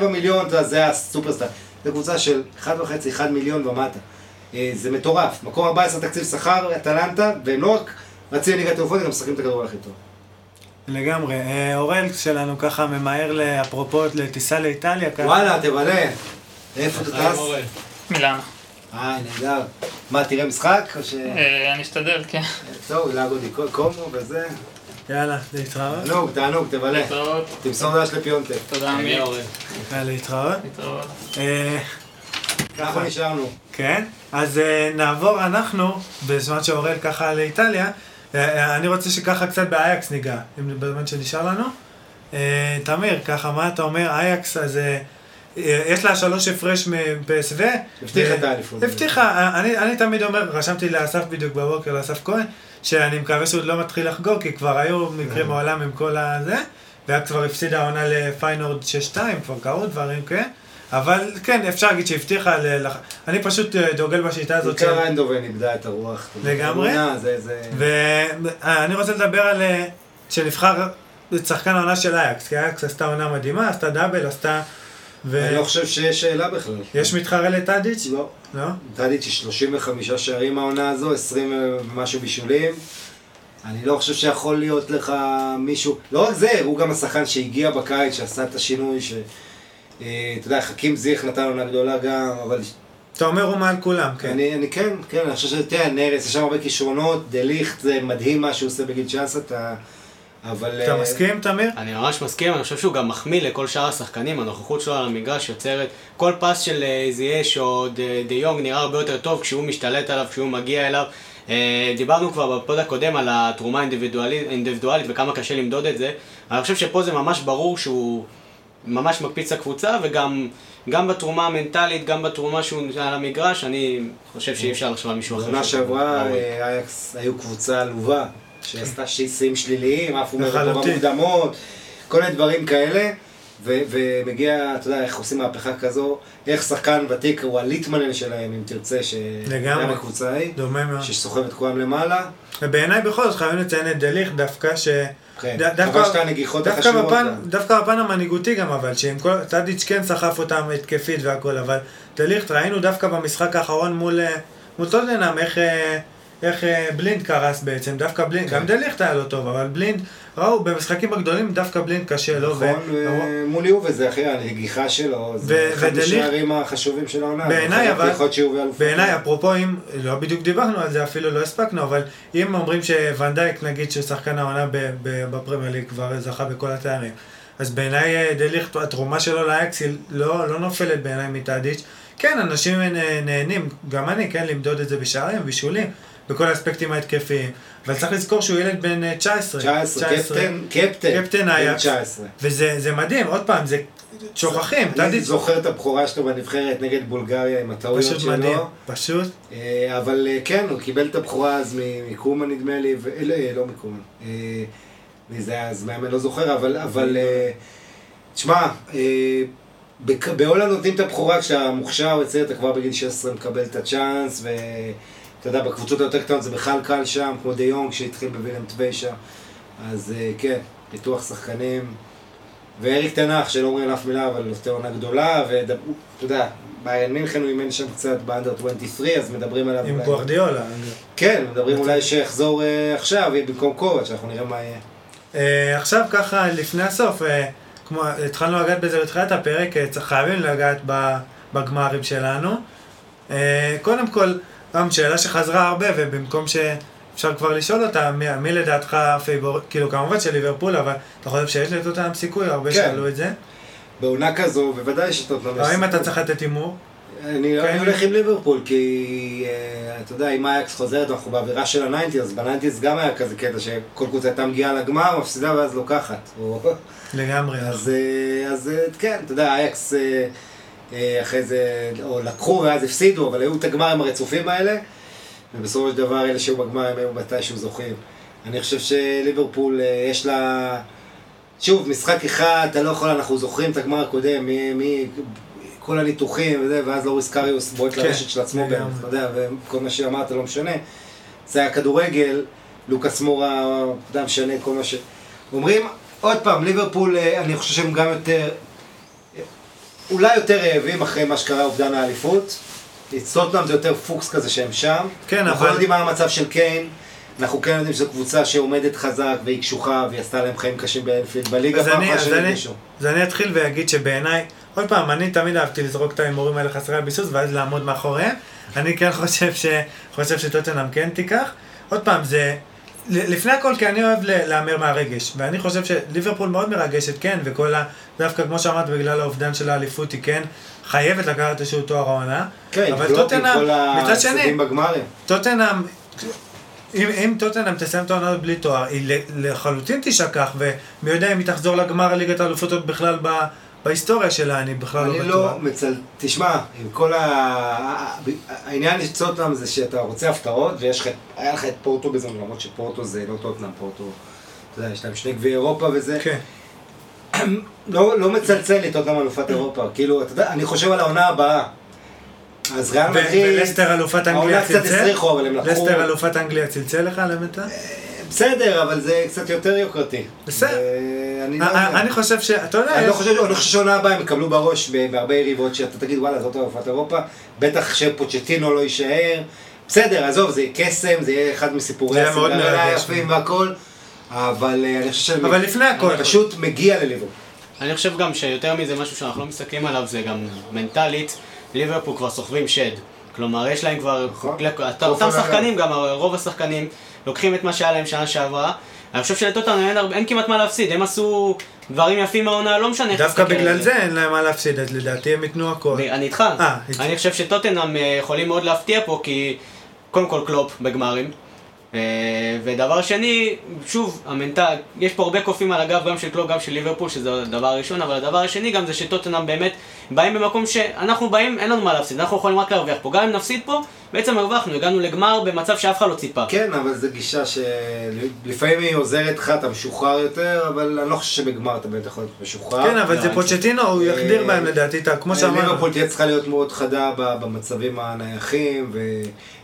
6-7 מיליון, אתה זה הסופרסטאר. זו קבוצה של 1.5, 1 מיליון ומטה. אה, זה מטורף. מקום 14 תקציב שכר, אטלנטה, והם לא רק רצים לליגת האלופות, הם גם משחקים את הכדורגל הכי טוב. לגמרי. אה, אורל שלנו ככה ממהר, ל- אפרופו, לטיסה לאיטליה. וואלה, תבלה. איפה אתה טס? מילאנו. אה, נהדר. מה, תראה משחק? או ש... אה, אני אשתדל, כן. טוב, לאגו דיקו קומו וזה. יאללה, להתראות. תענוג, תענוג, תבלה. להתראות. תמסור דש לפיונטה. תודה אמיר. יאללה, להתראות. להתראות. אה, ככה נשארנו. כן, אז אה, נעבור אנחנו, בזמן שאורל ככה לאיטליה, אה, אה, אני רוצה שככה קצת באייקס ניגע, אם בזמן שנשאר לנו. אה, תמיר, ככה, מה אתה אומר? אייקס, אז אה, אה, יש לה שלוש הפרש מפסו. הבטיחה את האליפות. הבטיחה, אה, אני, אני תמיד אומר, רשמתי לאסף בדיוק בבוקר, לאסף כהן, שאני מקווה שהוא עוד לא מתחיל לחגוג, כי כבר היו מקרים אה. מעולם עם כל הזה, והיה כבר הפסידה העונה לפיינורד 6-2, כבר קרו דברים, כן? אבל כן, אפשר להגיד שהבטיחה. לח- אני פשוט אה, דוגל בשיטה הזאת. בעיקר איינדובן איבדה את הרוח. לגמרי? ואני רוצה לדבר על... אה, שנבחר שחקן העונה של אייקס, כי אייקס עשתה עונה מדהימה, עשתה דאבל, עשתה... אני לא חושב שיש שאלה בכלל. ויש מתחרה לטאדיץ'? לא. לא? טאדיץ' היא 35 שערים העונה הזו, 20 ומשהו בישולים. אני לא חושב שיכול להיות לך מישהו, לא רק זה, הוא גם השחקן שהגיע בקיץ, שעשה את השינוי, ש... אה, אתה יודע, חכים זיך נתן עונה גדולה גם, אבל אתה אומר הוא מעל כולם, כן. אני, אני כן, כן, אני חושב שתראה, נרס, יש שם הרבה כישרונות, דה ליכט, זה מדהים מה שהוא עושה בגיל 19, אתה... אבל... אתה אה, מסכים, תמיר? אני ממש מסכים, אני חושב שהוא גם מחמיא לכל שאר השחקנים, הנוכחות שלו על המגרש יוצרת, כל פס של אה, זייש או דה דה יונג נראה הרבה יותר טוב כשהוא משתלט עליו, כשהוא מגיע אליו. אה, דיברנו כבר בפוד הקודם על התרומה האינדיבידואלית האינדיבידואלית וכמה קשה למדוד את זה, אני חושב שפה זה ממש ברור שהוא ממש מקפיץ הקבוצה, וגם גם בתרומה המנטלית, גם בתרומה שהוא על המגרש, אני חושב שאי אפשר לחשוב על מישהו אחר. שהוא שעברה. אה, היו קבוצה עלובה, שעשתה שיאים שליליים, עפו מרחוב לחלוטין. המוקדמות, כל מיני דברים כאלה, ו- ומגיע, אתה יודע, איך עושים מהפכה כזו, איך שחקן ותיק הוא הליטמנל שלהם, אם תרצה, לגמרי. שהיה בקבוצה ההיא, דומה מאוד. שסוחב את כולם למעלה. ובעיניי בכל זאת חייבים לציין את דליכט דווקא ש... כן, ד- דווקא- הנגיחות בפן, גם. דווקא בפן המנהיגותי גם אבל, שעם כל, טאדיץ' כן סחף אותם התקפית והכל, אבל דליכט ראינו דווקא במשחק האחרון מול, אה, מול טוטנאם איך, אה, איך אה, בלינד קרס בעצם, דווקא בלינד, כן. גם דליכט היה לא טוב, אבל בלינד, ראו במשחקים הגדולים דווקא בלינד קשה לו, נכון, ומול יובה זה אחי, הנגיחה שלו, זה אחד השערים החשובים של העונה. בעיניי, אבל-. בעיניי, אפרופו אם, לא בדיוק דיברנו על זה, אפילו לא הספקנו, אבל אם אומרים שוונדייק, נגיד ששחקן העונה בפרמייר ליג כבר זכה בכל התארים, אז בעיניי אה, דליכט, התרומה שלו לאקס היא לא, לא נופלת בעיניי מטאדיץ'. כן, אנשים נה- נהנים, גם אני, כן, למדוד את זה בשערים, בישולים, בכל האספקטים ההתקפיים, אבל צריך לזכור שהוא ילד בן אה, 19. 19, קפטן, קפטן, קפטן אייקס. 19. וזה זה מדהים, עוד פעם, זה שוכחים, אני זוכר את הבכורה שלו בנבחרת נגד בולגריה עם הטעויות פשוט שלו. מדהים, פשוט. אה, אבל אה, כן, הוא קיבל את הבכורה אז מקומן נדמה לי, ו- לא, אה, לא מקומן. אה, זה היה אז מאמן, לא זוכר, אבל, אה, תשמע, אה, בהולנד נותנים את הבכורה כשאתה מוכשר וצעיר, אתה כבר בגיל 16 מקבל את הצ'אנס, ואתה יודע, בקבוצות היותר קטנות זה בכלל קל שם, כמו דה יונג שהתחיל בווילם טווי, שה, אז אה, כן, פיתוח שחקנים. ואריק תנח, שלא אומרים אף מילה, אבל נותן עונה גדולה, ואתה יודע, ביירן מינכן הוא אימן שם קצת באנדר 23, אז מדברים עליו עם אולי... גוארדיולה. כן, מדברים אולי שיחזור אה, עכשיו, יהיה במקום קובץ', אנחנו נראה מה יהיה. אה, עכשיו ככה, לפני הסוף, כמו, התחלנו לגעת בזה בתחילת הפרק, חייבים לגעת בגמרים שלנו. קודם כל, גם שאלה שחזרה הרבה, ובמקום שאפשר כבר לשאול אותה, מי, מי לדעתך favor, כאילו כמובן של ליברפול, אבל אתה חושב שיש לטוטנאם סיכוי? הרבה כן. שאלו את זה. בעונה כזו, בוודאי שטוטנאם יש אבל אם סיכוי. אתה צריך לתת הימור, אני כן. הולך עם ליברפול, כי אה, אתה יודע, אם אייאקס חוזרת, אנחנו באווירה של ה nineties, אז ב nineties גם היה כזה קטע שכל קבוצה הייתה מגיעה לגמר, מפסידה ואז לוקחת. לגמרי. אז, אה, אז אה, כן, אתה יודע, אייאקס אחרי זה, או לקחו ואז הפסידו, אבל היו את הגמרים הרצופים האלה, ובסופו של דבר אלה שהיו בגמר הם היו מתישהו זוכים. אני חושב שליברפול אה, יש לה... שוב, משחק אחד, אתה לא יכול, אנחנו זוכרים את הגמר הקודם, מי, מי, כל הניתוחים וזה, ואז לוריס קריוס בועט כן, לרשת של עצמו. באמת, אתה יודע, וכל מה שאמרת לא משנה. זה היה כדורגל, לוקאס מורה, אתה משנה כל מה ש... אומרים, עוד פעם, ליברפול, אה, אני חושב שהם גם יותר, אולי יותר רעבים אחרי מה שקרה אובדן האליפות. טוטנאם זה יותר פוקס כזה שהם שם. כן, אנחנו אבל- לא יודעים מה המצב של קיין. אנחנו כן יודעים שזו קבוצה שעומדת חזק והיא קשוחה והיא עשתה להם חיים קשים באנפילד בליגה אז פעם אני, אחת אני, נפגשו. אז אני אתחיל ואגיד שבעיניי, עוד פעם, אני תמיד אהבתי לזרוק את ההימורים האלה חסרי הביסוס ואז לעמוד מאחוריהם. אני כן חושב, ש, חושב שטוטנאם כן תיקח. עוד פעם, זה... לפני הכל, כי אני אוהב להמר מהרגש, ואני חושב שליברפול מאוד מרגשת, כן, וכל ה... דווקא כמו שאמרת, בגלל האובדן של האליפות, היא כן חייבת לקחת איזשהו תואר העונה. כן, אבל טוטנאם, מצד שני. טוטנאם, אם, אם טוטנאם תסיים את העונה בלי תואר, היא לחלוטין תישכח, ומי יודע אם היא תחזור לגמר ליגת האלופות עוד בכלל ב, בהיסטוריה שלה, אני בכלל לא אני בטוח. לא מצל... תשמע, עם כל ה... העניין של טוטנאם זה שאתה רוצה הפתעות, ויש לך... היה לך את פורטו בזה, למרות שפורטו זה לא טוטנאם, פורטו... אתה יודע, יש להם שני גביעי אירופה וזה. כן. לא, לא מצלצל לי טוטנאם אלופת אירופה. כאילו, אתה יודע, אני חושב על העונה הבאה. אז ריאל מדריד... ולסטר אלופת אנגליה העונה קצת צלצל? הצליחו, אבל הם לקחו... לסטר אלופת אנגליה צלצל לך למטה? בסדר, אבל זה קצת יותר יוקרתי. בסדר. ואני לא אה. אני חושב ש... אתה יודע, אני לא חושב, אני חושב שעונה הבאה הם יקבלו בראש בהרבה יריבות שאתה תגיד וואלה זאת אלופת אירופה, בטח שפוצ'טינו לא יישאר, בסדר עזוב זה יהיה קסם, זה יהיה אחד מסיפורי מרגש. היפים והכל, אבל אה, אני חושב שהם אבל לפני הכל, פשוט מגיע לליברפול. אני חושב גם שיותר מזה משהו שאנחנו לא מסתכלים עליו זה גם מנטלית. ליברפול כבר סוחבים שד. כלומר, יש להם כבר... נכון. אותם שחקנים, גם רוב השחקנים, לוקחים את מה שהיה להם שנה שעברה. אני חושב שלטוטנאם אין, אין כמעט מה להפסיד, הם עשו דברים יפים מהעונה, לא משנה איך דווקא בגלל זה. אין להם מה להפסיד, אז לדעתי הם ייתנו הכל. אני איתך. אה, אני חושב שטוטנאם אה, יכולים מאוד להפתיע פה, כי קודם כל קלופ בגמרים. אה, ודבר שני, שוב, ה mental, יש פה הרבה קופים על הגב גם של קלופ, גם של ליברפול, שזה הדבר הראשון, אבל הדבר השני גם זה שטוטנאם באמת באים במקום שאנחנו באים, אין לנו מה להפסיד, אנחנו יכולים רק להרוויח פה. גם אם נפסיד פה, בעצם הרווחנו, הגענו לגמר במצב שאף אחד לא ציפה. כן, אבל זו גישה שלפעמים היא עוזרת לך, אתה משוחרר יותר, אבל אני לא חושב שבגמר אתה באמת יכול להיות משוחרר. כן, אבל לא, זה אין פוצ'טינו, הוא יחדיר אה, בהם לדעתי, את ה- כמו שאמרנו. ליברפול תהיה צריכה להיות מאוד חדה ב- במצבים הנייחים,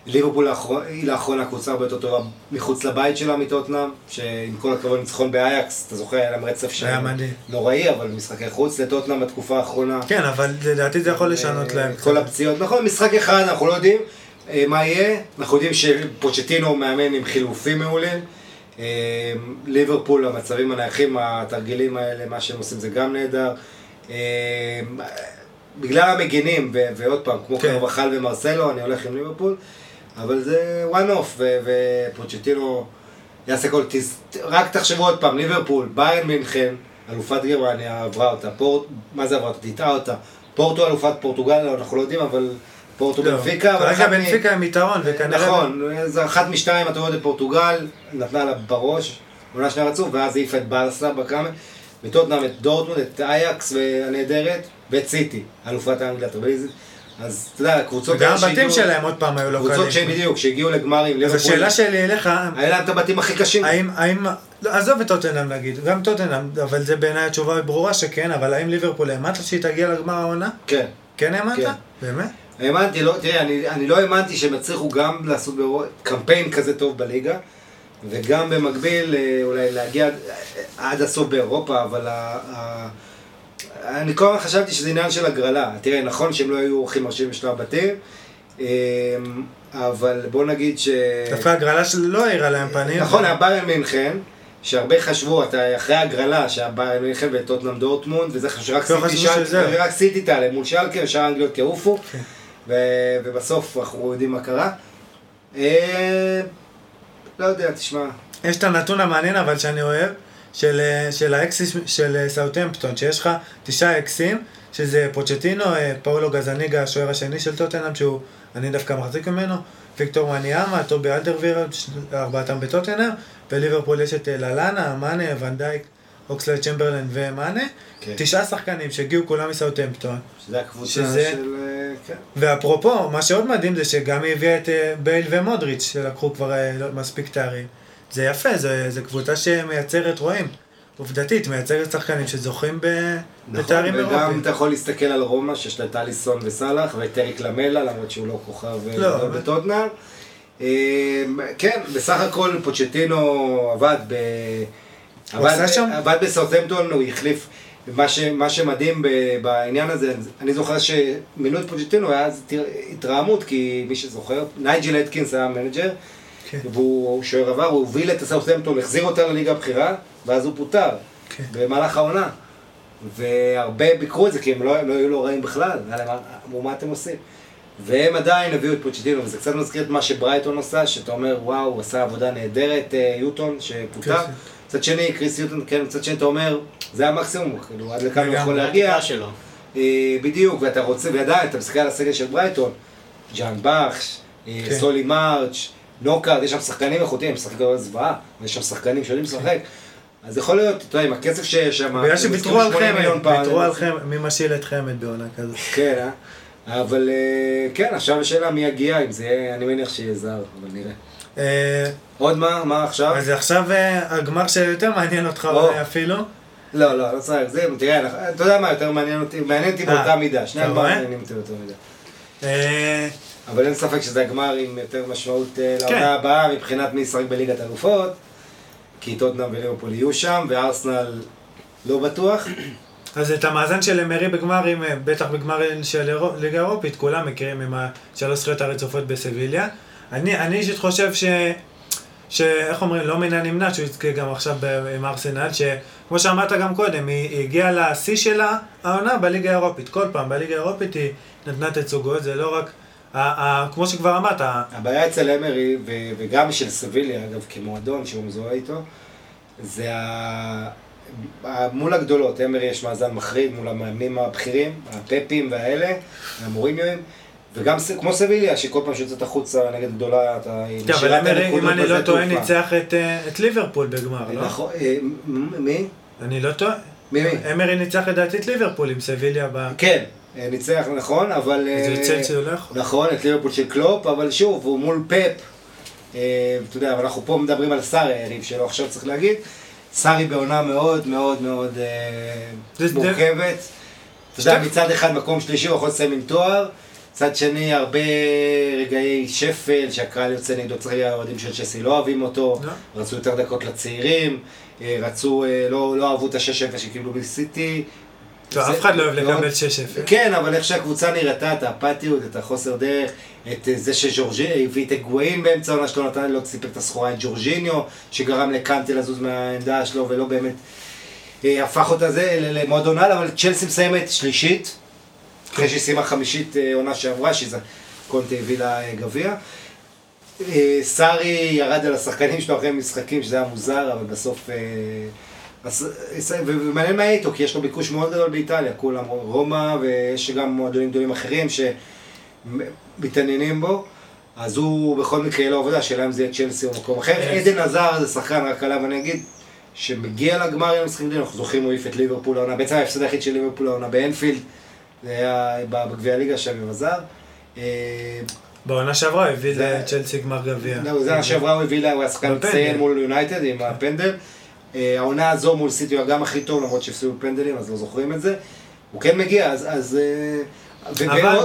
וליברפול היא לאחרונה קבוצה הרבה יותר טובה מחוץ לבית שלה מטוטנאם, שעם כל הכבוד ניצחון באייקס, אתה זוכר, היה להם רצף שהיה מדהים. נוראי, אבל משחקי חוץ לטוטנאם בתקופה האחרונה. כן, אבל לדעתי זה יכול לשנות אה, להם. כל. הפציעות, נכון, משחק אחד, אנחנו לא יודעים אה, מה יהיה, אנחנו יודעים שפוצ'טינו מאמן עם חילופים מעולים. אה, ליברפול, המצבים הנייחים, התרגילים האלה, מה שהם עושים זה גם נהדר. אה, בגלל המגינים, ועוד פעם, כמו כן. קרבחל ומרסלו, אני הולך עם ליברפול, אבל זה one off, ופוצ'טינו יעשה כל... תס... רק תחשבו עוד פעם, ליברפול, ביירן מינכן, אלופת גרמניה עברה אותה, פורט... מה זה עברה אותה? טיטעה אותה. פורטו אלופת פורטוגל, אנחנו לא יודעים, אבל פורטו לא, בנפיקה. אבל כרגע בנפיקה עם יתרון, וכנראה... נכון, זה אחת משתיים הטובות בפורטוגל, נתנה לה בראש, עונה שנייה רצוף, ואז העיפה את ברסה בקאמה, וטוטנאם את דורטמונד, את אייקס הנהדרת, ואת סיטי, אלופת האנגליה הטרבליזית. אז אתה יודע, הקבוצות וגם האלה הבתים שלהם עוד פעם היו לא קבוצות קלים. שבדיוק, שהגיעו לגמרים, אז השאלה שלי אליך, היה להם את הבתים הכי קשים. האם, האם, לא, עזוב את טוטנאם נגיד, גם טוטנאם, אבל זה בעיניי התשובה ברורה שכן, אבל האם ליברפול האמנת שהיא תגיע לגמר העונה? כן. כן האמנת? כן. באמת? האמנתי, לא, תראה, אני, אני לא האמנתי שהם יצליחו גם לעשות באירוע- קמפיין כזה טוב בליגה, וגם במקביל אה, אולי להגיע עד- עד הסוף באירופה, אבל ה, ה, אני כל הזמן חשבתי שזה עניין של הגרלה. תראה, נכון שהם לא היו אורחים מרשימים בשלב הבתים, אה, אבל בוא נגיד ש... דווקא הגרלה שלו לא האירה להם פנים. נכון, היה ביירן מינכן, שהרבה חשבו, אתה אחרי הגרלה, שהיה ביירן מינכן וטוטנאם דורטמונד, וזה חשוב שרק לא סיטי חשבו. ורק סיטי תעלה מול שלקה, ושאר האנגליות יעופו, כן. ו- ובסוף אנחנו יודעים מה קרה. אה, לא יודע, תשמע, יש את הנתון המעניין אבל שאני אוהב, של, אה, של ה exes של אה, סאוטהמפטון, שיש לך תשעה אקסים, שזה פוצ'טינו, פאולו גזניגה, השוער השני של טוטנאם, שהוא, אני דווקא מחזיק ממנו, ויקטור וניאמה, טובי אלדרווירד, ארבעתם בטוטנאם, בליברפול יש את ללאנה, מאנה, ונדייק, אוקסלד צ'מברלן ומאנה, כן. תשעה שחקנים שהגיעו כולם מסאוטהמפטון. שזה הקבוצה שזה- של... כן. ואפרופו, מה שעוד מדהים זה שגם היא הביאה את אה, בייל ומודריץ', שלקחו כבר אה, לא- מספיק תארים. זה יפה, זה קבוצה שמייצרת, רואים, עובדתית, מייצרת שחקנים שזוכים ב... בתארים נכון, וגם אירופיים. אתה יכול להסתכל על רומא, שיש לה את אליסון וסאלח, ואת אריק למלה, למרות שהוא לא כוכב אה, לא, גדול אבל- בטוטנאם. אה, כן, בסך הכל פוצ'טינו עבד ב... שם? עבד בסאוטהמפטון, הוא החליף... מה, ש, שמדהים ב, בעניין הזה, אני זוכר שמינו את פוצ'טינו, היה אז תר- התרעמות, כי מי שזוכר, נייג'ל אדקינס היה המנג'ר, כן. והוא שוער עבר, הוא הוביל את הסאוטהמפטון, החזיר אותה לליגה הבכירה, ואז הוא פוטר, כן. במהלך העונה. והרבה ביקרו את זה, כי הם לא, הם לא היו לא רעים בכלל, אמרו, מה אתם עושים? והם עדיין הביאו את פוצ'טינו, וזה קצת מזכיר את מה שברייטון עשה, שאתה אומר, וואו, הוא עשה עבודה נהדרת, אה, יוטון, שפוטר. כן. מצד שני, כריס יוטון, כן, מצד שני אתה אומר, זה המקסימום, כאילו, עד לכאן הוא. יכול להגיע. אה, בדיוק, ואתה רוצה, ועדיין, אתה מסתכל על הסגל של ברייטון, ג'האנבחש, אה, כן. סולי מרץ', נוקארט, יש שם שחקנים איכותיים, הם משחקים כבר זוועה, ויש שם שחקנים שיודעים לשחק. אז יכול להיות, אתה יודע, עם הכסף שיש שם, בגלל שוויתרו על משכירים 80 מיליון חמד, ויתרו על חמד, מי משיל את חמד בעונה כזאת. כן, אה? אבל אה, כן, עכשיו השאלה מי יגיע, אם זה יהיה, אני מניח שיהיה זר, אבל נראה. אה, עוד מה, מה עכשיו? אז עכשיו אה, הגמר שיותר מעניין אותך אפילו. לא, לא, לא צריך, זה, תראה, אתה יודע מה יותר מעניין אותי, מעניין אותי אה, באותה מידה, שני הגמרים? מעניינים אותי באותה מידה. אבל אין ספק שזה הגמר עם יותר משמעות אה, כן. לעונה הבאה מבחינת מי ישחק בליגת אלופות, כי טוטנאם וליברפול יהיו שם, וארסנל לא בטוח. אז את המאזן של אמרי בגמרים, בטח בגמר של ליגה אירופית, כולם מכירים עם השלוש זכויות הרצופות בסביליה. אני אישית חושב ש... שאיך אומרים, לא מן הנמנע שהוא יזכה גם עכשיו עם ארסנל, כמו שאמרת גם קודם, היא, הגיעה לשיא שלה העונה בליגה האירופית. כל פעם בליגה האירופית היא נתנה תצוגות, זה לא רק... ה, ה, כמו שכבר אמרת, הבעיה אצל אמרי, וגם של סביליה, אגב, כמועדון שהוא מזוהה איתו, זה ה... מול הגדולות, אמרי יש מאזן מחריד מול המאמנים הבכירים, הפפים והאלה, המוריניואים, וגם כמו סביליה, שכל פעם שיוצאת החוצה נגד גדולה, אתה... כן, אבל את אם אני לא טועה. ניצח את, אה, את ליברפול בגמר, לא? נכון, אה, מי? אני לא טועה. מי מי? אמרי ניצח לדעתי את ליברפול עם סביליה ב... כן, אה, ניצח, נכון, אבל... זה צלצל לא יכול. נכון, את ליברפול של קלופ, אבל שוב, הוא מול פפ. אה, אתה יודע, אבל אנחנו פה מדברים על סארי, היריב שלו עכשיו צריך להגיד. סארי בעונה מאוד מאוד מאוד מורכבת. אתה יודע, מצד אחד מקום שלישי הוא יכול לסיים עם תואר, מצד שני הרבה רגעי שפל שהקהל יוצא נגדו, צריך להגיד, האוהדים של צ'סי לא אוהבים אותו, לא. רצו יותר דקות לצעירים, אה, רצו, אה, לא לא אהבו את ה-6-0 שקיבלו בסיטי. טוב, זה אף אחד לא אוהב מאוד- לקבל 6-0. כן, אבל איך שהקבוצה נראתה, את האפתיות, את החוסר דרך, את אה, זה שז'ורג'י הביא את הגוואים באמצע העונה שלו, נתן לו, סיפק את הסחורה את ג'ורג'יניו, שגרם לקנטה לזוז מהעמדה שלו ולא באמת הפך אותה זה ל- למועדון על, אבל צ'לסי מסיימת שלישית, אחרי שהיא סיימה חמישית אה, עונה שעברה, שזה קונטה הביא לה אה, גביע. אה, סארי ירד על השחקנים שלו אחרי משחקים, שזה היה מוזר, אבל בסוף... ומעניין מה יהיה איתו, כי יש לו ביקוש מאוד גדול באיטליה, כולם רומא, ויש גם מועדונים גדולים אחרים שמתעניינים בו, אז הוא בכל מקרה לו עבודה, השאלה אם זה יהיה צ'לסי או מקום אחר. עדן עזר זה שחקן, רק עליו אני אגיד, שמגיע לגמר עם המשחקים אנחנו זוכרים הוא העיף את ליברפול העונה, בעצם ההפסד היחיד של ליברפול העונה באנפילד, זה היה בגביע הליגה עם עזר. אה, בעונה שעברה הביא זה- לצ'לסי גמר גביע. לא, זה העונה שעברה הוא הביא לה, הוא היה שחקן. מצטיין מול יונייטד עם הפנדל. אה, העונה הזו מול סיטי הוא גם הכי טוב, למרות שהפסידו בפנדלים, אז לא זוכרים את זה. הוא כן מגיע, אז... אז אה,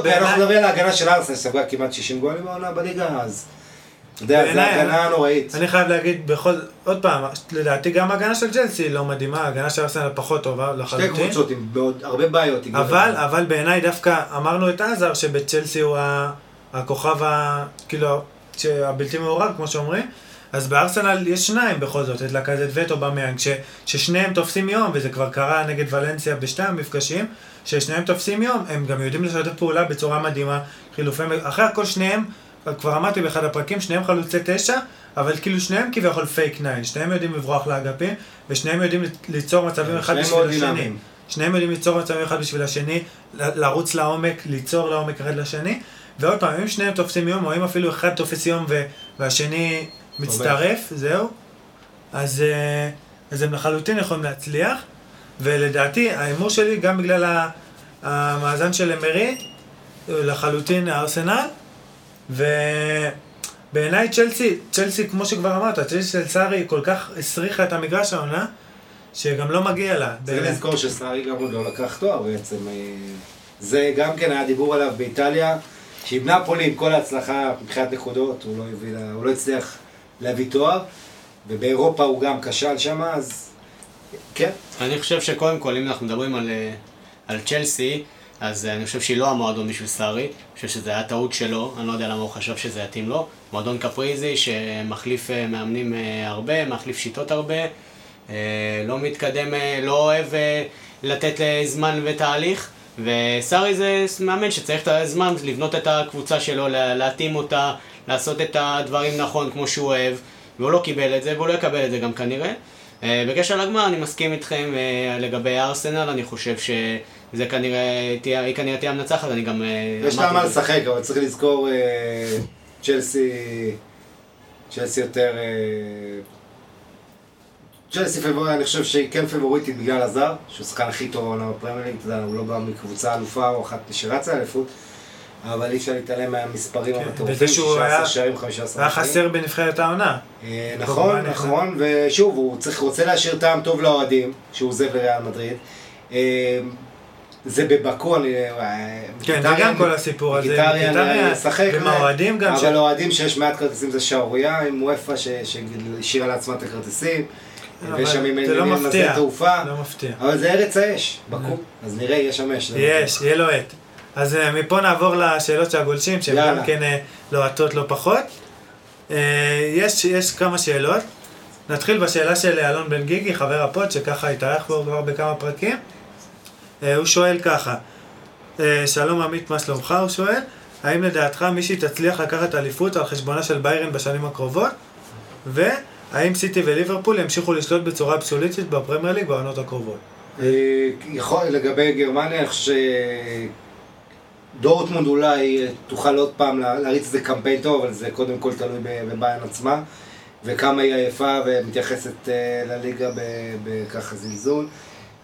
ואנחנו מדברים על ההגנה של ארסנל, שספגה כמעט 60 גולים בעונה בליגה, אז... יודע, זו הגנה נוראית. אני חייב להגיד בכל... עוד פעם, לדעתי גם ההגנה של צ'לסי לא מדהימה, ההגנה של ארסנל פחות טובה שתי לחלוטין. קבוצות עם מאוד- הרבה בעיות. אבל, אבל בעיניי דווקא אמרנו את עזר שבצ'לסי הוא הכוכב ה... כאילו, הבלתי מעורב, כמו שאומרים. אז בארסנל יש שניים בכל זאת, את לקזת וטו במיאנג, ש, ששניהם תופסים יום, וזה כבר קרה נגד ולנסיה בשתי המפגשים, ששניהם תופסים יום, הם גם יודעים לשתף פעולה בצורה מדהימה, חילופי, אחרי הכל שניהם, כבר אמרתי באחד הפרקים, שניהם חלוצי תשע, אבל כאילו שניהם כביכול פייק ניין, שניהם יודעים לברוח לאגפים, ושניהם יודעים ליצור מצבים אחד בשביל השני. שניהם יודעים ליצור מצבים אחד בשביל השני, לרוץ לעומק, ליצור לעומק אחד לשני, ועוד פעם, אם שניהם תופסים יום, או אם אפילו אחד תופס יום ו- והשני מצטרף, זהו, אז, אה, אז הם לחלוטין יכולים להצליח, ולדעתי, ההימור שלי, גם בגלל המאזן של אמרי, לחלוטין ארסנל, ובעיניי צ'לסי, צ'לסי, כמו שכבר אמרת, צ'לסי של סארי כל כך הסריחה את המגרש העונה, שגם לא מגיע לה. צריך. לזכור שסארי גם עוד לא לקח תואר בעצם. אה, זה גם כן היה דיבור עליו באיטליה, שעם נפולי, עם כל ההצלחה מבחינת נקודות, הוא לא, הביא לה, הוא לא הצליח להביא תואר, ובאירופה הוא גם כשל שם, אז כן. אני חושב שקודם כל, אם אנחנו מדברים על, אה, על צ'לסי, אז אה, אני חושב שהיא לא המועדון בשביל סארי. אני חושב שזה היה טעות שלו, אני לא יודע למה הוא חשב שזה יתאים לו. מועדון קפריזי שמחליף אה, מאמנים אה, הרבה, מחליף שיטות הרבה, לא מתקדם, לא אוהב לתת זמן ותהליך. וסארי זה מאמן שצריך את הזמן לבנות את הקבוצה שלו, לה- להתאים אותה, לעשות את הדברים נכון כמו שהוא אוהב, והוא לא קיבל את זה, והוא לא יקבל את זה גם כנראה. אה, בקשר לגמר, אני מסכים איתכם לגבי ארסנל, אני חושב שזה כנראה, תהיה, היא כנראה תהיה המנצחת, אני גם... אה, יש לה מה זה. לשחק, אבל צריך לזכור, אה, צ'לסי, צ'לסי יותר... אה, צ'לסי פבוריטית, אני חושב שהיא כן פבוריטית בגלל הזר, שהוא השחקן הכי טוב בעונה בפרמייר ליג, אתה יודע, הוא לא בא מקבוצה אלופה או אחת שרצה אליפות, אבל אי אפשר להתעלם מהמספרים כן, המטורפים, וזה שהוא 16 היה- שערים, 15 היה שערים. חסר בנבחרת העונה. אה, נכון. נכון, ושוב, הוא צריך, רוצה להשאיר טעם טוב לאוהדים, שהוא עוזב לריאל מדריד. אה, זה בבקו, אני... אה, כן, זה גם כל הסיפור הזה. גיטריאן גיטריאן, ישחק, ועם האוהדים גם. אבל האוהדים שיש מעט כרטיסים זה שערורייה, עם וופא שהשאירה לעצמה את הכרטיסים, ויש שם עם זה לא תעופה, לא מפתיע. אבל זה ארץ האש, בקו, אז נראה, יש שם אש. יש, יהיה לוהט. אז אה, מפה נעבור לשאלות של הגולשים, שהן. גם כן אה, לוהטות לא פחות. אה, יש, יש כמה שאלות. נתחיל בשאלה של אלון בן גיגי, חבר ה pod, שככה התארח בו כבר בכמה פרקים. אה, הוא שואל ככה, אה, שלום עמית, מה שלומך? הוא שואל, האם לדעתך מישהי תצליח לקחת אליפות על חשבונה של ביירן בשנים הקרובות? והאם סיטי וליברפול ימשיכו לשלוט בצורה אבסולוטית בפרמייר ליג בעונות הקרובות? אה, יכול, לגבי גרמניה, אני חושב שדורטמונד אולי תוכל עוד פעם לה- להריץ איזה קמפיין טוב, אבל זה קודם כל תלוי ב- בביין עצמה, וכמה היא עייפה ומתייחסת לליגה בככה זלזול.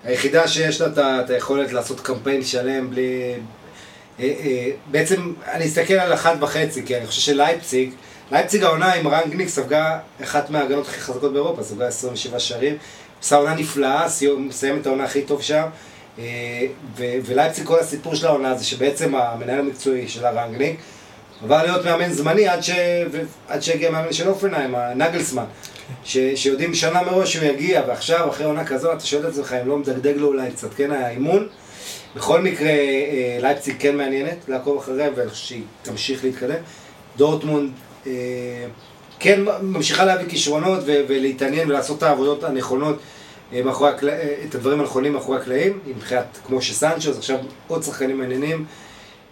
היחידה שיש לה את היכולת לעשות קמפיין שלם בלי... אה, אה, בעצם, אני אסתכל על אחת וחצי, כי אני חושב שלייפציג, לייפציג העונה עם רנגניק ספגה אחת מההגנות הכי חזקות באירופה, ספגה 27 שערים, עושה עונה נפלאה, מסיים את העונה הכי טוב שם, אה, ולייפציג כל הסיפור של העונה זה שבעצם המנהל המקצועי של הרנגניק עבר להיות מאמן זמני עד, ש... עד שהגיע מאמן של אופנהיים, הנגלסמן, ש... שיודעים שנה מראש שהוא יגיע, ועכשיו אחרי עונה כזו אתה שואל את עצמך אם לא מדגדג לו אולי קצת כן האימון. בכל מקרה, אה, לייפציג כן מעניינת לעקוב אחריה, ואני חושב שהיא תמשיך להתקדם. דורטמונד אה, כן ממשיכה להביא כישרונות ו- ולהתעניין ולעשות את העבודות הנכונות, אה, מאחורי הקל... אה, את הדברים הנכונים מאחורי הקלעים, מבחינת, כמו שסנצ'ו, אז עכשיו עוד שחקנים מעניינים,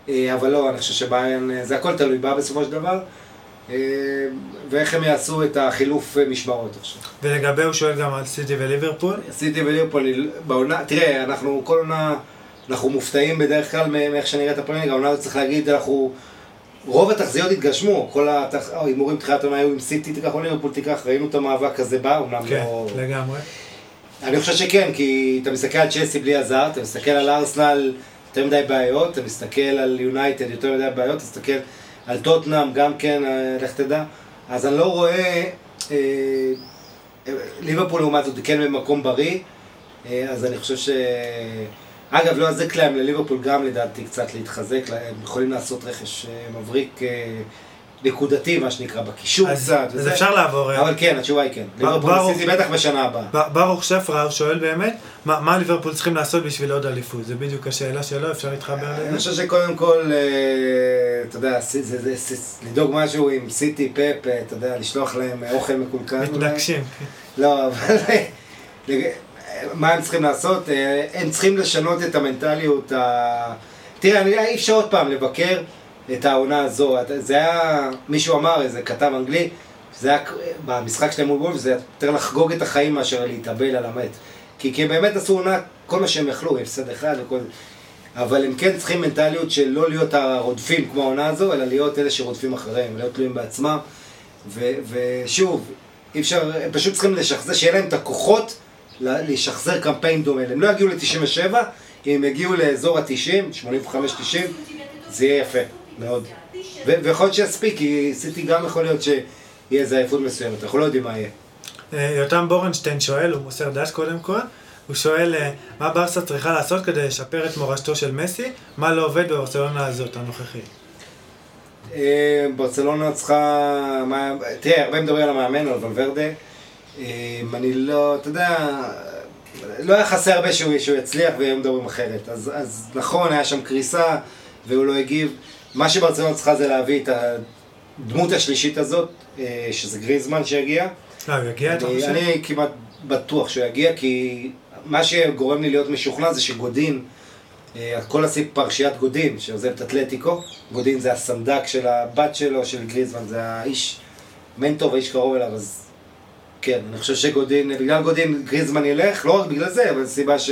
אה, אבל לא, אני חושב שבעיין, אה, זה הכל תלוי בה בסופו של דבר, ואיך הם יעשו את החילוף אה, משמרות עכשיו. ולגבי הוא שואל גם על סיטי וליברפול. סיטי וליברפול בעונה, תראה, אנחנו כל עונה, אנחנו מופתעים בדרך כלל מאיך שנראית הפרמייר, העונה הזאת צריך להגיד, אנחנו, רוב התחזיות התגשמו, כל ההימורים תחילת העונה היו עם סיטי תיקח או ליברפול תיקח, ראינו את המאבק הזה בא, אומנם כן, לא... לגמרי. אני חושב שכן, כי אתה מסתכל על צ'לסי בלי הזר, אתה מסתכל על ארסנל יותר מדי בעיות, אתה מסתכל על יונייטד יותר מדי בעיות, אתה מסתכל על טוטנאם גם כן, אה, לך תדע. אז אני לא רואה, אה, אה, ליברפול לעומת זאת כן במקום בריא, אז אני חושב ש... אגב, לא יזיק להם לליברפול גם לדעתי קצת להתחזק, הם יכולים לעשות רכש מבריק נקודתי, מה שנקרא, בקישור אז קצת. אז וזה. אפשר לעבור. אה, אבל כן, התשובה היא כן. ליברפול. סיטי בטח בשנה הבאה. ברוך שפרר שואל באמת, מה מה ליברפול צריכים לעשות בשביל עוד אליפות? זה בדיוק השאלה שלו, אפשר להתחבר אני לזה? חושב שקודם כל, אה, אתה יודע, לדאוג משהו עם סיטי, פאפ, אה, אתה יודע, לשלוח להם אוכל מקולקל. מתנגשים. לא, אבל מה הם צריכים לעשות? הם צריכים לשנות את המנטליות ה... תראה, אני- אי אפשר עוד פעם לבקר את העונה הזו. זה היה, מישהו אמר, איזה כתב אנגלי, זה היה במשחק שלהם מול וולף, זה היה יותר לחגוג את החיים מאשר להתאבל על המת. כי, כי הם באמת עשו עונה, כל מה שהם יכלו, הפסד אחד וכל זה. אבל הם כן צריכים מנטליות של לא להיות הרודפים כמו העונה הזו, אלא להיות אלה שרודפים אחריהם, להיות תלויים בעצמם. ו- ושוב, אי אפשר, הם פשוט צריכים לשחזר, שיהיה להם את הכוחות לשחזר קמפיין דומה. הם לא יגיעו ל-97, אם הם יגיעו לאזור ה-90, 85-90, זה יהיה יפה, מאוד. ויכול להיות שיספיק, כי סיטי גם יכול להיות שיהיה איזה עייפות מסוימת, אנחנו לא יודעים מה יהיה. אה, יותם בורנשטיין שואל, הוא מוסר דש קודם כל, הוא שואל אה, מה ברסה צריכה לעשות כדי לשפר את מורשתו של מסי, מה לא עובד בברצלונה הזאת הנוכחית. אה, ברצלונה צריכה, תראה, הרבה מדברים על המאמן, על ולוורדה. אני לא, אתה יודע, לא היה חסר הרבה שהוא, שהוא יצליח והיום מדברים אחרת. אז, אז נכון, היה שם קריסה והוא לא הגיב. מה שברצלונה צריכה זה להביא את הדמות השלישית הזאת, אה, שזה גריזמן שיגיע. לא, הוא יגיע, אתה אני, חושב? אני כמעט בטוח שהוא יגיע, כי מה שגורם לי להיות משוכנע זה שגודין, אה, כל הסיפ פרשיית גודין, שעוזב את אתלטיקו, גודין זה הסנדק של הבת שלו, של גריזמן, זה האיש, מנטור והאיש קרוב אליו, אז כן, אני חושב שגודין, בגלל גודין גריזמן ילך, לא רק בגלל זה, אבל סיבה ש...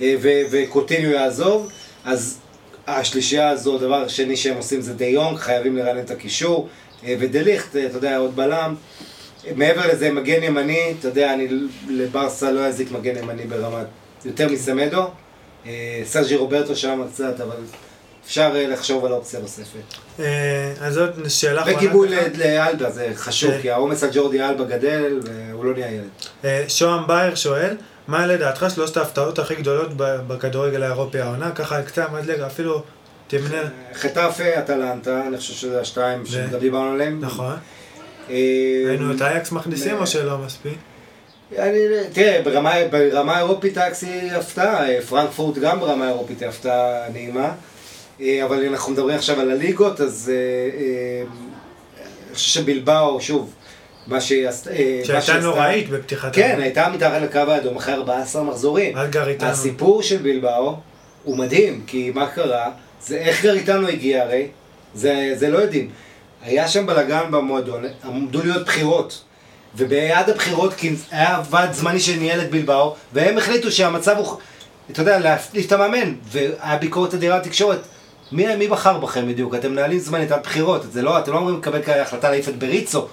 ו- וקוטיניו יעזוב, אז השלישייה הזו, הדבר השני שהם עושים זה די יונג, חייבים לרענן את הקישור, אה, ודליכט, אה, אתה יודע, עוד בלם. מעבר לזה, מגן ימני, אתה יודע, אני לברסה לא יזיק מגן ימני ברמת, יותר מסמדו. אה, סרג'י רוברטו שם קצת, אבל אפשר לחשוב על אופציה נוספת. אז זאת שאלה אחרונה. ל- לאלבה, זה חשוב. כי העומס על ג'ורדי אלבה גדל, והוא לא נהיה ילד. שוהם בייר שואל, מה לדעתך שלושת ההפתעות הכי גדולות בכדורגל האירופי העונה? ככה על קצה המזלג, אפילו תמנה. חטאפה, אטלנטה, אני חושב שזה השתיים שגם דיברנו עליהם. נכון. אה, ראינו את אייקס מכניסים אה, או שלא מספיק? אני, תראה, ברמה, ברמה האירופית אקס היא הפתעה, אה, פרנקפורט גם ברמה האירופית היא הפתעה נעימה, אה, אבל אנחנו מדברים עכשיו על הליגות, אז אה, אה, אני חושב שבלבאו, שוב, מה שהיא עשתה... אה, שהייתה נוראית בפתיחת כן. הייתה מתחת לקו האדום אחרי 14 מחזורים. עד גריטנו. הסיפור של בלבאו הוא מדהים, כי מה קרה? זה איך גריטנו הגיע הרי, זה, זה לא יודעים. היה שם בלאגן במועדון, עמדו להיות בחירות. וביד הבחירות היה ועד זמני שניהל את בלבאו, והם החליטו שהמצב הוא, אתה יודע, להחליף את המאמן, והיה ביקורת אדירה לתקשורת. מי, מי בחר בכם בדיוק? אתם מנהלים זמנית על בחירות, זה לא, אתם לא אומרים לקבל כאלה החלטה להעיף את בריצו.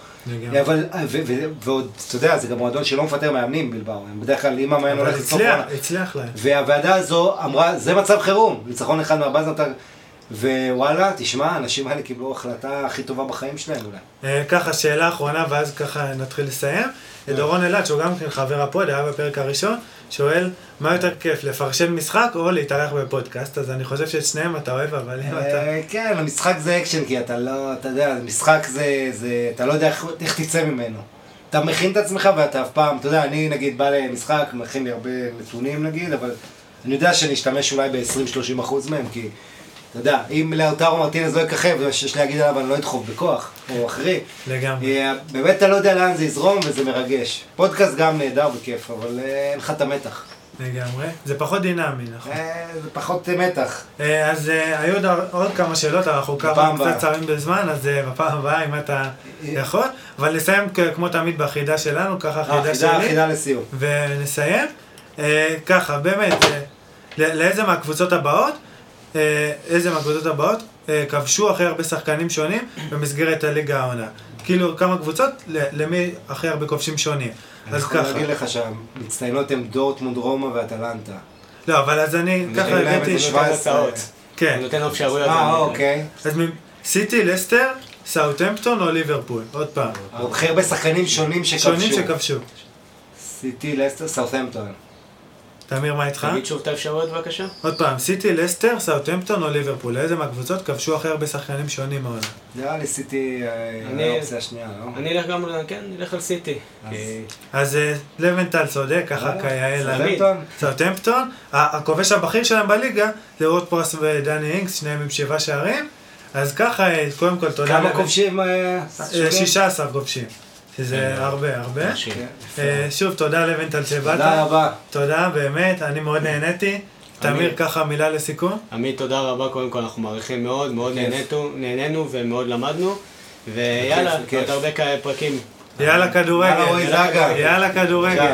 אבל, ו- ו- ועוד, אתה יודע, זה גם מועדון שלא מפטר מאמנים בלבאו, הם בדרך כלל אם המאמן הולך לסוף עונה. הצליח להם. והוועדה הזו אמרה, זה מצב חירום, ניצחון אחד זאת... ווואלה, תשמע, האנשים האלה קיבלו החלטה הכי טובה בחיים שלהם אולי. אה, ככה, שאלה אחרונה, ואז ככה נתחיל לסיים. כן. דורון אלעד, שהוא גם כן חבר ה pod, היה בפרק הראשון, שואל, מה יותר כיף, לפרשן משחק או להתארח בפודקאסט? אז אני חושב שאת שניהם אתה אוהב, אבל אם אתה... אה, כן, המשחק זה אקשן, כי אתה לא, אתה יודע, משחק זה, אתה לא יודע איך תצא ממנו. אתה מכין את עצמך ואתה אף פעם, אתה יודע, אני נגיד בא למשחק, מכין לי הרבה נתונים נגיד, אבל אני יודע שאני אשתמש אולי ב-20-30 אחוז מהם, כי אתה יודע, אם לאוטרו מרטינז לא יככב, שיש לי להגיד עליו, אני לא אדחוף בכוח, או אחרים. לגמרי. אה, באמת אתה לא יודע לאן זה יזרום וזה מרגש. פודקאסט גם נהדר וכיף, אבל אה, אין לך את המתח. לגמרי. זה פחות דינמי, נכון. אה, זה פחות מתח. אז היו עוד, כמה שאלות, אנחנו בפעם קצת. צרים בזמן, אז בפעם הבאה, אם אתה יכול. אבל נסיים כמו תמיד בחידה שלנו, ככה החידה חידה, שלי. חידה לסיום. ונסיים. ככה, באמת, לאיזה מהקבוצות הבאות, איזה מהקבוצות הבאות אה, כבשו הכי הרבה שחקנים שונים במסגרת הליגה העונה. כאילו, כמה קבוצות, ל- למי הכי הרבה כובשים שונים. אני אז יכול ככה. להגיד לך שהמצטיינות הן דורטמונד, רומא ואטלנטה. לא, אבל אז אני ככה הבאתי... איזה נותן 17. הצעות. כן. נותן אפשרויות. אה, אוקיי. אז מ- סיטי, לסטר, סאוטהמפטון או ליברפול? עוד פעם. הכי הרבה שחקנים שונים שכבשו. שונים שכבשו. סיטי, לסטר, סאות'המפטון. תמיר, מה איתך? תגיד שוב את האפשרויות בבקשה. עוד פעם, סיטי, לסטר, סאוטהמפטון או ליברפול? איזה מהקבוצות כבשו הכי הרבה שחקנים שונים העונה? נראה לי סיטי אה, אני- האופציה השנייה, לא? אני אלך גם, כן, נלך על סיטי. אז- אה, לוינטל צודק, ככה וואלה, כיאה? סאוטהמפטון, ה- הכובש הבכיר שלהם בליגה זה רוט פרס ודני אינגס, שניהם עם שבעה שערים. אז ככה, אה, קודם כל תודה. כמה כובשים? אה, אה, שונים? 16 כובשים. שזה כן. הרבה, הרבה. כן. אה, שוב, תודה לבנטל שבאת. תודה רבה. תודה, באמת, אני מאוד נהניתי. תמיר, ככה מילה לסיכום. עמית, תודה רבה, קודם כל אנחנו מעריכים מאוד, מאוד נהנינו ומאוד למדנו. ויאללה. עוד הרבה פרקים. יאללה כדורגל. יאללה, כדורגל.